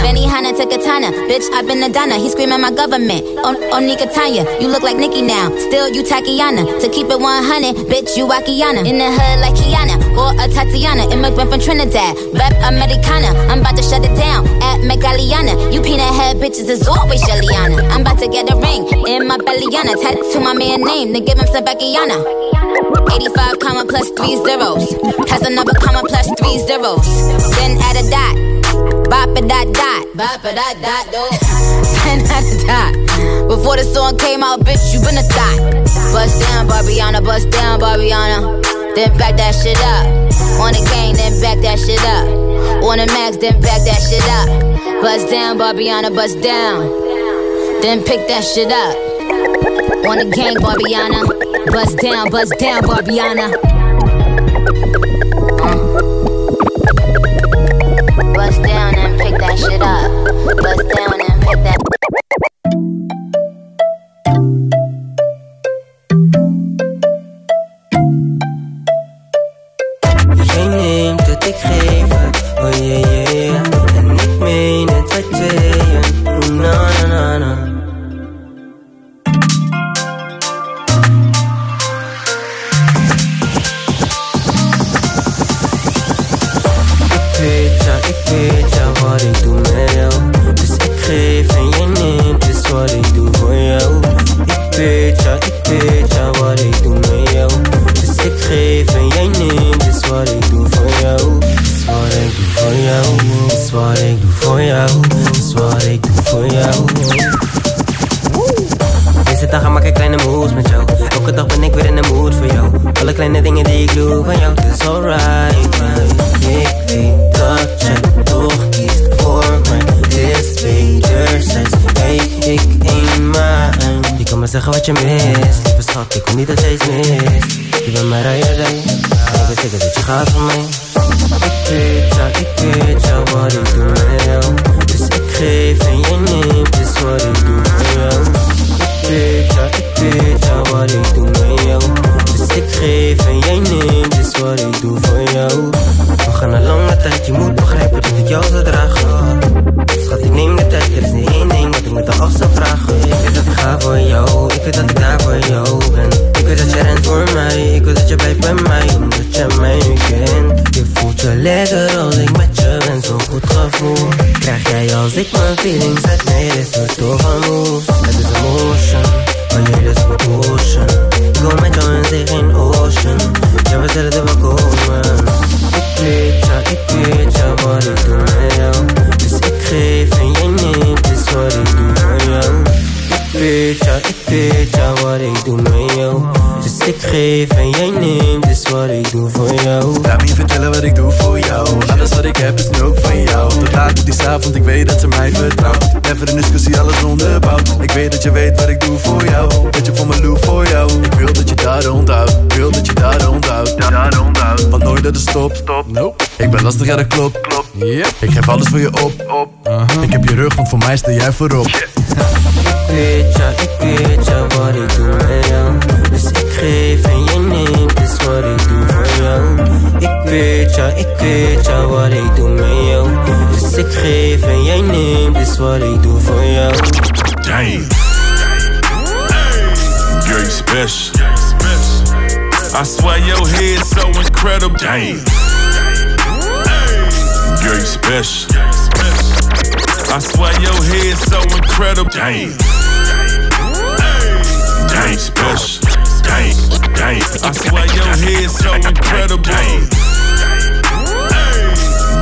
Benny Hanna to Katana. Bitch, I've been a Donna. He screaming my government. On, on Nika Tanya. You look like Nicki now. Still, you Takiana. To keep it 100, bitch, you Wakiana. In the hood like Kiana. Or a Tatiana. Immigrant from Trinidad. Rep Americana. I'm about to shut it down. At Megaliana. You peanut head bitches is always Jelliana. I'm about to get a ring. In my bellyana. Tattoo my man name. Then give him some Beckyana. 85 comma plus three zeros. Has another comma plus three zeros. Then add a dot. Bop a dot dot. Bop a dot dot dot. Then add a dot. Before the song came out, bitch, you been a thought. Bust down, Barbiana, bust down, Barbiana. Then back that shit up. On the gang, then back that shit up. On the max, then back that shit up. Bust down, Barbiana, bust down. Then pick that shit up. On the gang, Barbiana. Bust down, bust down, Barbiana. Pick that shit up. Bust down and pick that. Ja dat klopt Klopt. Yep. Ik geef alles voor je op, op. Ik heb je rug, want voor mij sta jij voorop Ik weet ja, ik weet ja wat ik doe met jou Dus ik geef en jij neemt, is wat ik doe voor jou Ik weet ja, ik weet ja wat ik doe met jou Dus ik geef en jij neemt, is wat ik doe voor jou Damn. Special. I swear your head's so incredible. Damn. You special. I swear your head's so incredible. Damn. Damn, special. Damn, damn. I swear your head's so incredible. Damn.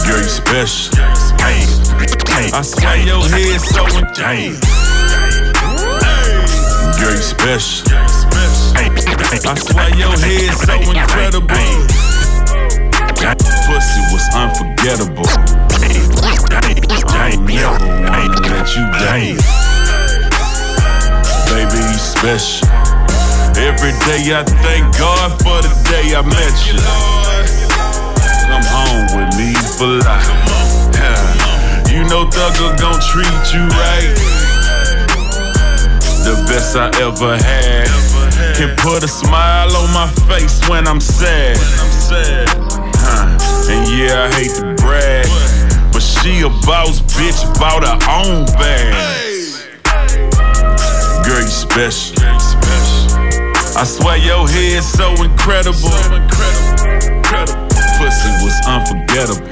Girl, you special. Damn, damn. I swear your head's so incredible. Girl, you special. I swear your head's so incredible. That pussy was unforgettable. Ain't never wanna let you down. Baby, you special. Every day I thank God for the day I met you. Come home with me for life. You know Thugger gon' treat you right. The best I ever had. Can put a smile on my face when I'm sad. And yeah, I hate to brag. But She a boss bitch, bought her own bag. Girl, you special. I swear your head's so incredible. Pussy was unforgettable.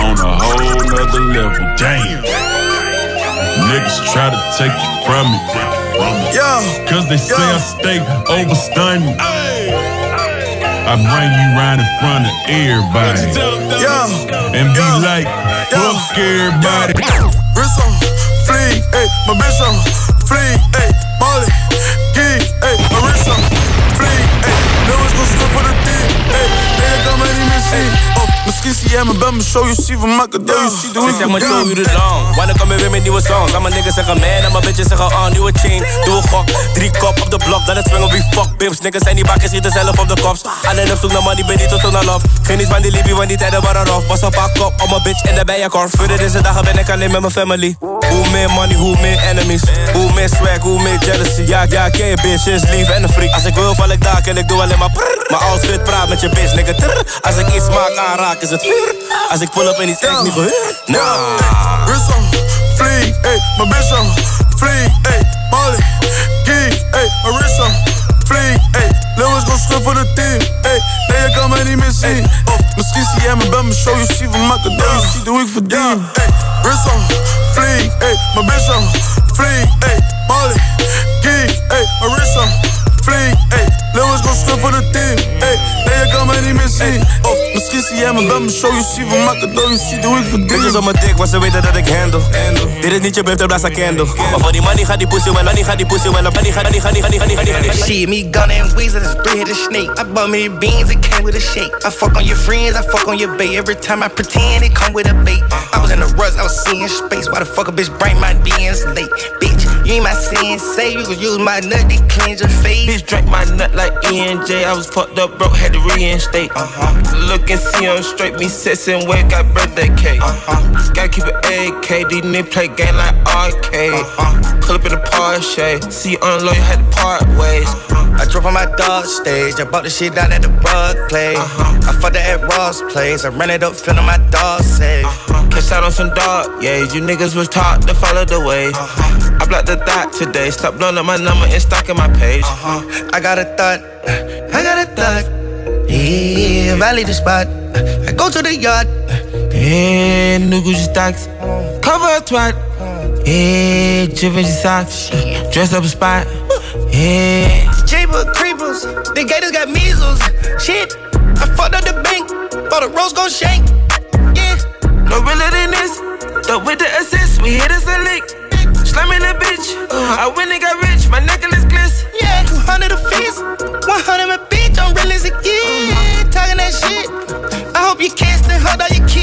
On a whole nother level. Damn. Niggas try to take you from me. Cause they say I stay over stunning. I bring you round in front of everybody. And be like, fuck everybody. Wrist on, fleek, ayy, my bitch on, fleek, ayy, Molly, geek, ayy, my wrist on, fleek, ayy, never go slip for the dick, ayy, nigga come at and see, misschien zie jij me bij me show, je ziet van mijn cadeau, je ziet hoe ik Zeg maar show you the long. Wanneer kom je weer met nieuwe songs? Allemaal niggas zeggen man, en mijn bitches zeggen oh, nieuwe chain. Doe een gok, drie kop op de blok, dan het swing op wie fuck bims. Niggas zijn die bakken, schieten zelf op de kops. Alleen op zoek naar money, ben niet op zoek naar love. Geen iets van die liefie, want die tijden waren rough. Was een pak op, op mijn bitch en de bijenkorf. Voor deze dagen ben ik alleen met mijn family. Hoe meer money, hoe meer enemies. Hoe meer swag, hoe meer jealousy. Ja, ja, ken je bitch, is lief en een freak. Als ik wil, val ik daar en ik doe alleen maar prrr. Mijn outfit praat met je bitch, nigga. Trrr. Als ik iets maak, aanraak, is het vuur. Als ik pull up en iets trek, niet gehuurd. Nah. Wrist on, fleek, ayy, my bitch on, fleek, ayy, Molly, geek, wrist on, fleek, ayy, Lewis go schud voor de team, ayy, nee, je kan mij niet meer zien. Oh, misschien zie jij me bij me show, je ziet van mijn cadeau, je ziet hoe ik verdien. Wrist on, fleek, ayy, my bitch on, fleek, ayy, Molly, geek, ayy, my wrist on, fleek, ayy, Lewis go schud voor de team, ayy, nee, je kan mij niet meer zien. Oh, misschien zie jij me bij me show, je ziet van mijn cadeau, je ziet hoe ik verdien. Bitches op mijn dik, want ze weten dat ik handle. Dit is niet je birthday, blaas een candle. Maar voor die money gaat die pussy wel, money gaat die pussy wel, money gaat die, gaat die, gaat die, gaat die, gaat die, gaat die. Shit, me gunna and Weezer, that's three hitter snake. I bought me the beans, it came with a shake. I fuck on your friends, I fuck on your bait. Every time I pretend, it come with a bait. I was in a rush, I was seeing space. Why the fuck a bitch bring my DMs late? Bitch, you ain't my sensei, you could use my nut to cleanse your face. Bitch drank my nut like ENJ. I was fucked up, broke, had to reinstate. Uh huh. Look and see on straight, me sexing wet, got birthday cake. Uh huh. Gotta keep it AK, these niggas play game like arcade. Uh huh. Pull up in a Porsche, see you on the low, you had to part ways. I drove on my dog stage. I bought the shit down at the rug place. I fucked her at Ross place. I ran it up, feeling my dog safe. Catch out on some dog, yeah. You niggas was taught to follow the way. I blocked the thought today. Stop blowing up my number and stalking my page. I got a thought. I got a thought. Yeah, valley the spot. I go to the yard. Yeah, new Gucci stocks. Cover a twat. Yeah, Givenchy socks. Dress up a spot. Yeah. Jeepers, creepers. The gators got measles. Shit. I fucked up the bank. Bought a rose gold shank. Yeah. No realer than this. Though with the assist, we hit us a lick. Slamming a bitch. I win and got rich. My necklace glitz. Yeah, 200 a piece. 100 my bitch. I'm real as a kid. Talking that shit. I hope you and hugged all your kids.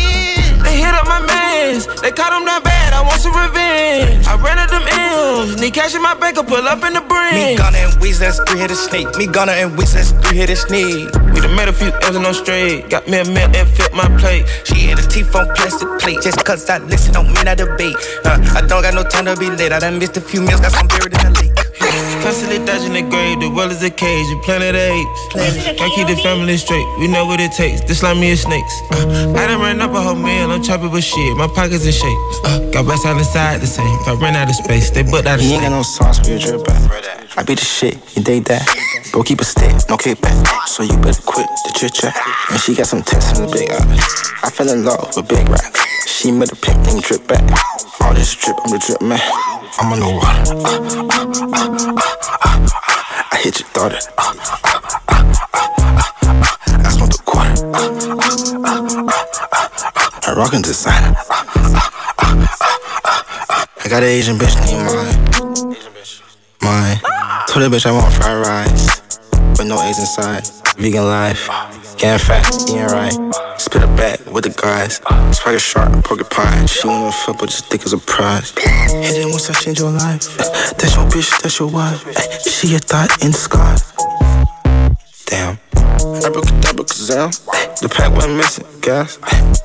They caught him down bad. I want some revenge. I ran up them M's. Need cash in my bank. I pull up in the brim. Me Gunna and Weezy, that's three hitter snake. Me Gunna and Weezy, that's three hitter snake. We done made a few M's and no straight. Got me a meal and fit my plate. She hit a teeth on plastic plate. Just cause I listen don't mean I debate. Uh, I don't got no time to be late. I done missed a few meals, got some buried in the lake. Constantly dodging the grave, the world is a cage, you planet of apes. Gotta keep the family straight, we know what it takes. This like me is snakes. Uh, I done ran up a whole meal, I'm chopping with shit, my pockets in shape. Uh, got west side and side the same. If I ran out of space, they booked out of You ain't got no sauce for your drip back. I be the shit, you dig that? Bro, keep a stick, no kickback. So you better quit the chit chat. And she got some text in the big eyes. I fell in love with big racks. She made a pick and drip back. All this drip, I'm the drip man. I'm on the water. Uh, uh, uh, uh, uh, uh. I hit your daughter. Uh, uh, uh, uh, uh, uh. I smoked a quarter. Uh, uh, uh, uh, uh, uh. I rockin' designer. Uh, uh, uh, uh, uh. I got an Asian bitch named Mine. Mine. Told that bitch I want fried rice. With no eggs inside. Vegan life. Getting fat, eating right. Spit a bag with the guys. Swagger sharp, porcupine. She wanna fuck, but just think it's a prize. Hit it once I change your life. That's your bitch, that's your wife. She a thought in the sky. Damn. Abracadabra, The pack went missing, gas.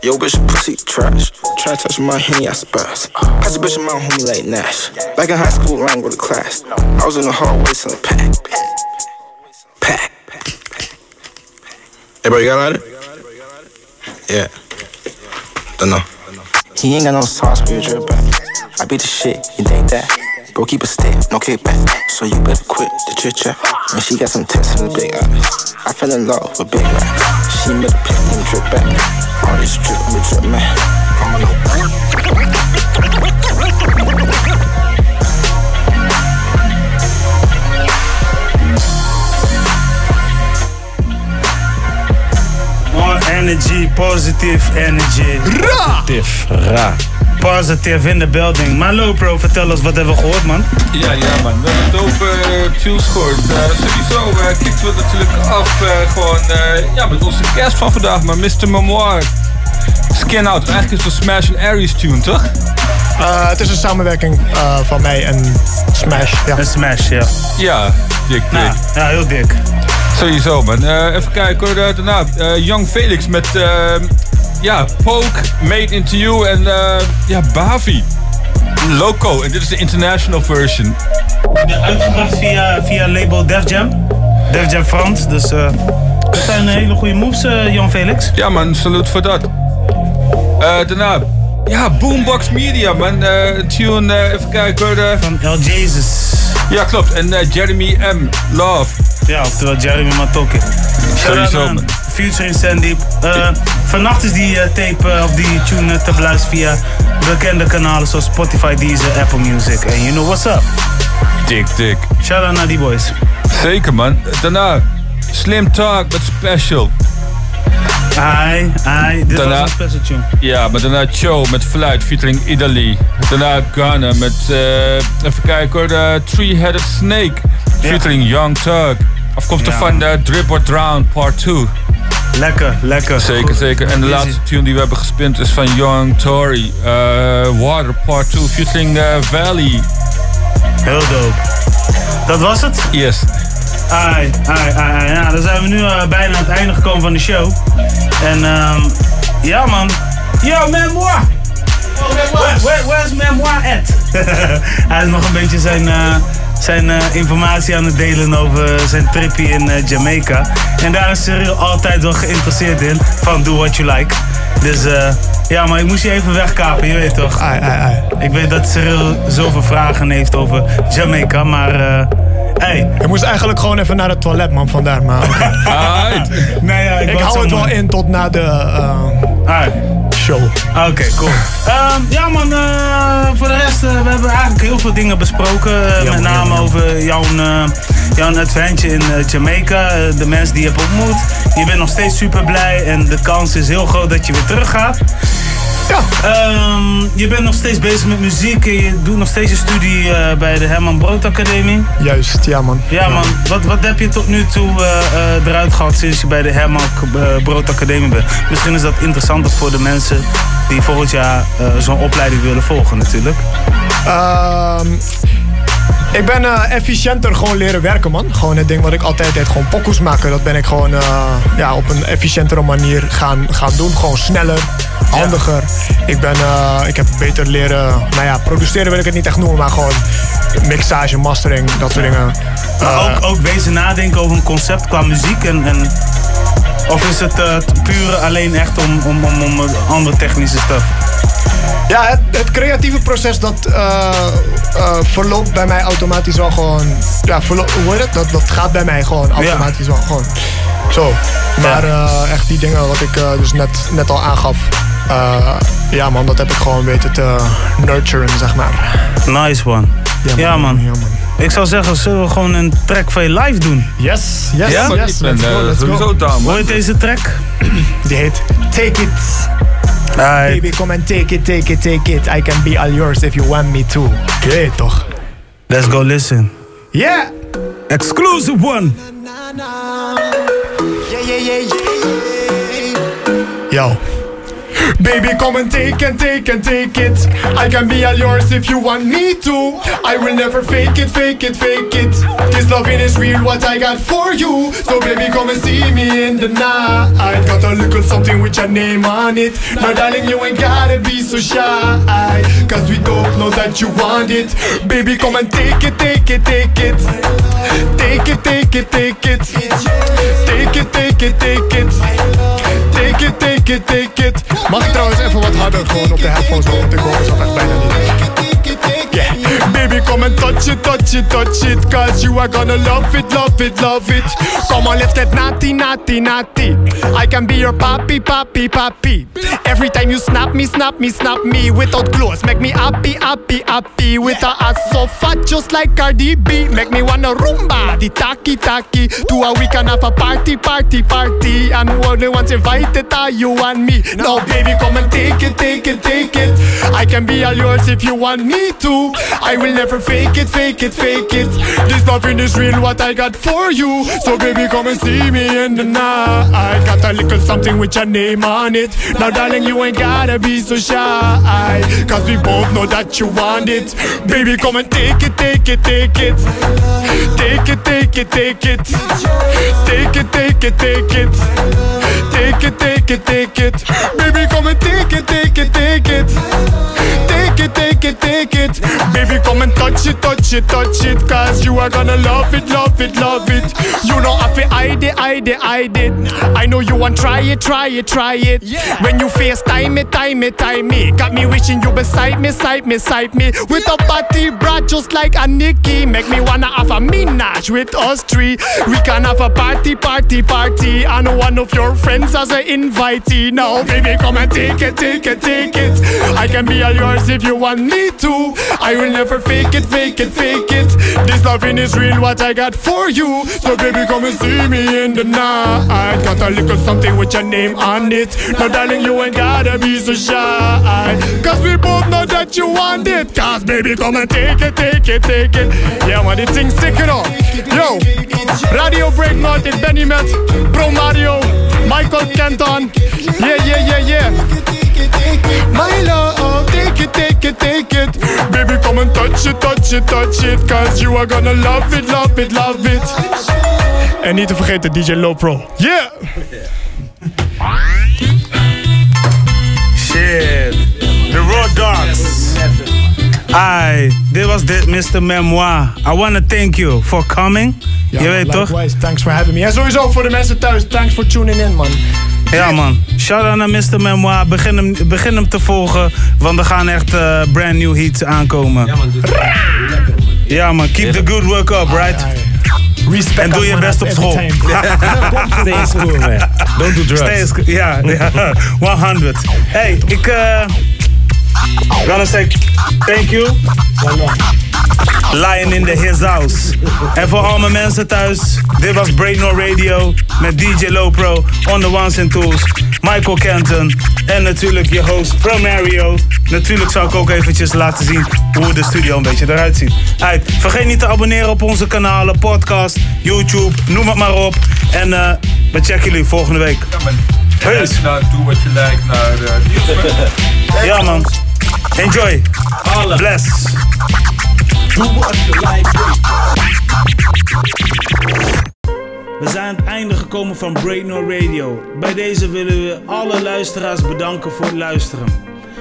Yo, bitch, pussy trash. Try to touch my henny, I spaz. Pass a bitch in my homie like Nash. Back in high school, line with a class. I was in the hallway selling. Pack. Hey, bro, you got a lighter? Don't know. he ain't got no sauce, but you drip back. I beat the shit, you think that? Bro, keep a stick, no kickback. So you better quit the chit chat. And she got some tits in the big eyes. I fell in love with big racks. She made a pick and drip back. All this drip, I'm a drip man. I'm a More energy, positive energy. Positive. Ra. Positive in the building. Malo bro, vertel ons, wat hebben we gehoord man? Ja, ja man. We hebben dope uh, tunes gehoord. Eh, sowieso uh, kicken we natuurlijk af eh, gewoon eh, ja, met onze guest van vandaag, maar Mr. Memoir. Skin Out. Eigenlijk is het een Smash and Aries tune, toch? Eh, het is een samenwerking eh, van mij en Smash. Ja. Een Smash, ja. Ja, dik, dik. Nou, ja, heel dik. Sowieso, man. Eh, even kijken hoor, daarna. eh, Young Felix met, eh, ja, Poke, Made Into You en, eh, ja, Bavi. Loco, en dit is de international version. Uitgebracht via, via label Def Jam. Def Jam Frans, dus dat zijn hele goede moves, Jan Felix. Ja man, salut voor dat. Daarna, ja, Boombox Media man. Tune, even kijken hoor. Van El Jesus. Ja, klopt. En Jeremy M. Love. Ja, oftewel Jeremy Matoke. Sowieso, man. Featuring Sandeep. Eh, vannacht is die eh, tape eh, of die tune te beluisteren via bekende kanalen zoals Spotify, Deezer, Apple Music. En you know what's up. Dik, dik. Shout out naar die boys. Zeker man. Daarna, Slim Talk met Special. Ai, ai, dit Daarna- was een special tune. Ja, maar daarna Cho met Fluit featuring Italy. Daarna Ghana met, even kijken hoor, de Three-Headed Snake featuring Young Thug. Afkomstig Ja, van de Drip or Drown Part 2. Lekker, lekker. Zeker, Goed. zeker. En de Easy. laatste tune die we hebben gespind is van Young Tory. eh, Water Part 2 featuring eh, Valley. Heel dope. Dat was het? Yes. Ai, ai, ai, ai. Ja, dan zijn we nu eh, bijna aan het einde gekomen van de show. En ehm ja man. Yo, memoir! Where, where, where's memoir at? Hij is nog een beetje zijn, eh, zijn eh, informatie aan het delen over zijn tripje in eh, Jamaica. En daar is Cyril altijd wel geïnteresseerd in. Van do what you like. Dus eh, ja, maar ik moest je even wegkapen, je weet toch? Ai, ai, ai. Ik weet dat Cyril zoveel vragen heeft over Jamaica, maar... eh hey. Ik moest eigenlijk gewoon even naar het toilet, man, vandaar. Maar nee, ja, ik, hou het wel in tot na de eh, show. Oké, cool. Ehm, ja man, eh, voor de rest, eh, we hebben eigenlijk heel veel dingen besproken. eh, met name over jouw, jouw adventure in Jamaica. de mensen die je hebt ontmoet. Je bent nog steeds super blij en de kans is heel groot dat je weer terug gaat. Ja. je bent nog steeds bezig met muziek en je doet nog steeds je studie eh, bij de Herman Brood Academie. Juist, ja man. Ja man, wat, wat heb je tot nu toe eh, eh, eruit gehad sinds je bij de Herman Brood Academie bent? Misschien is dat interessanter voor de mensen die volgend jaar zo'n opleiding willen volgen natuurlijk. Ehm, ik ben eh, efficiënter gewoon leren werken, man. Gewoon het ding wat ik altijd deed, gewoon pokoes maken. Dat ben ik gewoon eh, ja, op een efficiëntere manier gaan, gaan doen. Gewoon sneller, handiger. Ik, ben, eh, ik heb beter leren, nou ja, produceren wil ik het niet echt noemen, maar gewoon mixage, mastering, dat soort dingen. Maar ook, ook wezen nadenken over een concept qua muziek en... en of is het puur alleen echt om, om, om, om andere technische stuff? Ja, het, het creatieve proces dat verloopt bij mij automatisch wel gewoon. Ja, hoe heet het? Dat, dat gaat bij mij gewoon automatisch wel gewoon. Zo. Maar eh, echt die dingen wat ik eh, dus net, net al aangaf. eh, ja man, dat heb ik gewoon weten te nurturen, zeg maar. Nice one. Ja man. Ik zou zeggen, zullen we gewoon een track van je live doen? Yes, yes, ja? yes, let's go, let's go. Hoe heet deze track? Die heet Take It. Baby, come and take it, take it, take it. I can be all yours if you want me to. Je weet toch? Let's go listen. Yeah! Exclusive one. Yeah, yeah, yeah, yeah. Yo. Baby, come and take and take and take it. I can be all yours if you want me to. I will never fake it, fake it, fake it. This loving is real, what I got for you. So baby, come and see me in the night. I got a little something with your name on it. My darling, you ain't gotta be so shy. Cause we both know that you want it. Baby, come and take it, take it, take it. Take it, take it, take it. Take it, take it, take it. Take it, take it, take it. Mag ik trouwens even wat harder gewoon op de headphones want ik hoor mezelf echt bijna niet. Yeah. Baby, come and touch it, touch it, touch it. Cause you are gonna love it, love it, love it. Come on, let's get naughty, naughty, naughty. I can be your papi, papi, papi. Every time you snap me, snap me, snap me. Without clothes, make me happy, happy, happy. With a ass so fat, just like Cardi B. Make me wanna rumba, the taki, taki. To a weekend have a party, party, party. And only once invited are you and me. Now, baby, come and take it, take it, take it. I can be all yours if you want me to. I will never fake it, fake it, fake it. This loving is real, what I got for you. So, baby, come and see me in the night. I got a little something with your name on it. Now, darling, you ain't gotta be so shy. Cause we both know that you want it. Baby, come and take it, take it, take it. Take it, take it, take it. Take it, take it, take it. Take it, take it, take it. Baby, come and take it, take it, take it. Take it, take it, take it. Baby, come and touch it, touch it, touch it. Cause you are gonna love it, love it, love it. You know I feel hide it, hide it, hide it. I know you want try it, try it, try it. When you face time it, time it, time me. Got me wishing you beside me, side me, side me. With a body brat just like a Nikki. Make me wanna have a minaj with us three. We can have a party, party, party. And one of your friends as an invitee. Now, baby, come and take it, take it, take it. I can be all yours if you want me to. I will never fake it, fake it, fake it. This loving is real, what I got for you. So, baby, come and see me in the night. Got a little something with your name on it. Now, darling, you ain't gotta be so shy. Cause we both know that you want it. Cause, baby, come and take it, take it, take it. Yeah, man, the thing's sticking up. Yo, Radio Break North, ik ben hier met Pro Mario, Michael Kenton. Yeah, yeah, yeah, yeah. My love, take it, take it, take it. Baby, come and touch it, touch it, touch it. Cause you are gonna love it, love it, love it. En niet te vergeten DJ Low Pro. Yeah! Shit. The Road Dogs. Ai, dit was dit, Mr. Memoir. I want to thank you for coming. Ja, Je weet toch? likewise. Thanks for having me. En sowieso voor de mensen thuis, thanks for tuning in, man. Ja man, shout-out naar Mr. Memoir. Begin hem, begin hem te volgen, want er gaan echt eh, brand new hits aankomen. Ja man, ja, man keep the good work up, right? Respect en doe je best op school. Stay in school, man. Don't do drugs. Stay in school, ja, ja, 100. Hey, ik eh gonna say thank you. Lion in the his house. En voor al mijn mensen thuis, dit was Brainor Radio met DJ Lopro on the ones and twos, Michael Kenton en natuurlijk je host Pro Mario. Natuurlijk zal ik ook eventjes laten zien hoe de studio een beetje eruit ziet. Uit. Vergeet niet te abonneren op onze kanalen, podcast, YouTube, noem het maar op. En eh we checken jullie volgende week. Heus. Nou, doe wat je lijkt naar uh, Ja man. Enjoy. Bless. Doe wat je lijkt. We zijn aan het einde gekomen van Breaknor Radio. Bij deze willen we alle luisteraars bedanken voor het luisteren.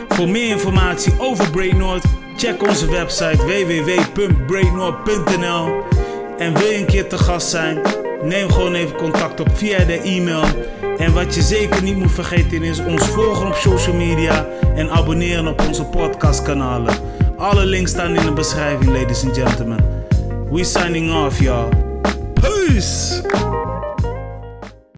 Voor meer informatie over Breaknord, check onze website www.breaknord.nl. En wil je een keer te gast zijn? Neem gewoon even contact op via de e-mail. En wat je zeker niet moet vergeten is ons volgen op social media en abonneren op onze podcastkanalen. Alle links staan in de beschrijving, ladies and gentlemen. We signing off, y'all. Peace!